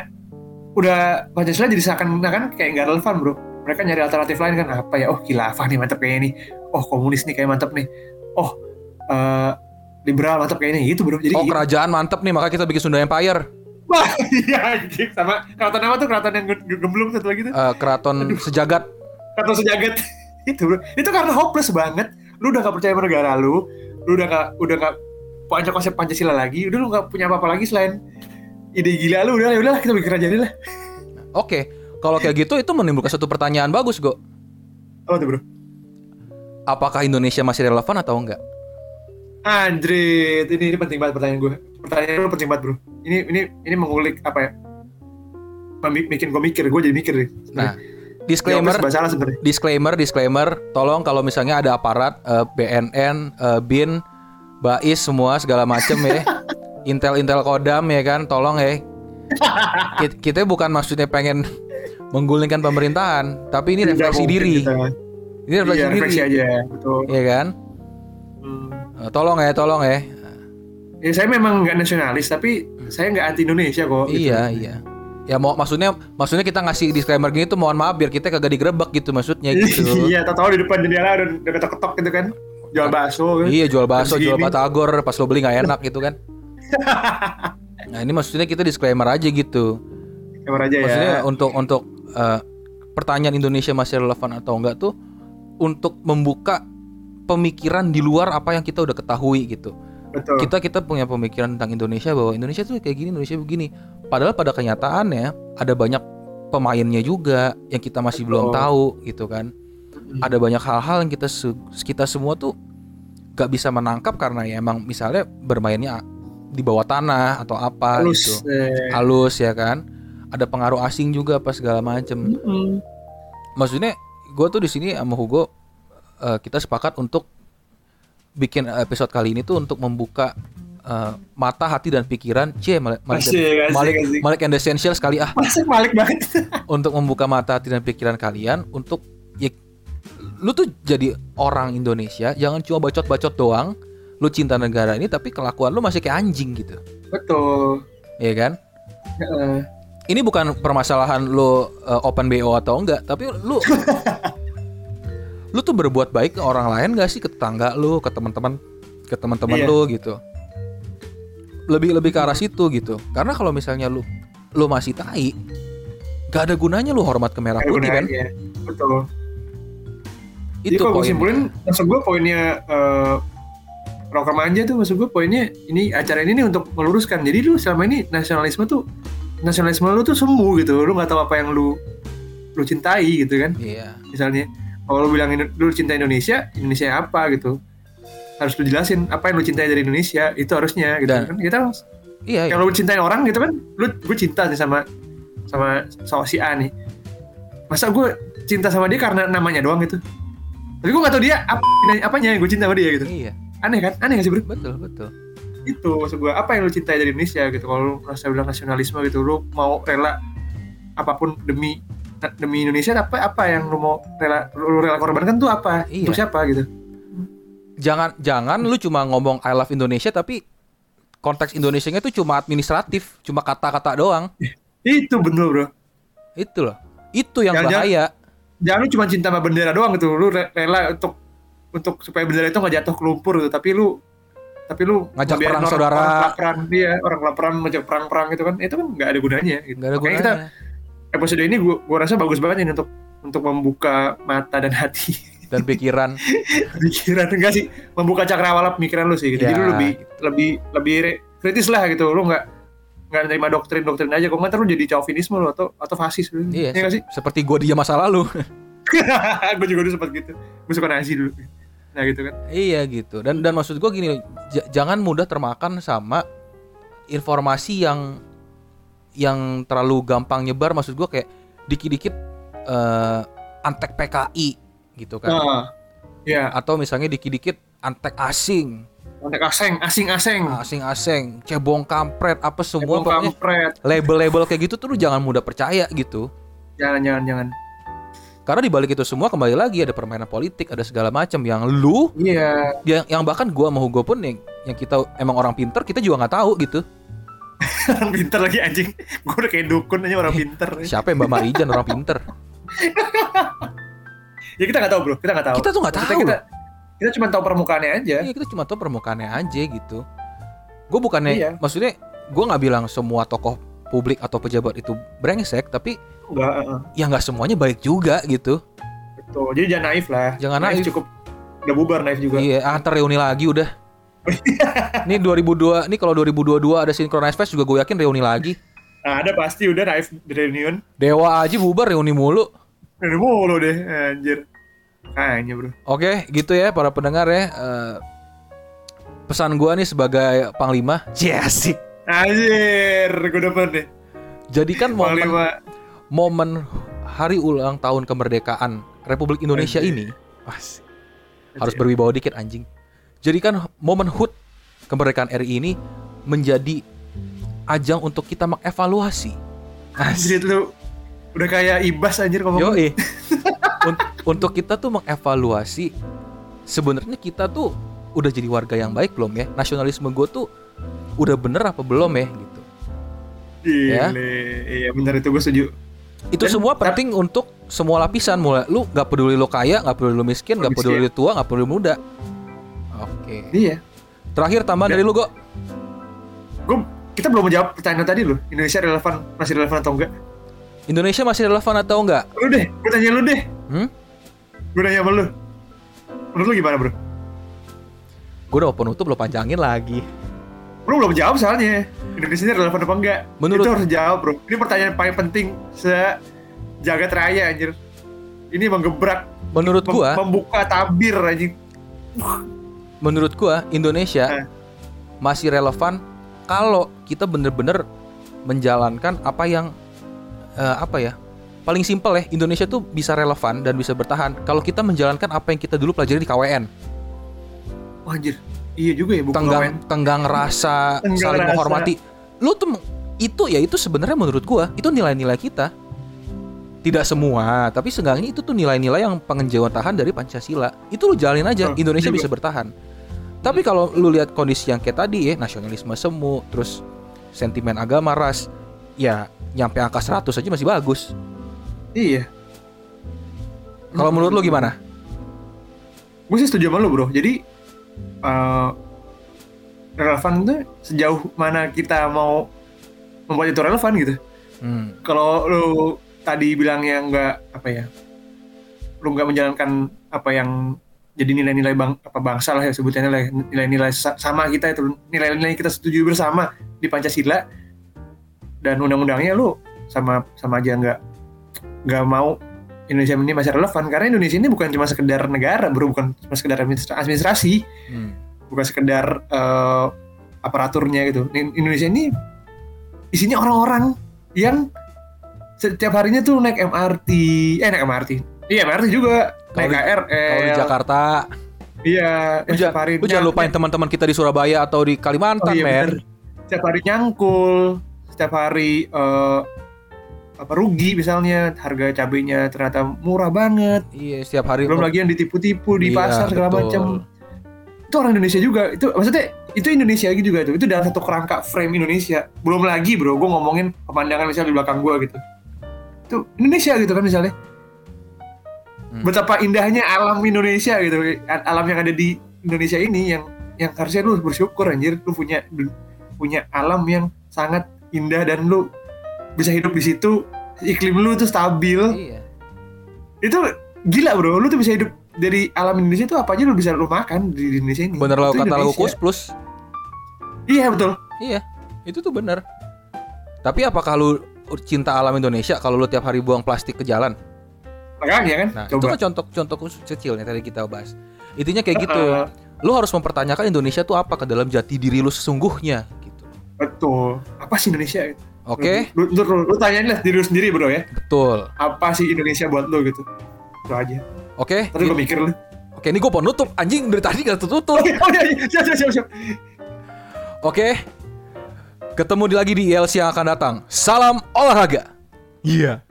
udah pancasila jadi seakan-akan kayak nggak relevan bro. Mereka nyari alternatif lain kan. Apa ya? Oh khilafah nih mantep kayaknya nih oh komunis nih kayak mantep nih. Oh eh, liberal mantep kayaknya gitu bro. Jadi Oh kerajaan mantep nih, maka kita bikin Sunda Empire. Wah iya anjing. Sama keraton apa tuh? Keraton yang ge- gemblung satu lagi tuh Eh, keraton sejagat. keraton sejagat. Itu itu karena hopeless banget. Lu udah gak percaya sama negara lu lu udah gak udah gak punya konsep pancasila lagi udah lu gak punya apa-apa lagi selain ide gila lu. Udah ya udahlah kita bikin kerajaan ini lah. Oke, kalau kayak gitu itu menimbulkan satu pertanyaan bagus, Go. apa tuh bro? Apakah Indonesia masih relevan atau enggak? Anjrit, ini ini penting banget pertanyaan gue. Pertanyaan lu penting banget bro. Ini ini ini mengulik apa ya? Bikin gue mikir, gue jadi mikir nih. Nah, disclaimer, salah disclaimer, disclaimer. Tolong kalau misalnya ada aparat, eh, BNN, eh, BIN, Bais semua segala macem ya. Intel Intel Kodam ya kan, tolong ya. Kit- Kita bukan maksudnya pengen menggulingkan pemerintahan, tapi ini refleksi diri. kita. Ini refleksi Iya, diri. refleksi aja, betul. Iya kan? Hmm. Eh, Tolong ya, tolong ya. Ya saya memang nggak nasionalis, tapi saya nggak anti Indonesia kok. gitu. Iya, iya. Ya mau maksudnya maksudnya kita ngasih disclaimer gini tuh mohon maaf biar kita kagak digerebek gitu maksudnya gitu. Iya, tahu di depan jendela udah, udah ketok-ketok gitu kan. Jual bakso kan. Iya jual bakso, jual batagor pas lo beli nggak enak gitu kan. Nah ini maksudnya kita disclaimer aja gitu. Kamar aja ya. Maksudnya untuk untuk eh, pertanyaan Indonesia masih relevan atau enggak tuh untuk membuka pemikiran di luar apa yang kita udah ketahui gitu. Betul. Kita kita punya pemikiran tentang Indonesia bahwa Indonesia tuh kayak gini, Indonesia begini. Padahal pada kenyataannya ada banyak pemainnya juga yang kita masih belum Betul. tahu gitu kan. Hmm. Ada banyak hal-hal yang kita kita semua tuh gak bisa menangkap karena ya emang misalnya bermainnya di bawah tanah atau apa Halus. gitu. Eh. Halus ya kan. Ada pengaruh asing juga apa segala macem. Mm-mm. Maksudnya gue tuh di sini sama Hugo eh, kita sepakat untuk bikin episode kali ini tuh untuk membuka eh, mata, hati dan pikiran. C Malik Malik, Asik, Malik, asik. Malik and Essential sekali ah Masuk balik banget. untuk membuka mata, hati dan pikiran kalian untuk ya lu tuh jadi orang Indonesia jangan cuma bacot-bacot doang. Lu cinta negara ini tapi kelakuan lu masih kayak anjing gitu. Betul. Iya kan? Heeh. Ini bukan permasalahan lu eh, open BO atau enggak, tapi lu lu tuh berbuat baik ke orang lain gak sih ke tetangga lu, ke teman-teman ke teman-teman Iya. lu gitu. Lebih lebih ke arah situ gitu. Karena kalau misalnya lu lu masih tai, gak ada gunanya lu hormat ke merah putih kan? gunanya. Betul. Jadi Itu kalau gue simpulin, maksud gue poinnya eh Rocker Manja tuh maksud gue poinnya ini acara ini nih untuk meluruskan. Jadi lu selama ini nasionalisme tuh nasionalisme lu tuh semu gitu. Lu nggak tahu apa yang lu lu cintai gitu kan. Iya. Misalnya kalau lu bilang lu cinta Indonesia, Indonesia apa gitu. Harus lu jelasin apa yang lu cintai dari Indonesia itu harusnya gitu Dan- kan. Kita Iya, iya. kalau lu cintain orang gitu kan, lu gue cinta nih sama sama sama si A nih. Masa gue cinta sama dia karena namanya doang gitu. Tapi gue gak tau dia apa apanya yang gue cinta sama dia gitu. Iya, Aneh kan? Aneh gak sih bro? betul, betul. Itu maksud gue apa yang lu cintai dari Indonesia gitu. Kalau lu merasa bilang nasionalisme gitu, lu mau rela apa pun demi demi Indonesia apa apa yang lu mau rela lu rela korbankan tuh apa Iya. untuk siapa gitu Jangan jangan lu cuma ngomong I love Indonesia tapi konteks Indonesianya itu cuma administratif, cuma kata-kata doang. itu bener bro Itu loh. Itu yang Jangan- bahaya. jangan lu cuma cinta sama bendera doang gitu lu re- rela untuk untuk supaya bendera itu nggak jatuh ke lumpur gitu tapi lu tapi lu Ngajak perang orang, saudara. orang kelaparan dia orang kelaparan ngajak perang-perang gitu kan itu kan nggak ada gunanya gitu. Nggak ada Makanya gunanya. kita episode ini gua, gua rasa bagus banget ini untuk untuk membuka mata dan hati Dan pikiran. pikiran enggak sih membuka cakrawala pemikiran lu sih gitu. Ya, jadi lu lebih gitu. lebih lebih re- kritis lah gitu lu nggak nggak nerima doktrin doktrin aja kok nggak lu jadi chauvinisme lu atau atau fasis lu Iya, nggak sih seperti gue di masa lalu. gue juga dulu sempat gitu gue suka nasi dulu nah gitu kan iya gitu. Dan dan maksud gue gini, jangan mudah termakan sama informasi yang yang terlalu gampang nyebar. Maksud gue kayak dikit-dikit eh, antek PKI gitu kan. ah ya Atau misalnya dikit-dikit antek asing, kontak asing asing asing asing-asing, cebong kampret, apa semua Cebong pokoknya kampret label-label kayak gitu tuh lu jangan mudah percaya gitu. jangan jangan jangan Karena di balik itu semua kembali lagi ada permainan politik, ada segala macam yang lu iya yang, yang bahkan gua sama Hugo pun yang, yang kita emang orang pinter kita juga nggak tahu gitu. Orang pinter lagi anjing gue udah kayak dukun aja orang pinter Siapa yang Mbak Marijan orang pinter? ya kita nggak tahu bro kita nggak tahu Kita tuh nggak tahu. kita kita cuma tahu permukaannya aja Iya kita cuma tahu permukaannya aja gitu. Gue bukannya, Iya. maksudnya gue nggak bilang semua tokoh publik atau pejabat itu brengsek, tapi enggak uh, ya nggak semuanya baik juga gitu. betul jadi jangan naif lah Jangan naif. cukup udah bubar naif juga Iya, ah, ntar reuni lagi udah. Ini 2002, ini kalau 2022 ada Synchronize Fest juga gue yakin reuni lagi. Nah, ada pasti udah naif di reunion. Dewa aja bubar reuni mulu. Ini mulu deh, anjir. Kayaknya bro. Oke, gitu ya para pendengar ya. Eh, pesan gua nih sebagai panglima, Jasik. Anjir, gue dapet deh. Jadikan momen Panglima. momen hari ulang tahun kemerdekaan Republik Indonesia Anjir. ini Wah, harus berwibawa dikit anjing. Jadikan momen HUT kemerdekaan RI ini menjadi ajang untuk kita mengevaluasi. Anjir lu udah kayak ibas anjir ngomong. Yo, Un- untuk kita tuh mengevaluasi sebenarnya kita tuh udah jadi warga yang baik belum ya? Nasionalisme gue tuh udah bener apa belum ya gitu. Gile. Iya bener itu gue setuju. Itu Dan- semua penting untuk semua lapisan mulai lu nggak peduli lo kaya, nggak peduli lo miskin, Miskin. peduli lo tua, nggak peduli muda. Oke. Iya. Terakhir tambahan Dan- dari lu go. Gue kita belum menjawab pertanyaan tadi loh. Indonesia relevan masih relevan atau enggak? Indonesia masih relevan atau enggak? Lu deh, gue tanya lu deh. Hmm? Gue nanya sama lu. Menurut lu gimana bro? Gue udah mau penutup lo panjangin lagi. Bro belum jawab soalnya. Indonesia ini relevan apa enggak? Menurut- Itu harus jawab bro. Ini pertanyaan paling penting se jagat raya anjir. Ini menggebrak, Menurut mem- gua, membuka tabir anjing. Menurut gua Indonesia Eh. masih relevan kalau kita bener-bener menjalankan apa yang eh, apa ya paling simpel ya Indonesia tuh bisa relevan dan bisa bertahan kalau kita menjalankan apa yang kita dulu pelajari di KWN Wah anjir. Iya juga ya buku tenggang lawan. tenggang rasa Tenggang saling rasa. menghormati lu tuh itu ya itu sebenarnya menurut gua itu nilai-nilai kita tidak semua tapi seenggaknya itu tuh nilai-nilai yang pengenjauhan tahan dari Pancasila itu lu jalin aja Oh, Indonesia juga. bisa bertahan tapi kalau lu lihat kondisi yang kayak tadi ya nasionalisme semu terus sentimen agama ras ya nyampe angka 100 aja masih bagus Iya. kalau menurut lu gimana Gue sih setuju sama lu bro. Jadi eh, relevan tuh sejauh mana kita mau membuat itu relevan gitu. hmm. Kalau lu tadi bilangnya nggak apa ya, lu nggak menjalankan apa yang jadi nilai-nilai bang apa bangsa lah ya sebutannya lah ya, nilai-nilai sa- sama kita itu. Nilai-nilai kita setuju bersama di Pancasila. Dan undang-undangnya lu sama sama aja nggak nggak mau Indonesia ini masih relevan. Karena Indonesia ini bukan cuma sekedar negara bro. Bukan cuma sekedar administra- administrasi. Hmm. bukan sekedar eh, aparaturnya gitu. In- Indonesia ini isinya orang-orang yang setiap harinya tuh naik MRT eh naik MRT iya MRT juga Kalau di- kalau di Jakarta. Iya lu, yang ja- lu jangan lupain teman-teman kita di Surabaya atau di Kalimantan Oh, iya, men. bener. setiap hari nyangkul setiap hari eh, apa rugi misalnya harga cabenya ternyata murah banget. Iya setiap hari belum lagi yang ditipu-tipu di Iya, pasar segala betul. macam itu orang Indonesia juga. Itu maksudnya itu Indonesia juga tuh. Itu dalam satu kerangka frame Indonesia. Belum lagi bro gue ngomongin pemandangan misalnya di belakang gue gitu. Itu Indonesia gitu kan misalnya Hmm. betapa indahnya alam Indonesia gitu alam yang ada di Indonesia ini yang yang harusnya lu bersyukur anjir lu punya punya alam yang sangat indah dan lu bisa hidup di situ iklim lu tuh stabil Iya. itu gila bro lu tuh bisa hidup dari alam Indonesia tuh apa aja lu bisa lu makan di Indonesia ini Bener lo Itu kata lagu Indonesia. Kus Plus. iya betul Iya, itu tuh bener. Tapi apakah lu cinta alam Indonesia kalau lu tiap hari buang plastik ke jalan? Makanya kan Nah, itu coba kan contoh contoh khusus kecil yang tadi kita bahas. Intinya kayak gitu. Heeh. Lu harus mempertanyakan Indonesia tuh apa ke dalam jati diri lu sesungguhnya gitu. betul apa sih Indonesia gitu? Oke, lu, lu, lu, lu tanyain lah diri lu sendiri bro ya betul. apa sih Indonesia buat lu gitu itu aja Oke, Tadi gue mikir lu oke ini gue penutup anjing dari tadi gak tutup. Oh iya, oh iya, iya. siap, siap, siap, siap. Oke, ketemu di lagi di ILC yang akan datang. Salam olahraga. Iya.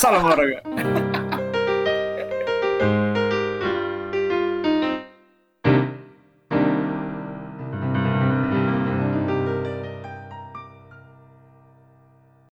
Salam olahraga.